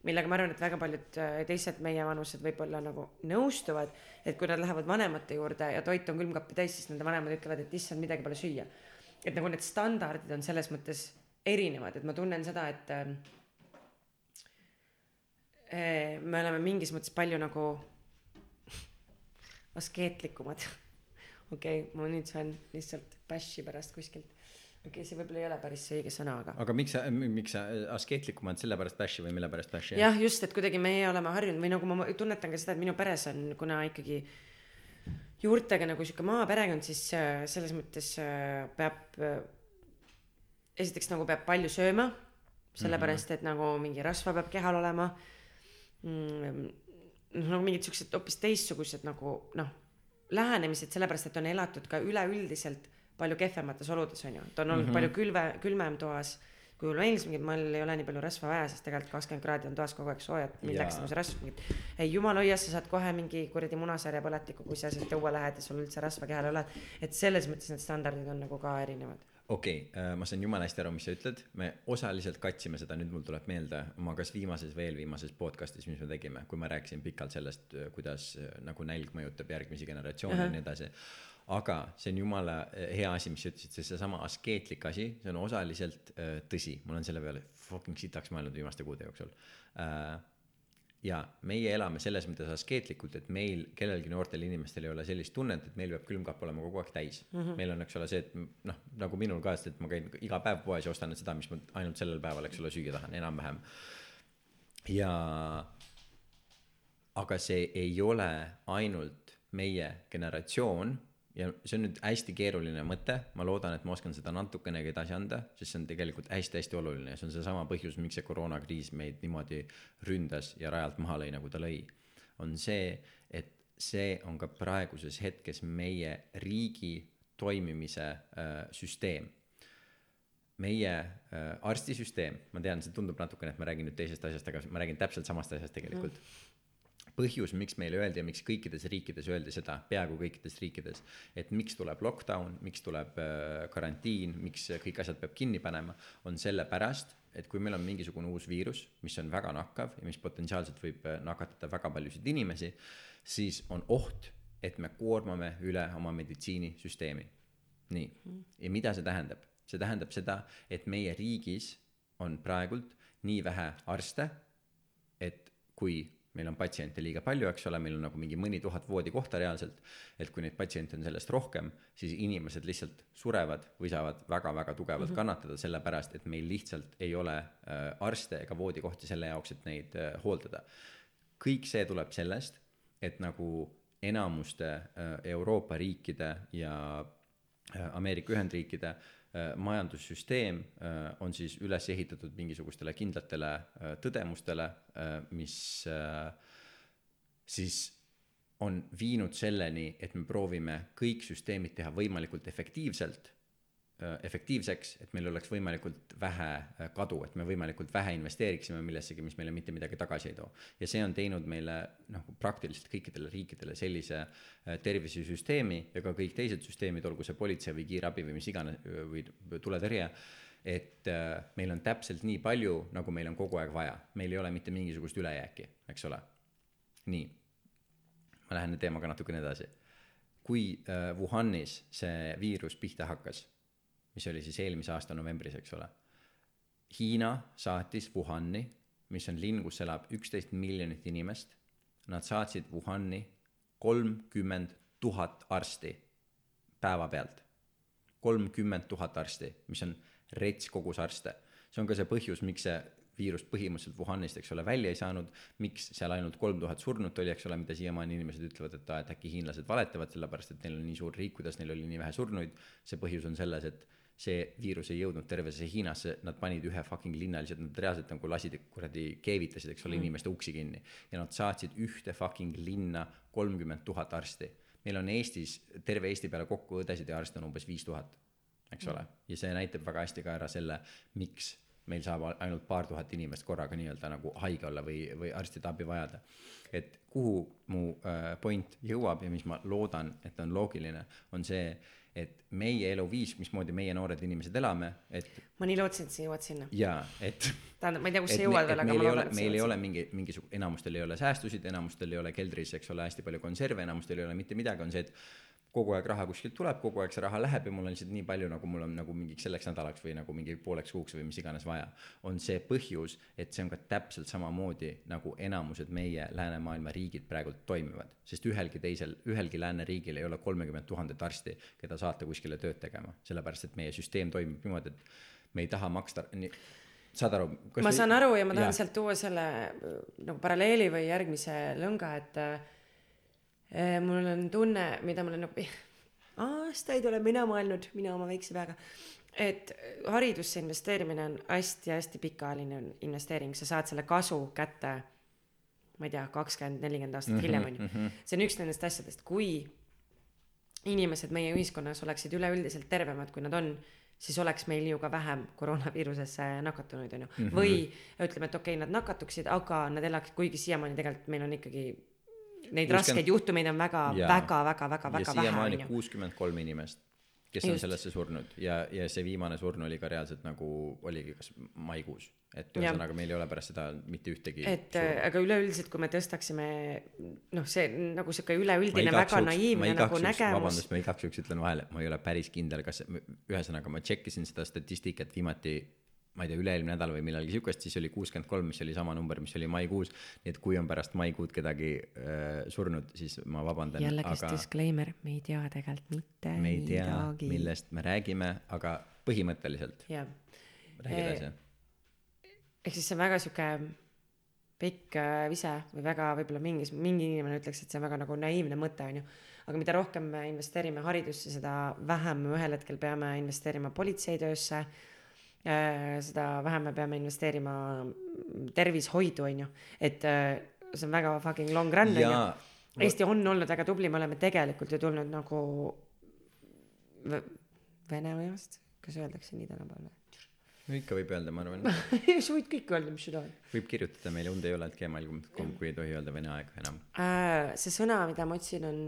millega ma arvan, et väga paljud äh, teised meievanused võib-olla nagu nõustuvad, et kui nad lähevad vanemate juurde ja toit on külmkappi täis, siis nende vanemad ütlevad, et issand, midagi pole süüa. et nagu need standardid on selles mõttes erinevad, et ma tunnen seda, et äh, äh me oleme mingis mõttes palju nagu askeetlikumad. okei okay,, ma nüüd saan lihtsalt bash'i pärast kuskilt okei okay,, see võib-olla ei ole päris see õige sõna, aga. aga miks sa, miks sa askeetlikumad sellepärast bash'i või mille pärast bash'i? jah, just, et kuidagi meie oleme harjunud või nagu ma tunnetan ka seda, et minu peres on, kuna ikkagi juurtega nagu sihuke maaperekond, siis äh, selles mõttes äh, peab äh,, esiteks nagu peab palju sööma, sellepärast et nagu mingi rasva peab kehal olema mm,. noh, nagu mingid siuksed hoopis teistsugused nagu noh, lähenemised, sellepärast et on elatud ka üleüldiselt palju kehvemates oludes on ju, ta on olnud mm -hmm. palju külve, külmem toas kui mul meeldis mingi, mul ei ole nii palju rasva vaja, sest tegelikult kakskümmend kraadi on toas kogu aeg sooja, et mind läks nagu see rasv mingit. ei jumal hoias, sa saad kohe mingi kuradi munasarja põletiku, kui sa sealt õue lähed ja sul üldse rasva kehal ei ole. et selles mõttes need standardid on nagu ka erinevad. Okei okay,, ma saan jumala hästi aru, mis sa ütled, me osaliselt katsime seda, nüüd mul tuleb meelde oma kas viimases või eelviimases podcast'is, mis me tegime, kui ma rääkisin pikalt sellest, kuidas äh, nagu nälg mõjutab järgmisi generatsioone ja nii edasi. aga see on jumala äh, hea asi, mis sa ütlesid, sest seesama askeetlik asi, see on osaliselt äh, tõsi, ma olen selle peale fucking sitaks mõelnud viimaste kuude jooksul. Äh, ja meie elame selles mõttes askeetlikult, et meil kellelgi noortel inimestel ei ole sellist tunnet, et meil peab külmkapp olema kogu aeg täis mm. -hmm. meil on, eks ole, see, et noh, nagu minul ka, et ma käin iga päev poes ja ostan seda, mis ma ainult sellel päeval, eks ole, süüa tahan, enam-vähem. ja aga see ei ole ainult meie generatsioon ja see on nüüd hästi keeruline mõte, ma loodan, et ma oskan seda natukenegi edasi anda, sest see on tegelikult hästi-hästi oluline ja see on seesama põhjus, miks see koroonakriis meid niimoodi ründas ja rajalt maha lõi, nagu ta lõi. on see, et see on ka praeguses hetkes meie riigi toimimise äh, süsteem meie äh, arstisüsteem, ma tean, see tundub natukene, et ma räägin nüüd teisest asjast, aga ma räägin täpselt samast asjast tegelikult mm.. põhjus, miks meile öeldi ja miks kõikides riikides öeldi seda, peaaegu kõikides riikides, et miks tuleb lockdown, miks tuleb äh, karantiin, miks kõik asjad peab kinni panema, on sellepärast, et kui meil on mingisugune uus viirus, mis on väga nakkav ja mis potentsiaalselt võib äh, nakatada väga paljusid inimesi, siis on oht, et me koormame üle oma meditsiinisüsteemi. nii, ja mida see tähendab? see tähendab seda, et meie riigis on praegult nii vähe arste, et kui meil on patsiente liiga palju, eks ole, meil on nagu mingi mõni tuhat voodikohta reaalselt, et kui neid patsiente on sellest rohkem, siis inimesed lihtsalt surevad või saavad väga-väga tugevalt mm -hmm. kannatada, sellepärast et meil lihtsalt ei ole äh, arste ega voodikohti selle jaoks, et neid äh, hooldada. kõik see tuleb sellest, et nagu enamuste äh, Euroopa riikide ja Ameerika Ühendriikide äh, majandussüsteem äh, on siis üles ehitatud mingisugustele kindlatele äh, tõdemustele äh,, mis äh, siis on viinud selleni, et me proovime kõik süsteemid teha võimalikult efektiivselt, efektiivseks, et meil oleks võimalikult vähe äh, kadu, et me võimalikult vähe investeeriksime millessegi, mis meile mitte midagi tagasi ei too. ja see on teinud meile noh, praktiliselt kõikidele riikidele sellise äh, tervisesüsteemi ja ka kõik teised süsteemid, olgu see politsei või kiirabi või mis iganes või tuletõrje, et äh, meil on täpselt nii palju, nagu meil on kogu aeg vaja, meil ei ole mitte mingisugust ülejääki, eks ole. nii, ma lähen teemaga natukene edasi. kui äh, Wuhanis see viirus pihta hakkas, mis oli siis eelmise aasta novembris, eks ole, Hiina saatis Wuhani, mis on linn, kus elab üksteist miljonit inimest, nad saatsid Wuhani kolmkümmend tuhat arsti päeva pealt. kolmkümmend tuhat arsti, mis on rets kogus arste. see on ka see põhjus, miks see viirus põhimõtteliselt Wuhanist, eks ole, välja ei saanud, miks seal ainult kolm tuhat surnut oli, eks ole, mida siiamaani inimesed ütlevad, et et äkki hiinlased valetavad, sellepärast et neil on nii suur riik, kuidas neil oli nii vähe surnuid. see põhjus on selles, et see viirus ei jõudnud tervesse Hiinasse, nad panid ühe fucking linna lihtsalt, nad reaalselt nagu lasid kuradi, keevitasid, eks ole, inimeste uksi kinni. ja nad saatsid ühte fucking linna kolmkümmend tuhat arsti. meil on Eestis, terve Eesti peale kokku õdesid ja arste on umbes viis tuhat, eks ole, ja see näitab väga hästi ka ära selle, miks meil saab ainult paar tuhat inimest korraga nii-öelda nagu haige olla või, või arstide abi vajada. et kuhu mu äh, point jõuab ja mis ma loodan, et on loogiline, on see, et meie eluviis, mismoodi meie noored inimesed elame, et ma nii lootsin, et sa jõuad sinna. jaa, et tähendab, ma ei tea, kus sa jõuad veel, aga ma ei ole loodan, et sa meil ei jõuad ole mingi mingisugune enamustel ei ole säästusid enamustel ei ole keldris eks ole hästi palju konserve enamustel ei ole mitte midagi on see et kogu aeg raha kuskilt tuleb kogu aeg see raha läheb ja mul on lihtsalt nii palju nagu mul on nagu mingiks selleks nädalaks või nagu mingi pooleks kuuks või mis iganes vaja on see põhjus et see on ka täpselt samamoodi nagu enamused meie läänemaailma riigid praegult toimivad sest ühelgi teisel ühelgi lääneriigil ei ole kolmekümmet tuhandet arsti keda saata kuskile tööd tegema sellepärast et meie süsteem toimib niimoodi et me ei taha maksta nii saad aru ma saan aru ja ma tahan Jaa. sealt tuua selle nagu paralleeli või järgmise lõnga, et äh, mul on tunne, mida ma olen nagu aastaid olen mina mõelnud, mina oma väikse peaga, et haridusse investeerimine on hästi-hästi pikaajaline investeering, sa saad selle kasu kätte, ma ei tea, kakskümmend, nelikümmend aastat hiljem on ju. see on üks nendest asjadest, kui inimesed meie ühiskonnas oleksid üleüldiselt tervemad, kui nad on, siis oleks meil ju ka vähem koroonaviirusesse nakatunuid, on ju. või ütleme, et okei okay,, nad nakatuksid, aga nad elaks, kuigi siiamaani tegelikult meil on ikkagi neid 60 raskeid juhtumeid on väga, väga, väga, väga, väga vähe, siiamaani on kuuskümmend kolm inimest kes on Just. sellesse surnud. Ja, ja see viimane surnu oli ka reaalselt nagu oligi kas maikuus, et ühesõnaga meil ei ole pärast seda mitte ühtegi et äh, aga üleüldiselt, kui me tõstaksime noh, see nagu sihuke üleüldine väga ma naiivne nagu juhuks- nägemus. vabandust, ma igaks juhuks ütlen vahele, ma ei ole päris kindel, kas, ühesõnaga ma tšekkisin seda statistikat viimati ma ei tea, üle-eelmine nädal või millalgi siukest, siis oli kuuskümmend kolm, mis oli sama number, mis oli maikuus. nii et kui on pärast maikuud kedagi äh, surnud, siis ma vabandan, jällegi aga disclaimer, me ei tea tegelikult mitte me ei tea, millest me räägime, aga põhimõtteliselt, jah, räägi Eh, edasi. ehk siis see on väga sihuke pikk äh, vise või väga võib-olla mingis, mingi inimene ütleks, et see on väga nagu naiivne mõte, onju. aga mida rohkem me investeerime haridusse, seda vähem me ühel hetkel peame investeerima politseitöösse. Seda vähem me peame investeerima tervishoidu, onju, et äh, see on väga fucking long run, onju jaa, Eesti on olnud väga tubli, me oleme tegelikult ju tulnud nagu v- Venemaast, kas öeldakse nii tänapäeval no ikka võib öelda, ma arvan, või? sa võid kõike öelda, mis sa tahad võib kirjutada meile und ei ole, et gmail.com, kui ei tohi öelda vene aeg enam. äh,. see sõna, mida ma otsin, on,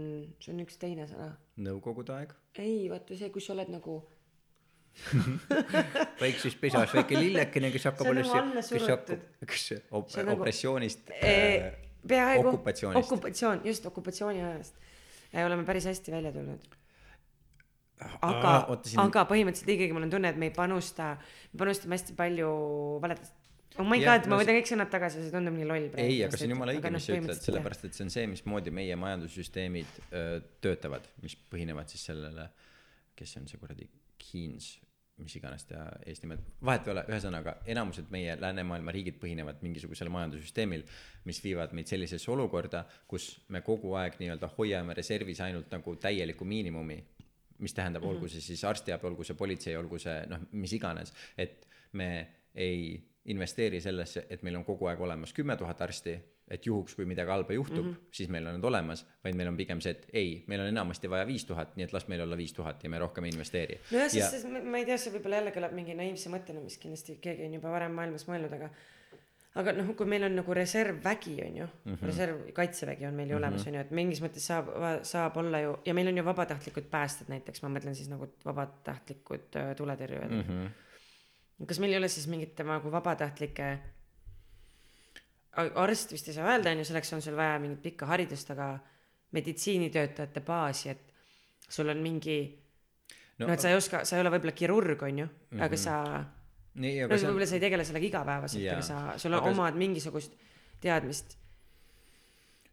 see on üks teine sõna. nõukogude aeg, ei, vaata see, kus sa oled nagu, väikses pesas väike lillekene, kes hakkab alles nagu kes hakkab, kes op- nagu- opressioonist Eh, peaaegu okupatsioonist. okupatsioon, just okupatsiooni ajast. oleme päris hästi välja tulnud. Aga oota,, siin- aga põhimõtteliselt ikkagi mul on tunne, et me ei panusta, me panustame hästi palju valedest. oh my god, ma võtan kõik sõnad tagasi, see tundub nii loll praegu. ei, aga see on jumala õige, mis sa noh, ütled, sellepärast et see on see, mismoodi meie majandussüsteemid öö, töötavad, mis põhinevad siis sellele, kes see on see kuradi Keynes, mis iganes ta eest nimed, vahet ei ole, ühesõnaga enamused meie läänemaailma riigid põhinevad mingisugusel majandussüsteemil, mis viivad meid sellisesse olukorda, kus me kogu aeg nii-öelda hoiame reservis ainult nagu täielikku miinimumi, mis tähendab mm, -hmm. olgu see siis arstiabi, olgu see politsei, olgu see noh, mis iganes, et me ei investeeri sellesse, et meil on kogu aeg olemas kümme tuhat arsti, et juhuks, kui midagi halba juhtub mm, -hmm. siis meil on need olemas, vaid meil on pigem see, et ei, meil on enamasti vaja viis tuhat, nii et las meil olla viis tuhat ja me rohkem ei investeeri. nojah, sest, sest ma- ei tea, see võib-olla jälle kõlab mingi naiivse mõttena, mis kindlasti keegi on juba varem maailmas mõelnud, aga aga noh, kui meil on nagu reservvägi on ju mm, -hmm. reserv, kaitsevägi on meil ju mm -hmm. olemas on ju, et mingis mõttes saab, saab olla ju ja meil on ju vabatahtlikud päästjad näiteks, ma mõtlen siis nagu vabatahtlikud äh, tuletõrjujad mm. -hmm. kas meil ei ole siis mingit nagu vabatahtlike arst vist ei saa öelda, on ju, selleks on sul vaja mingit pikka haridust, aga meditsiinitöötajate baasi, et sul on mingi No, no et sa ei oska, sa ei ole võib-olla kirurg, on ju, aga sa, nii, no aga see on võib-olla sa ei tegele sellega igapäevaselt, aga sa, sul on Aga- omad mingisugust teadmist.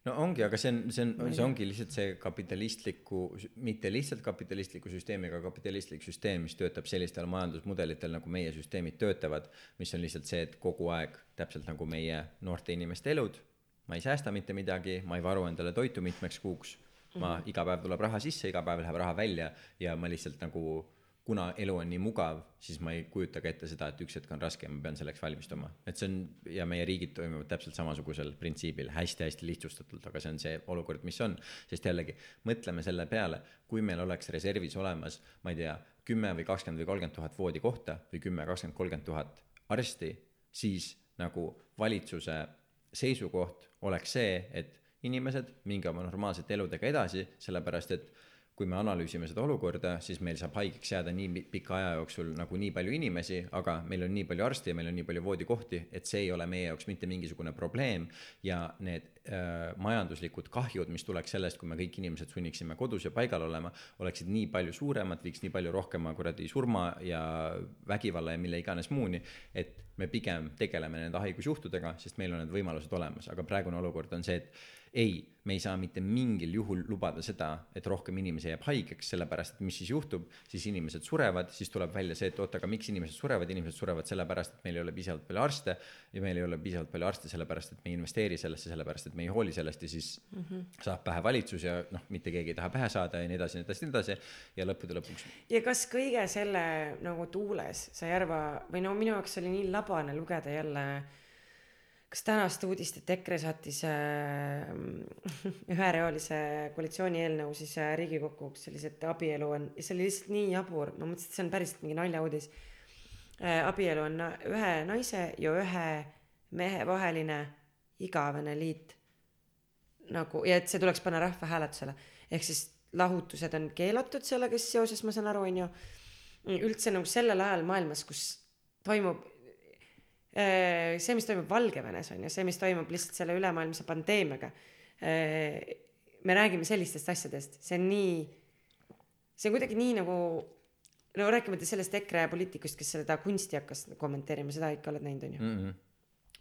No ongi, aga see on, see on, see ongi lihtsalt see kapitalistliku, mitte lihtsalt kapitalistliku süsteemiga kapitalistlik süsteem, mis töötab sellistel majandusmudelitel, nagu meie süsteemid töötavad, mis on lihtsalt see, et kogu aeg täpselt nagu meie noorte inimeste elud, ma ei säästa mitte midagi, ma ei varu endale toitu mitmeks kuuks, ma iga päev tuleb raha sisse, iga päev läheb raha välja ja ma lihtsalt nagu kuna elu on nii mugav, siis ma ei kujuta ka ette seda, et üks hetk on raske ja ma pean selleks valmistuma. et see on ja meie riigid toimivad täpselt samasugusel printsiibil hästi,, hästi-hästi lihtsustatult, aga see on see olukord, mis on. sest jällegi mõtleme selle peale, kui meil oleks reservis olemas, ma ei tea, kümme või kakskümmend või kolmkümmend tuhat voodikohta või kümme, kakskümmend, kolmkümmend tuhat arsti, siis nagu valitsuse seisukoht oleks see, et inimesed, minge oma normaalsete eludega edasi, sellepärast et kui me analüüsime seda olukorda, siis meil saab haigeks jääda nii pi- pika aja jooksul nagu nii palju inimesi, aga meil on nii palju arste ja meil on nii palju voodikohti, et see ei ole meie jaoks mitte mingisugune probleem. Ja need äh, majanduslikud kahjud, mis tuleks sellest, kui me kõik inimesed sunniksime kodus ja paigal olema, oleksid nii palju suuremad, viiks nii palju rohkema kuradi surma ja vägivalla ja mille iganes muuni, et me pigem tegeleme nende haigusjuhtudega, sest meil on need võimalused olemas, aga praegune olukord on see, et ei, me ei saa mitte mingil juhul lubada seda, et rohkem inimesi jääb haigeks, sellepärast et mis siis juhtub, siis inimesed surevad, siis tuleb välja see, et oot, aga miks inimesed surevad, inimesed surevad sellepärast, et meil ei ole piisavalt palju arste ja meil ei ole piisavalt palju arste sellepärast, et me ei investeeri sellesse, sellepärast et me ei hooli sellest ja siis mm -hmm. saab pähe valitsus ja noh, mitte keegi ei taha pähe saada ja nii edasi, nii edasi, nii edasi ja lõppude lõpuks ja kas kõige selle nagu tuules sa ei arva või no minu jaoks oli nii labane lugeda jälle kas tänast uudist, et EKRE saatis äh, ühereolise koalitsiooni eelnõu siis äh, Riigikokku, kus oli see, et abielu on, see oli lihtsalt nii jabur, ma mõtlesin, et see on päriselt mingi naljauudis äh,. abielu on ühe naise ja ühe mehe vaheline igavene liit nagu ja et see tuleks panna rahvahääletusele ehk siis lahutused on keelatud sellega seoses, ma saan aru, onju. üldse nagu sellel ajal maailmas, kus toimub see, mis toimub Valgevenes on ju, see, mis toimub lihtsalt selle ülemaailmse pandeemiaga. me räägime sellistest asjadest, see on nii, see on kuidagi nii nagu, no rääkimata sellest EKRE poliitikust, kes seda kunsti hakkas kommenteerima, seda ikka oled näinud, onju. mm. -hmm.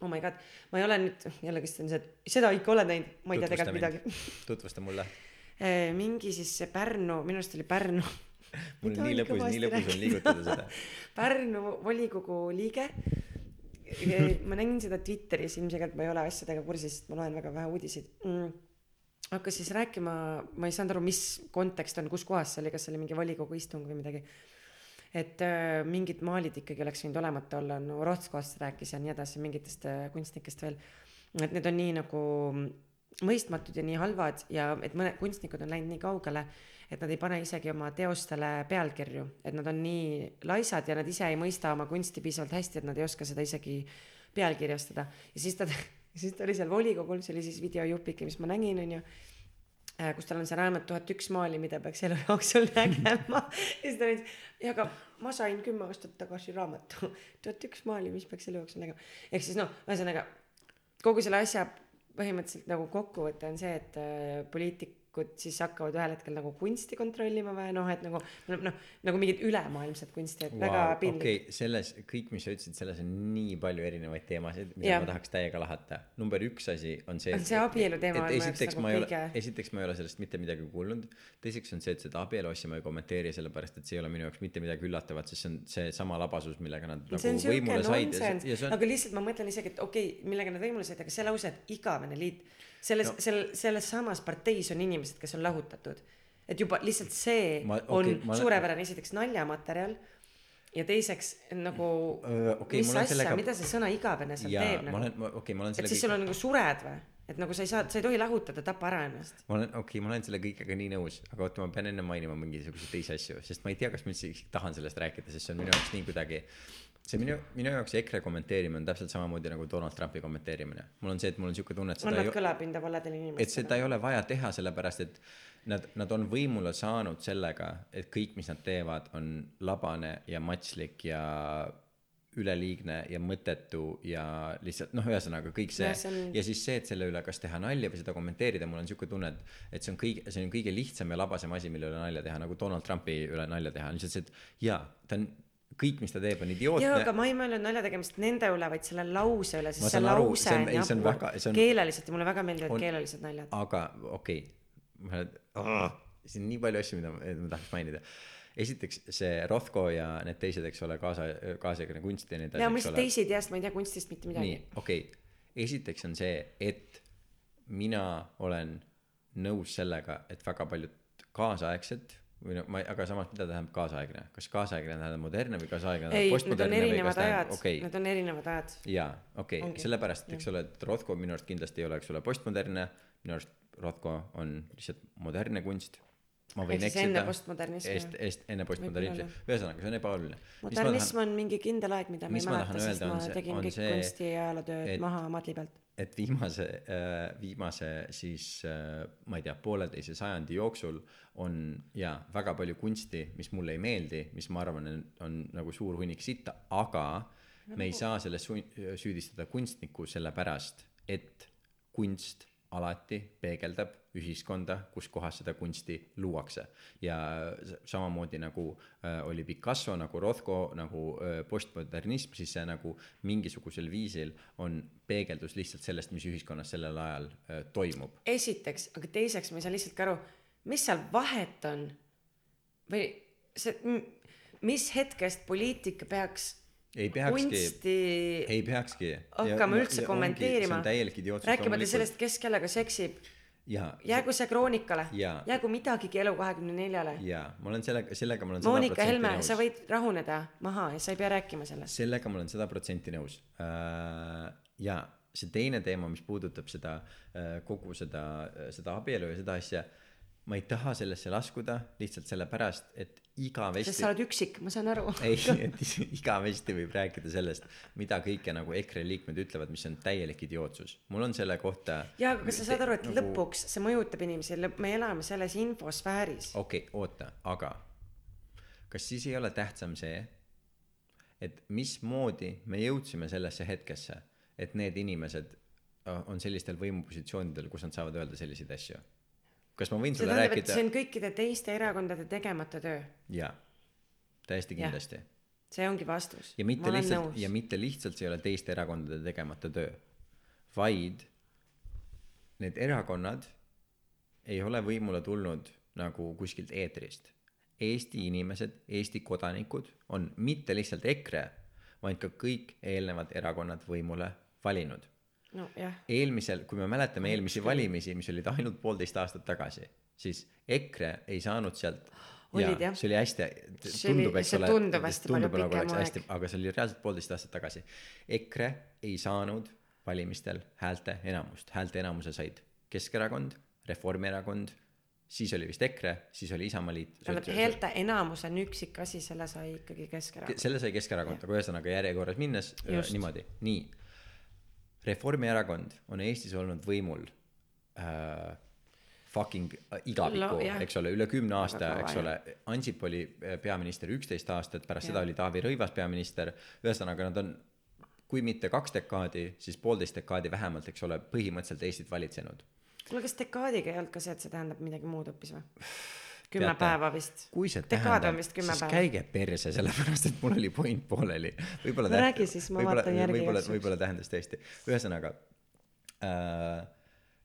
oh my god, ma ei ole nüüd, jällegi see on see, et seda ikka oled näinud, ma ei tea tegelikult midagi. tutvusta mulle. mingi siis see Pärnu, minu arust oli Pärnu. mul on nii lõbus, nii lõbus on liigutada seda. Pärnu volikogu liige. Ma nägin seda Twitteris, ilmselgelt ma ei ole asjadega kursis, sest ma loen väga vähe uudiseid mm.. hakkas siis rääkima, ma ei saanud aru, mis kontekst on, kus kohas see oli, kas see oli mingi volikogu istung või midagi. et äh, mingid maalid ikkagi oleks võinud olemata olla, no Rootskost rääkis ja nii edasi, mingitest äh, kunstnikest veel. et need on nii nagu mõistmatud ja nii halvad ja et mõned kunstnikud on läinud nii kaugele, et nad ei pane isegi oma teostele pealkirju, et nad on nii laisad ja nad ise ei mõista oma kunsti piisavalt hästi, et nad ei oska seda isegi pealkirjastada. ja siis ta, siis ta oli seal volikogul, see oli siis videojupike, mis ma nägin, onju kus tal on see raamat Tuhat üks maali, mida peaks elu jooksul nägema. ja siis ta oli, ja aga ma sain kümme aastat tagasi raamatu Tuhat üks maali, mis peaks elu jooksul nägema. ehk siis noh, ühesõnaga kogu selle asja põhimõtteliselt nagu kokkuvõte on see, et äh, poliitikud siis hakkavad ühel hetkel nagu kunsti kontrollima või noh, et nagu noh, nagu mingit ülemaailmset kunsti, et väga Vau, piinlik okei, selles, kõik, mis sa ütlesid, selles on nii palju erinevaid teemasid, mida Jah. ma tahaks täiega lahata. number üks asi on see. On see abielu teema esiteks nagu ma ei ole esiteks ma ei ole sellest mitte midagi kuulnud. teiseks on see, et seda abielu asja ma ei kommenteeri, sellepärast et see ei ole minu jaoks mitte midagi üllatavat, sest see on seesama labasus, millega nad see nagu võimule said ja ja aga lihtsalt ma mõtlen isegi, et okei okay,, millega nad võimule said, aga see lause, et igavene liit, selles no., sel, selles samas parteis on inimesed, kes on lahutatud. et juba lihtsalt see Ma- okei, on ma okay, suurepärane esiteks naljamaterjal ja teiseks nagu Öö, okei, mis ma olen asja sellega- sellega..., mida see sõna igavene seal teeb nagu okei okay,, ma olen et selle siis sul on nagu sured või et nagu sa ei saa, sa ei tohi lahutada, tapa ära ennast. ma olen, okei okay,, ma olen selle kõigega nii nõus, aga oota, ma pean enne mainima mingisuguseid teisi asju, sest ma ei tea, kas ma üldse tahan sellest rääkida, sest see on minu jaoks nii kuidagi. See minu, minu jaoks EKRE kommenteerimine on täpselt samamoodi nagu Donald Trumpi kommenteerimine. mul on see, et mul on siuke tunne, et seda annab kõlapinda valedele et inimestele. seda ei ole vaja teha, sellepärast et nad, nad on võimule saanud sellega, et kõik, mis nad teevad, on labane ja matslik ja üleliigne ja mõttetu ja lihtsalt noh, ühesõnaga kõik see Jah, see on- ja siis see, et selle üle kas teha nalja või seda kommenteerida, mul on siuke tunne, et, et see on kõige, see on kõige lihtsam ja labasem asi, mille üle nalja teha, nagu Donald Trumpi üle nalja teha, on lihtsalt see, et jaa, ta on, kõik, mis ta teeb, on jaa, idiootne aga. ma ei mõelnud nalja tegemist nende üle, vaid selle lause üle, Ma sest see aru, lause see on- ei, see on väga- see on- keeleliselt ja mulle väga meeldivad on- keelelised naljad. aga okei okay., siin on nii palju asju, mida ma, ma tahaks mainida. esiteks see Rothko ja need teised, eks ole, kaasa, kaasaegne kunst ja nii edasi. ja ma lihtsalt teisi ei tea, sest ma ei tea kunstist mitte midagi nii, okei okay., esiteks on see, et mina olen nõus sellega, et väga paljud kaasaegsed või noh, ma ei, aga samas, mida tähendab kaasaegne, kas kaasaegne tähendab modernne või kaasaegne tähendab postmodernne või kas tähendab, okei need on erinevad ajad. jaa, okei okay. Sellepärast, eks ole, et Rothko minu arust kindlasti ei ole, eks ole, postmodernne, minu arust Rothko on lihtsalt modernne kunst. ma võin Ehk siis enne eksida. postmodernismi. eest, eest, enne postmodernismi ühesõnaga, see on ebaoluline. modernism on mingi kindel aeg, mida ma ei mäleta, tahan sest ma tegin kõik kunsti ja ajalootööd et- maha madli pealt. Et viimase, viimase siis äh, ma ei tea, pooleteise sajandi jooksul on ja väga palju kunsti, mis mulle ei meeldi, mis ma arvan, on nagu suur hunnik sitta, aga me ei saa selles süüdistada kunstnikku sellepärast, et kunst alati peegeldab ühiskonda, kus kohas seda kunsti luuakse. ja samamoodi nagu äh, oli Picasso, nagu Rothko, nagu äh, postmodernism, siis see nagu mingisugusel viisil on peegeldus lihtsalt sellest, mis ühiskonnas sellel ajal äh, toimub. esiteks, aga teiseks ma ei saa lihtsalt ka aru, mis seal vahet on või see, mis hetkest poliitika peaks ei peakski, ei peakski. hakkama üldse kommenteerima, täielik idiootsus. rääkimata sellest, kes kellega seksib, ja, jäägu see kroonikale jäägu midagigi Elu kahekümne neljale. ja ma olen sellega, sellega ma olen Monika Helme, sa võid rahuneda maha ja sa ei pea rääkima sellest. sellega ma olen sada protsenti nõus. ja see teine teema, mis puudutab seda äh, kogu seda, seda abielu ja seda asja, ma ei taha sellesse laskuda lihtsalt sellepärast, et sest igavesti sa oled üksik, ma saan aru. ei, et igavesti võib rääkida sellest, mida kõike nagu EKRE liikmed ütlevad, mis on täielik idiootsus. mul on selle kohta jaa, aga kas sa saad aru, et nagu- lõpuks see mõjutab inimesi, me elame selles infosfääris. okei okay,, oota, aga kas siis ei ole tähtsam see, et mismoodi me jõudsime sellesse hetkesse, et need inimesed äh, on sellistel võimupositsioonidel, kus nad saavad öelda selliseid asju? Kas ma võin see sulle tähendab, rääkida see? on kõikide teiste erakondade tegemata töö. jaa, täiesti kindlasti. see ongi vastus. ja mitte lihtsalt ja. mitte lihtsalt see ei ole teiste erakondade tegemata töö, vaid need erakonnad ei ole võimule tulnud nagu kuskilt eetrist. Eesti inimesed, Eesti kodanikud on mitte lihtsalt EKRE, vaid ka kõik eelnevad erakonnad võimule valinud. nojah, eelmisel, kui me mäletame eelmisi valimisi, mis olid ainult poolteist aastat tagasi, siis EKRE ei saanud sealt Olid, jah. see oli hästi, tundub, eks ole, tundub hästi palju tundub nagu pikem aeg., aga see oli reaalselt poolteist aastat tagasi. EKRE ei saanud valimistel häälte enamust, häälte enamuse said Keskerakond, Reformierakond, siis oli vist EKRE, siis oli Isamaaliit. tähendab häälte enamus on üksikasi, selle sai ikkagi Keskerakond. selle sai Keskerakond, aga ühesõnaga järjekorras minnes äh, Just. niimoodi, nii. Reformierakond on Eestis olnud võimul äh, fucking äh, jah. eks ole, üle kümne aasta eks ole. Ansip oli äh, peaminister üksteist aastat, pärast Jah. seda oli Taavi Rõivas peaminister. ühesõnaga, nad on, kui mitte kaks dekaadi, siis poolteist dekaadi vähemalt, eks ole, põhimõtteliselt Eestit valitsenud. kuule, kas dekaadiga ei olnud ka see, et see tähendab midagi muud hoopis või? Kümme Teate, päeva vist. kui see tähendab, siis päeva. käige perse, sellepärast et mul oli point pooleli. võib-olla No räägi siis, ma vaatan järgi võib-olla võib-olla tähendas tõesti. ühesõnaga äh,,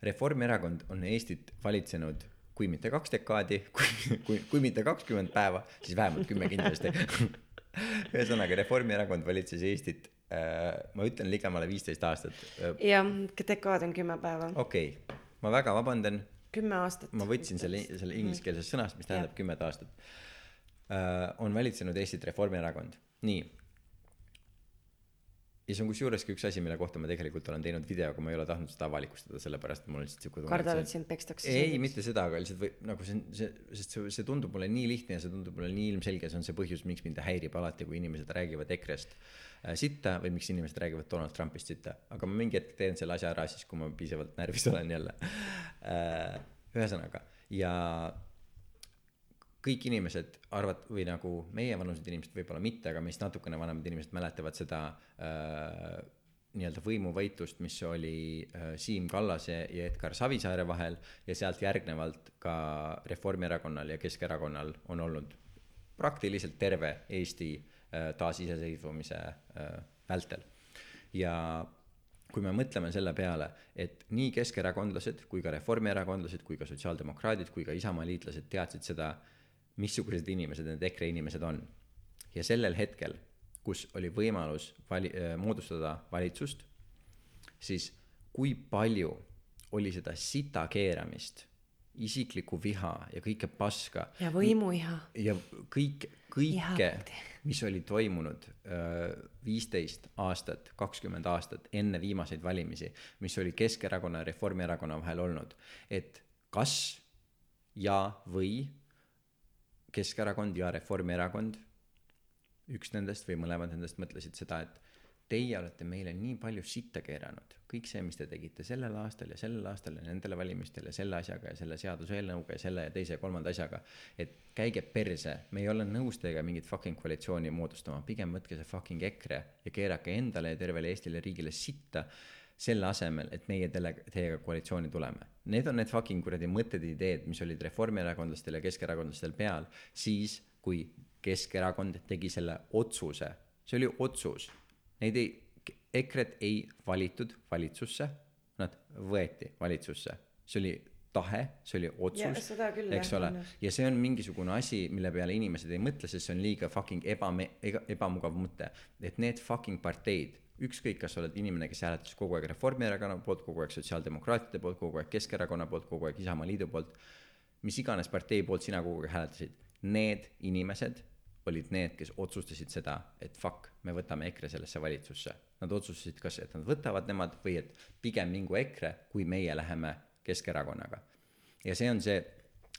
Reformierakond on Eestit valitsenud kui mitte kaks dekaadi, kui, kui, kui mitte kakskümmend päeva, siis vähemalt kümme kindlasti. ühesõnaga, Reformierakond valitses Eestit äh,, ma ütlen ligemale viisteist aastat äh,. jah, dekaad on kümme päeva. okei okay., ma väga vabandan kümme aastat. ma võtsin selle, selle ingliskeelsest sõnast, mis tähendab kümmet aastat uh,. on valitsenud Eestit Reformierakond, nii. ja see on kusjuures ka üks asi, mille kohta ma tegelikult olen teinud video, aga ma ei ole tahtnud seda avalikustada, sellepärast et mul on lihtsalt siuke tunne. kardad, et sind pekstakse. ei, mitte seda, aga lihtsalt või nagu see on see, sest see, see tundub mulle nii lihtne ja see tundub mulle nii ilmselge, see on see põhjus, miks mind häirib alati, kui inimesed räägivad EKRE-st sitta või miks inimesed räägivad Donald Trumpist sitta, aga ma mingi hetk teen selle asja ära siis, kui ma piisavalt närvis olen jälle äh,. ühesõnaga ja kõik inimesed arvat- või nagu meievanused inimesed võib-olla mitte, aga meist natukene vanemad inimesed mäletavad seda äh, nii-öelda võimuvõitlust, mis oli äh, Siim Kallase ja Edgar Savisaare vahel ja sealt järgnevalt ka Reformierakonnal ja Keskerakonnal on olnud praktiliselt terve Eesti äh, taasiseseisvumise äh, vältel. ja kui me mõtleme selle peale, et nii keskerakondlased kui ka reformierakondlased kui ka sotsiaaldemokraadid kui ka Isamaa liitlased teadsid seda, missugused inimesed need EKRE inimesed on. ja sellel hetkel, kus oli võimalus vali-, moodustada valitsust, siis kui palju oli seda sita keeramist, isiklikku viha ja kõike paska ja võimuiha. ja kõik, kõike mis oli toimunud viisteist aastat, kakskümmend aastat enne viimaseid valimisi, mis oli Keskerakonna ja Reformierakonna vahel olnud, et kas ja või Keskerakond ja Reformierakond, üks nendest või mõlemad nendest mõtlesid seda, et teie olete meile nii palju sitta keeranud, kõik see, mis te tegite sellel aastal ja sellel aastal ja nendele valimistel ja selle asjaga ja selle seaduseelnõuga ja selle ja teise ja kolmanda asjaga, et käige perse, me ei ole nõus teiega mingit fucking koalitsiooni moodustama, pigem võtke see fucking EKRE ja keerake endale ja tervele Eestile riigile sitta selle asemel, et meie tele-, teiega koalitsiooni tuleme. Need on need fucking kuradi mõtted ideed, mis olid reformierakondlastel ja keskerakondlastel peal siis, kui Keskerakond tegi selle otsuse, see oli otsus, neid ei, EKRE-t ei valitud valitsusse, nad võeti valitsusse, see oli tahe, see oli otsus eks ole. ja see on mingisugune asi, mille peale inimesed ei mõtle, sest see on liiga fucking ebame-, ebamugav mõte. et need fucking parteid, ükskõik, kas sa oled inimene, kes hääletas kogu aeg Reformierakonna poolt, kogu aeg sotsiaaldemokraatide poolt, kogu aeg Keskerakonna poolt, kogu aeg Isamaaliidu poolt, mis iganes partei poolt sina kogu aeg hääletasid, need inimesed olid need, kes otsustasid seda, et fuck, me võtame EKRE sellesse valitsusse. Nad otsustasid, kas, et nad võtavad nemad või et pigem mingu EKRE, kui meie läheme Keskerakonnaga. ja see on see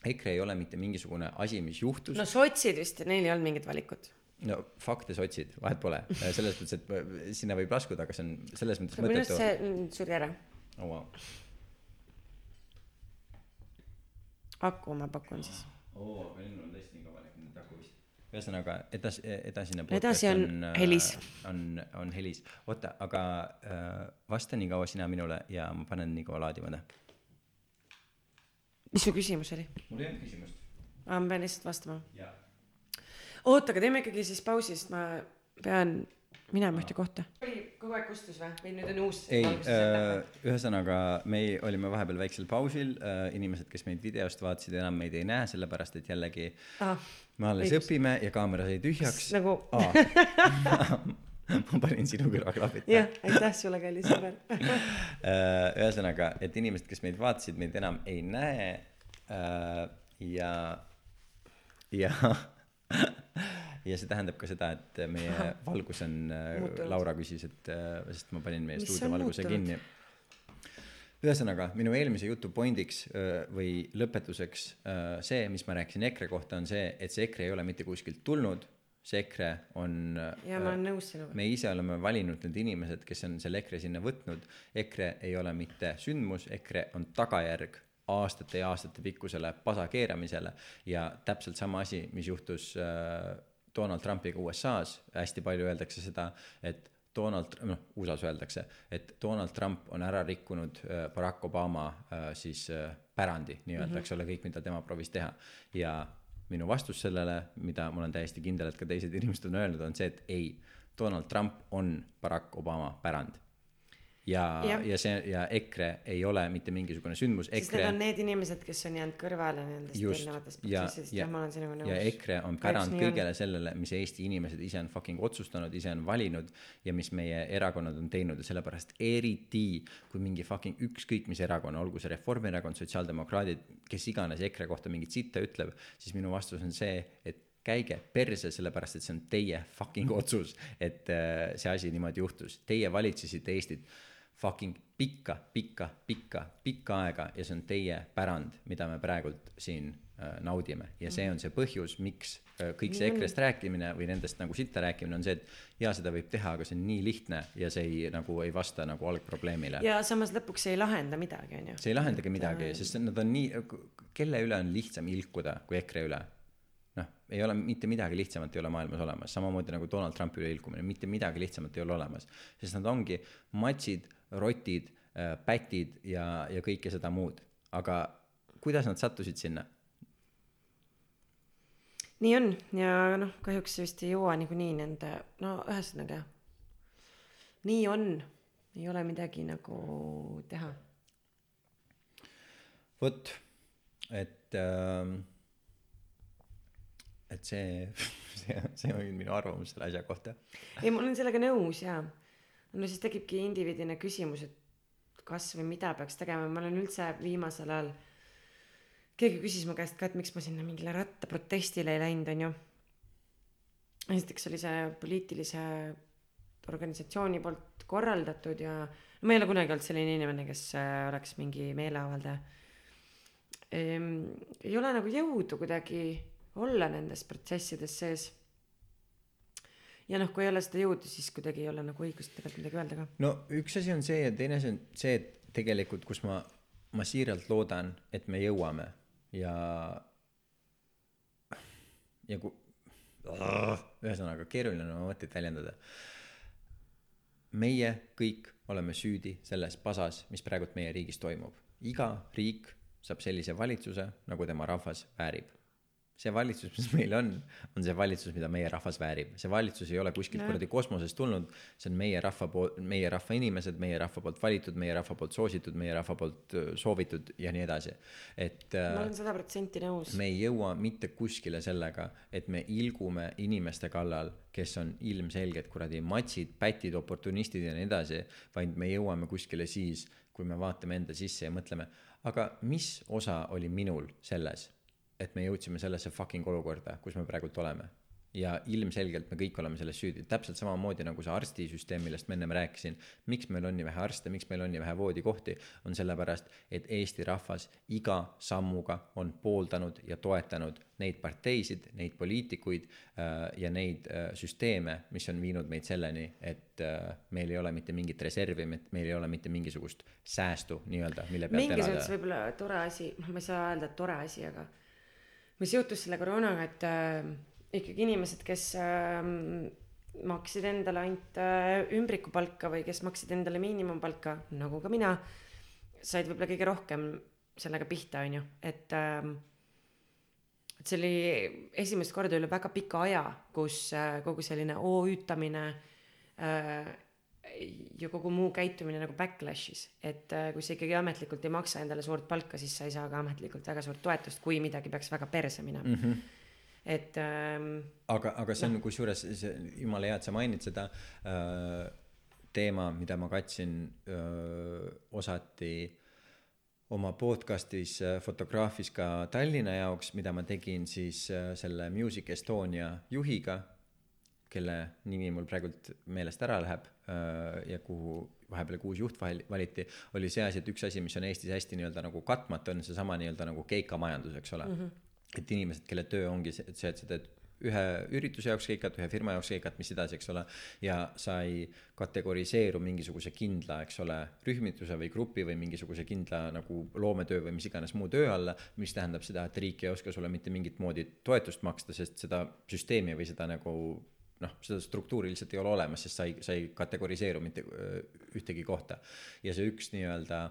EKRE ei ole mitte mingisugune asi, mis juhtus no sotsid vist, neil ei olnud mingit valikut. no fakte sa otsid, vahet pole, selles mõttes, et äh, sinna võib laskuda, aga see on selles mõttes mõttetu. see mm, suri ära. oh, wow. aku ma pakun siis. oo, aga enne on tõesti nii kaua läinud, nüüd hakkab vist. Ühesõnaga edasi, edasine Edasi on helis. on, on helis. oota, aga äh, vasta nii kaua sina minule ja ma panen nii kaua laadima ta. mis su küsimus oli? mul ei olnud küsimust. aa, ma pean lihtsalt vastama. oota, aga teeme ikkagi siis pausi, sest ma pean minema ühte kohta. oli kogu aeg kustus või, või nüüd on uus? ei, ühesõnaga me olime vahepeal väiksel pausil, inimesed, kes meid videost vaatasid, enam meid ei näe, sellepärast et jällegi ah,. me alles õigus. õpime ja kaamera sai tühjaks. nagu ma panin sinu kõrvaklapid jah, aitäh sulle, kallis sõber. Äh, ühesõnaga, et inimesed, kes meid vaatasid, meid enam ei näe. ja, ja, ja see tähendab ka seda, et meie valgus on, Muutunud. Laura küsis, et äh, sest ma panin meie Mis stuudio on valguse muutunud? kinni ühesõnaga minu eelmise jutu pointiks öö, või lõpetuseks see mis ma rääkisin EKRE kohta on see et see EKRE ei ole mitte kuskilt tulnud see EKRE on ja ma olen nõus sinuga. me ise oleme valinud need inimesed kes on selle EKRE sinna võtnud EKRE ei ole mitte sündmus EKRE on tagajärg aastate ja aastate pikkusele pasa keeramisele ja täpselt sama asi mis juhtus äh, Donald Trumpiga USA-s hästi palju öeldakse seda et Donald noh USA-s öeldakse et Donald Trump on ära rikkunud äh, Barack Obama äh, siis äh, pärandi nii-öelda mm -hmm. eks ole kõik mida tema proovis teha ja minu vastus sellele mida ma olen täiesti kindel et ka teised inimesed on öelnud on see et ei Donald Trump on Barack Obama pärand ja Jah. ja see ja EKRE ei ole mitte mingisugune sündmus. Sest need on need inimesed, kes on jäänud kõrvale nendest erinevatest ja, protsessidest. Ja ja ma olen sinuga, nõus. ja EKRE on pärand kõigele sellele, mis Eesti inimesed ise on fucking otsustanud, ise on valinud ja mis meie erakonnad on teinud. Ja sellepärast eriti kui mingi fucking ükskõik mis erakonna, olgu see Reformierakond, sotsiaaldemokraadid, kes iganes EKRE kohta mingit sitta ütleb, siis minu vastus on see, et käige perse, sellepärast et see on teie fucking otsus, et äh, see asi niimoodi juhtus, teie valitsesite Eestit fucking pikka, pikka, pikka, pikka aega ja see on teie pärand, mida me praegult siin äh, naudime ja see on see põhjus, miks äh, kõik see on. EKRE-st rääkimine või nendest nagu sitta rääkimine on see, et jaa, seda võib teha, aga see on nii lihtne ja see ei nagu ei vasta nagu algprobleemile. ja samas lõpuks see ei lahenda midagi, onju. see ei lahendagi midagi, sest nad on nii, kelle üle on lihtsam ilkuda kui EKRE üle noh, ei ole mitte midagi lihtsamat ei ole maailmas olemas, samamoodi nagu Donald Trumpi üle ilkumine, mitte midagi lihtsamat ei ole olemas, sest nad ongi matsid, rotid, pätid ja, ja kõike seda muud, aga kuidas nad sattusid sinna? nii on ja noh, kahjuks vist ei jõua niikuinii nende, no ühesõnaga nii on, ei ole midagi nagu teha. vot, et ähm, et see, see, see on minu arvamus selle asja kohta. ei, ma olen sellega nõus ja no siis tekibki indiviidina küsimus, et kas või mida peaks tegema, ma olen üldse viimasel ajal, keegi küsis mu käest ka, et miks ma sinna mingile rattaprotestile ei läinud, onju. esiteks oli see poliitilise organisatsiooni poolt korraldatud ja no ma ei ole kunagi olnud selline inimene, kes äh, oleks mingi meeleavaldaja ehm,. ei ole nagu jõudu kuidagi olla nendes protsessides sees ja noh, kui ei ole seda jõudu, siis kuidagi ei ole nagu õigust tegelikult midagi öelda ka. no üks asi on see ja teine asi on see, et tegelikult, kus ma, ma siiralt loodan, et me jõuame ja, ja kui, ühesõnaga keeruline on mõtteid väljendada. meie kõik oleme süüdi selles pasas, mis praegult meie riigis toimub. iga riik saab sellise valitsuse, nagu tema rahvas väärib see valitsus, mis meil on, on see valitsus, mida meie rahvas väärib, see valitsus ei ole kuskilt kuradi kosmosest tulnud, see on meie rahva pool, meie rahva inimesed, meie rahva poolt valitud, meie rahva poolt soositud, meie rahva poolt soovitud ja nii edasi. et ma äh, olen sada protsenti nõus. me ei jõua mitte kuskile sellega, et me ilgume inimeste kallal, kes on ilmselged kuradi matsid, pätid, oportunistid ja nii edasi, vaid me jõuame kuskile siis, kui me vaatame enda sisse ja mõtleme, aga mis osa oli minul selles, et me jõudsime sellesse fucking olukorda, kus me praegult oleme. ja ilmselgelt me kõik oleme selles süüdi, täpselt samamoodi nagu see arstisüsteem, millest ma ennem rääkisin. miks meil on nii vähe arste, miks meil on nii vähe voodikohti, on sellepärast, et Eesti rahvas iga sammuga on pooldanud ja toetanud neid parteisid, neid poliitikuid äh, ja neid äh, süsteeme, mis on viinud meid selleni, et äh, meil ei ole mitte mingit reservi, meil ei ole mitte mingisugust säästu nii-öelda, mille pealt elada mõttes. võib-olla tore asi, noh, ma ei saa öelda, et tore asi, aga mis juhtus selle koroonaga, et äh, ikkagi inimesed, kes äh, maksid endale ainult äh, ümbrikupalka või kes maksid endale miinimumpalka, nagu ka mina, said võib-olla kõige rohkem sellega pihta, on ju, et äh, et see oli esimest korda üle väga pika aja, kus äh, kogu selline OÜ-tamine äh, ja kogu muu käitumine nagu backlash'is, et äh, kui sa ikkagi ametlikult ei maksa endale suurt palka, siis sa ei saa ka ametlikult väga suurt toetust, kui midagi peaks väga perse minema mm. -hmm. et ähm, aga, aga see on kusjuures see jumala hea, et sa mainid seda äh, teema, mida ma katsin öö, osati oma podcast'is äh, fotograafis ka Tallinna jaoks, mida ma tegin siis äh, selle Music Estonia juhiga, kelle nimi mul praegult meelest ära läheb äh, ja kuhu vahepeal ka uus juht valiti, oli see asi, et üks asi, mis on Eestis hästi nii-öelda nagu katmata, on seesama nii-öelda nagu keikamajandus, eks ole mm. -hmm. et inimesed, kelle töö ongi see, et sa teed ühe ürituse jaoks keikat, ühe firma jaoks keikat, mis edasi, eks ole, ja sa ei kategoriseeru mingisuguse kindla, eks ole, rühmituse või grupi või mingisuguse kindla nagu loometöö või mis iganes muu töö alla, mis tähendab seda, et riik ei oska sulle mitte mingit moodi toetust maksta, sest seda süsteemi või seda nagu noh, seda struktuuri lihtsalt ei ole olemas, sest sa ei, sa ei kategoriseeru mitte öö, ühtegi kohta. ja see üks nii-öelda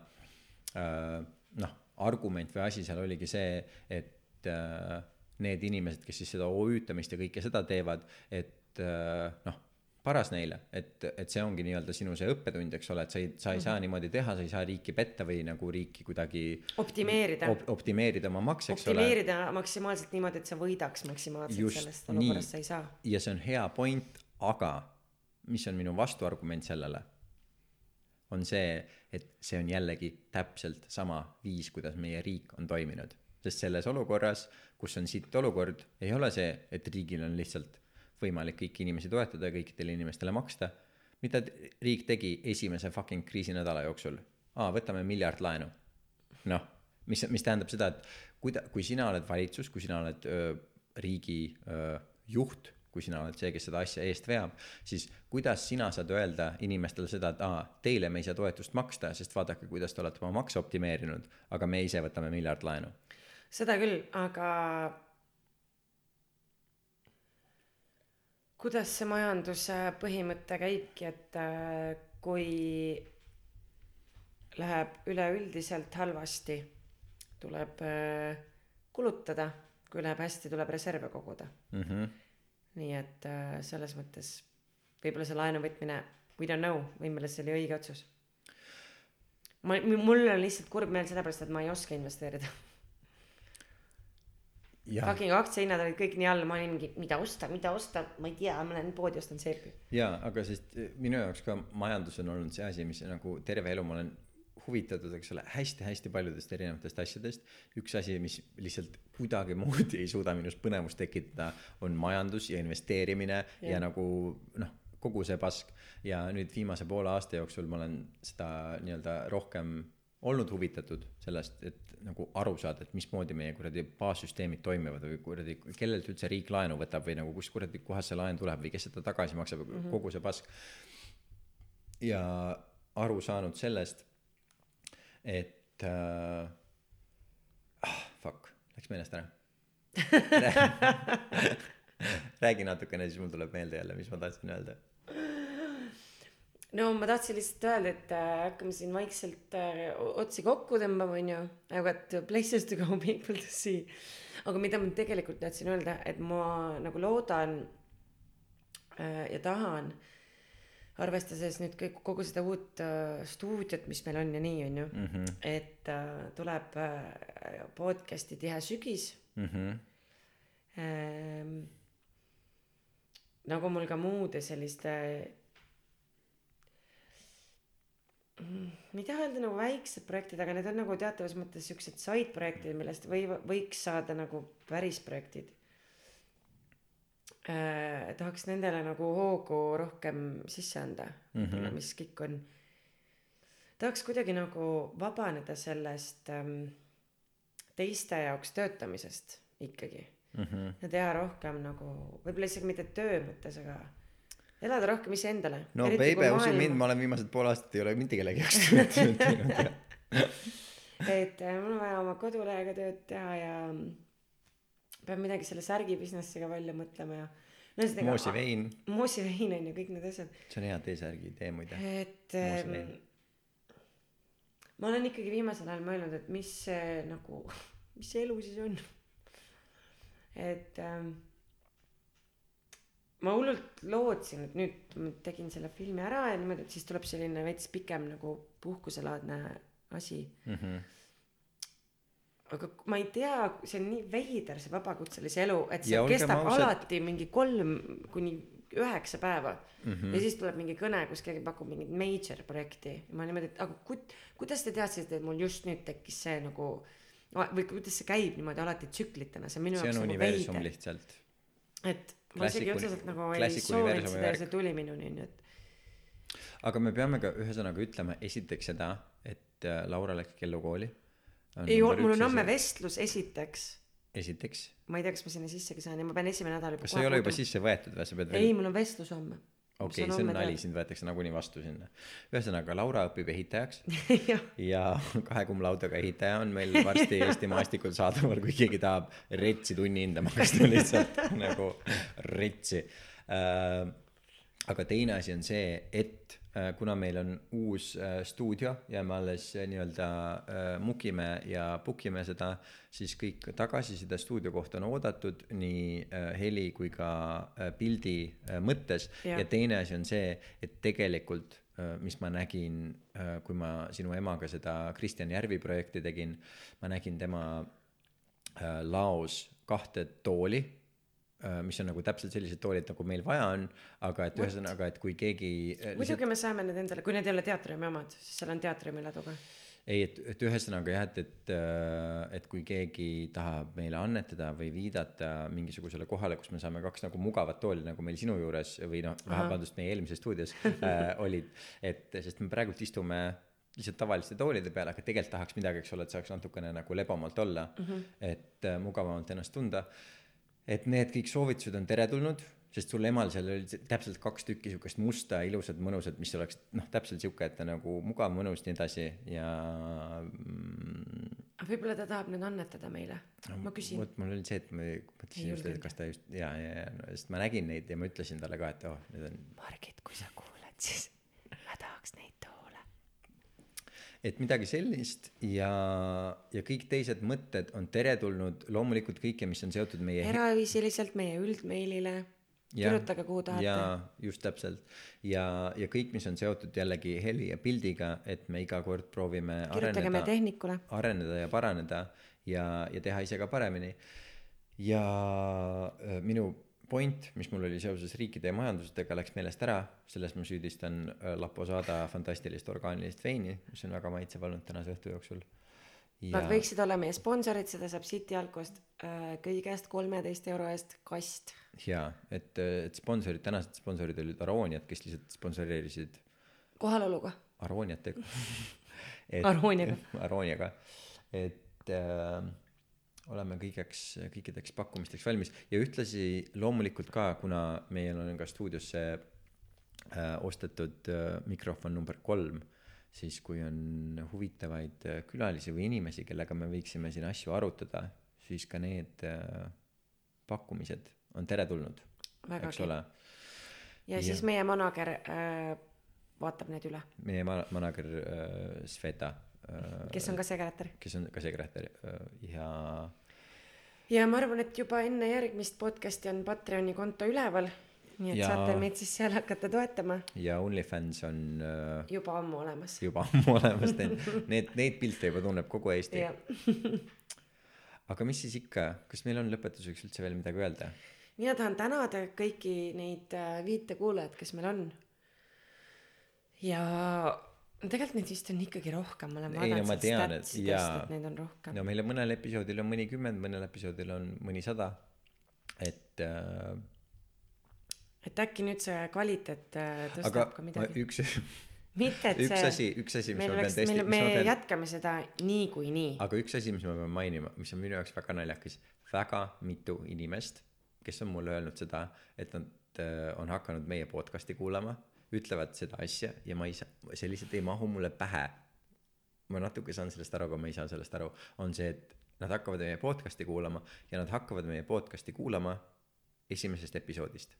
äh, noh, argument või asi seal oligi see, et äh, need inimesed, kes siis seda OÜ-tamist ja kõike seda teevad, et äh, noh, paras neile, et, et see ongi nii-öelda sinu see õppetund, eks ole, et sa ei, sa ei saa niimoodi teha, sa ei saa riiki petta või nagu riiki kuidagi optimeerida op, optimeerida oma makse, eks ole. optimeerida maksimaalselt niimoodi, et sa võidaks maksimaalselt Just sellest olukorrast, sa ei saa. ja see on hea point, aga mis on minu vastuargument sellele, on see, et see on jällegi täpselt sama viis, kuidas meie riik on toiminud. sest selles olukorras, kus on sitt olukord, ei ole see, et riigil on lihtsalt võimalik kõiki inimesi toetada ja kõikidele inimestele maksta. mida riik tegi esimese fucking kriisinädala jooksul? aa, võtame miljard laenu. noh, mis, mis tähendab seda, et kui ta, kui sina oled valitsus, kui sina oled öö, riigi öö, juht, kui sina oled see, kes seda asja eest veab, siis kuidas sina saad öelda inimestele seda, et aa, teile me ei saa toetust maksta, sest vaadake, kuidas te olete oma makse optimeerinud, aga me ise võtame miljard laenu. seda küll, aga kuidas see majanduse põhimõte käibki, et äh, kui läheb üleüldiselt halvasti, tuleb äh, kulutada, kui läheb hästi, tuleb reserve koguda. Mm -hmm. nii et äh, selles mõttes võib-olla see laenu võtmine, we don't know, võib-olla see oli õige otsus. ma, mul on lihtsalt kurb meel sellepärast, et ma ei oska investeerida. Fucking aktsiahinnad olid kõik nii all, ma olin mingi, mida osta, mida osta, ma ei tea, ma lähen poodi ostan seepi. ja, aga sest minu jaoks ka majandus on olnud see asi, mis nagu terve elu ma olen huvitatud, eks ole, hästi-hästi paljudest erinevatest asjadest. üks asi, mis lihtsalt kuidagimoodi ei suuda minus põnevust tekitada, on majandus ja investeerimine ja, ja nagu noh, kogu see pask. ja nüüd viimase poole aasta jooksul ma olen seda nii-öelda rohkem olnud huvitatud sellest, et nagu aru saada, et mismoodi meie kuradi baassüsteemid toimivad või kuradi, kellelt üldse riik laenu võtab või nagu kust kuradi kohast see laen tuleb või kes seda tagasi maksab mm, -hmm. kogu see pask. ja aru saanud sellest, et äh, ah, fuck, läks meelest ära. räägi natukene, siis mul tuleb meelde jälle, mis ma tahtsin öelda. No ma tahtsin lihtsalt öelda, et äh, hakkame siin vaikselt äh, otsi kokku tõmbama, onju. I got places to go, people to see. aga mida ma tegelikult tahtsin öelda, et ma nagu loodan äh, ja tahan, arvestades nüüd kõik, kogu seda uut äh, stuudiot, mis meil on ja nii, onju. et äh, tuleb äh, podcast'i tihe sügis Mhm. ähm,. nagu mul ka muude selliste. Ma ei taha öelda nagu väiksed projektid, aga need on nagu teatavas mõttes siuksed side projektid, millest või võiks saada nagu päris projektid. äh, tahaks nendele nagu hoogu rohkem sisse anda mm, -hmm. mis kõik on. tahaks kuidagi nagu vabaneda sellest ähm, teiste jaoks töötamisest ikkagi mm. -hmm. ja teha rohkem nagu, võib-olla isegi mitte töö mõttes, aga elada rohkem iseendale. no Veibe, usu mind, ma olen viimased pool aastat ei ole mitte kellegi jaoks tööd teinud. et äh, mul on vaja oma kodulehega tööd teha ja pean midagi selle särgi business'iga välja mõtlema ja no ühesõnaga Moosi vein, moosivein on ju kõik need asjad see on hea T-särgi idee muide. et ähm, Moosivein. ma olen ikkagi viimasel ajal mõelnud et mis see nagu mis see elu siis on et ähm, ma hullult lootsin et nüüd ma tegin selle filmi ära ja niimoodi et siis tuleb selline veits pikem nagu puhkuselaadne asi Mhm. aga k- ma ei tea see on nii veider see vabakutselise elu et see Ja kestab ausad- alati mingi kolm kuni üheksa päeva mm. -hmm. ja siis tuleb mingi kõne kus keegi pakub mingit major projekti ja ma niimoodi et aga kut- kuidas te teadsite et mul just nüüd tekkis see nagu või kuidas see käib niimoodi alati tsüklitena see on minu see jaoks on nagu veider lihtsalt. et ma isegi otseselt nagu ei soovinud seda ja see tuli minuni onju et aga me peame ka ühesõnaga ütlema esiteks seda, et äh, Laura läks kellukooli. ei mul on homme vestlus esiteks esiteks, ma ei tea kas ma sinna sissegi saan ja ma pean esimene nädal juba kas sa ei ole juba sisse võetud või sa pead ei veel? mul on vestlus homme okei, see on nali, sind võetakse nagunii vastu sinna. ühesõnaga, Laura õpib ehitajaks jah ja kahe cum laude'ga ehitaja on meil varsti Eesti maastikul saadaval, kui keegi tahab retsi tunni hinda maksta lihtsalt nagu retsi äh,. aga teine asi on see, et kuna meil on uus äh, stuudio ja me alles äh, nii-öelda äh, mukime ja book ime seda, siis kõik tagasiside stuudio kohta on oodatud nii äh, heli kui ka äh, pildi äh, mõttes Jah. ja teine asi on see, et tegelikult äh, mis ma nägin, kui ma sinu emaga seda Kristjan Järvi projekti tegin, ma nägin tema äh, laos kahte tooli, mis on nagu täpselt sellised toolid, nagu meil vaja on, aga et ühesõnaga, et kui keegi äh, muidugi me saame need endale, kui need ei ole teatriumi omad, siis seal on teatriumi ladu ka. ei, et, et ühesõnaga jah, et, et, et kui keegi tahab meile annetada või viidata mingisugusele kohale, kus me saame kaks nagu mugavat tooli, nagu meil sinu juures või noh, vabandust, meie eelmises stuudios äh, olid, et sest me praegult istume lihtsalt tavaliste toolide peal, aga tegelikult tahaks midagi, eks ole, et saaks natukene nagu lebamalt olla mm, -hmm. et äh, mugavamalt ennast tunda. Et need kõik soovitused on teretulnud, sest sul emal seal oli täpselt kaks tükki siukest musta, ilusat, mõnusat, mis oleks noh, täpselt sihuke, et ta nagu mugav, mõnus, nii edasi ja mm, võib-olla ta tahab nüüd annetada meile, ma küsin. vot mul oli see, et ma mõtlesin just, et kas ta just ja, ja, ja no, sest ma nägin neid ja ma ütlesin talle ka, et oh, need on, Margit, kui sa kuulad, siis ma tahaks neid toole. Et midagi sellist ja, ja kõik teised mõtted on teretulnud, loomulikult kõike, mis on seotud meie eraviisiliselt meie üldmeilile, kirjutage, kuhu tahate. just täpselt. ja, ja kõik, mis on seotud jällegi heli ja pildiga, et me iga kord proovime kirjutage meie tehnikule. areneda ja paraneda ja, ja teha ise ka paremini. ja äh, minu point, mis mul oli seoses riikide ja majandustega, läks meelest ära, selles ma süüdistan äh, La Posada fantastilist orgaanilist veini, mis on väga maitsev olnud tänase õhtu jooksul. Nad võiksid olla meie sponsorid, seda saab City Alkost äh, kõigest kolmeteist euro eest kast. jaa, et, et sponsorid, tänased sponsorid olid Arooniad, kes lihtsalt sponsoreerisid kohaloluga. Arooniatega Arooniaga.. Arooniaga, et äh, oleme kõigeks, kõikideks pakkumisteks valmis ja ühtlasi loomulikult ka, kuna meil on ka stuudiosse äh, ostetud äh, mikrofon number kolm, siis kui on huvitavaid äh, külalisi või inimesi, kellega me võiksime siin asju arutada, siis ka need äh, pakkumised on teretulnud, eks ole. ja siis meie manager äh, vaatab need üle, meie ma- manager äh, Sveta äh, kes on ka sekretär. kes on ka sekretär äh, ja ja ma arvan, et juba enne järgmist podcast'i on Patreoni konto üleval. nii et Ja- saate meid siis seal hakata toetama, ja OnlyFans on äh, juba ammu olemas. juba ammu olemas, need, need, neid pilte juba tunneb kogu Eesti. aga mis siis ikka, kas meil on lõpetuseks üldse veel midagi öelda? mina tahan tänada kõiki neid äh, viite kuulajat, kes meil on. ja no tegelikult neid vist on ikkagi rohkem, ma olen no vaadanud tean, et statsidest, et neid on rohkem no meil on mõnel episoodil on mõnikümmend, mõnel episoodil on mõnisada. et äh, et äkki nüüd see kvaliteet äh, aga tõstab ka ma- midagi. üks, mitte, et üks see asi, üks asi, mis meil ma pean tõesti, me, me pean, jätkame seda niikuinii. aga üks asi, mis ma pean mainima, mis on minu jaoks väga naljakas, väga mitu inimest, kes on mulle öelnud seda, et nad äh, on hakanud meie podcast'i kuulama, ütlevad seda asja ja ma ei saa, see lihtsalt ei mahu mulle pähe. ma natuke saan sellest aru, aga ma ei saa sellest aru, on see, et nad hakkavad meie podcast'i kuulama ja nad hakkavad meie podcast'i kuulama esimesest episoodist.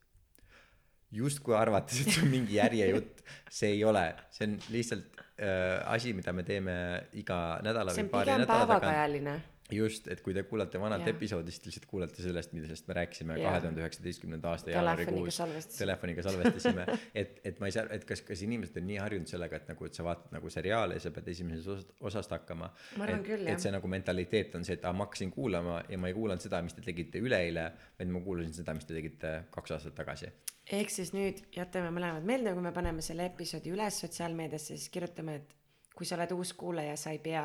Justkui arvates, et see on mingi järjejutt, see ei ole, see on lihtsalt äh, asi, mida me teeme iga nädala see või on pigem nädala tagant. just, et kui te kuulate vanat Jah. episoodi, siis te lihtsalt kuulate sellest, millest me rääkisime kahe tuhande üheksateistkümnenda aasta jaanuarikuus. telefoniga salvestasime, et, et ma ei saa, et kas, kas inimesed on nii harjunud sellega, et nagu, et sa vaatad nagu seriaali ja sa pead esimesest osast, osast hakkama. Et, et see nagu mentaliteet on see, et aa, ma hakkasin kuulama ja ma ei kuulanud seda, mis te tegite üleeile, vaid ma kuulasin seda, mis te tegite kaks aastat tagasi. ehk siis nüüd jätame mõlemad meelde, kui me paneme selle episoodi üles sotsiaalmeediasse, siis kirjutame, et kui sa oled uus kuulaja, sa ei pea,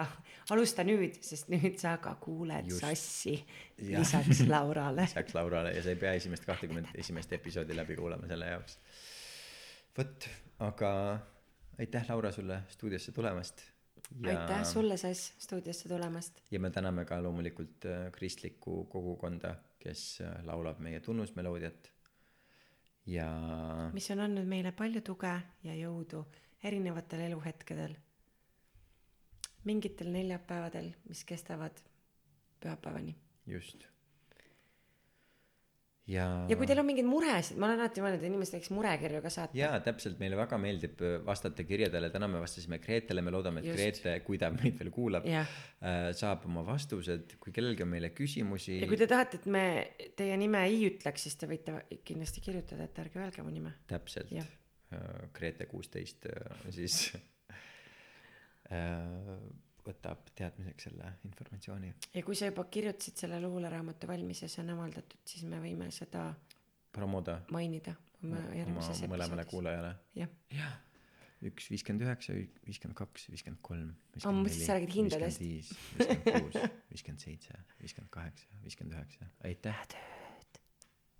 alusta nüüd, sest nüüd sa ka kuuled Just. Sassi Jah. lisaks Laurale. lisaks Laurale ja sa ei pea esimest kahtekümmet esimest episoodi läbi kuulama selle jaoks. vot, aga aitäh, Laura, sulle stuudiosse tulemast. aitäh sulle, Sass, stuudiosse tulemast. ja me täname ka loomulikult äh, kristlikku kogukonda, kes äh, laulab meie tunnusmeloodiat. ja mis on andnud meile palju tuge ja jõudu erinevatel eluhetkedel. Mingitel neljapäevadel, mis kestavad pühapäevani. just. ja. ja kui teil on mingeid muresid, ma olen alati mõelnud, et inimesed võiks murekirju ka saata. jaa, täpselt, meile väga meeldib äh, vastata kirjadele, täna me vastasime Gretele, me loodame, et Just. Grete, kui ta meid veel kuulab, Jah. saab oma vastused, kui kellelgi on meile küsimusi ja kui te tahate, et me teie nime ei ütleks, siis te võite kindlasti kirjutada, et ärge öelge mu nime. täpselt Grete kuusteist siis äh, võtab teadmiseks selle informatsiooni. ja kui sa juba kirjutasid selle luuleraamatu valmis ja see on avaldatud, siis me võime seda promoda mainida oma järgmises mõlemale episoodis. kuulajale. jah, jah, üks viiskümmend üheksa, viiskümmend kaks, viiskümmend kolm. Aa, ma mõtlesin, sa räägid hindadest. viiskümmend viis, viiskümmend kuus, viiskümmend seitse, viiskümmend kaheksa, viiskümmend üheksa, aitäh.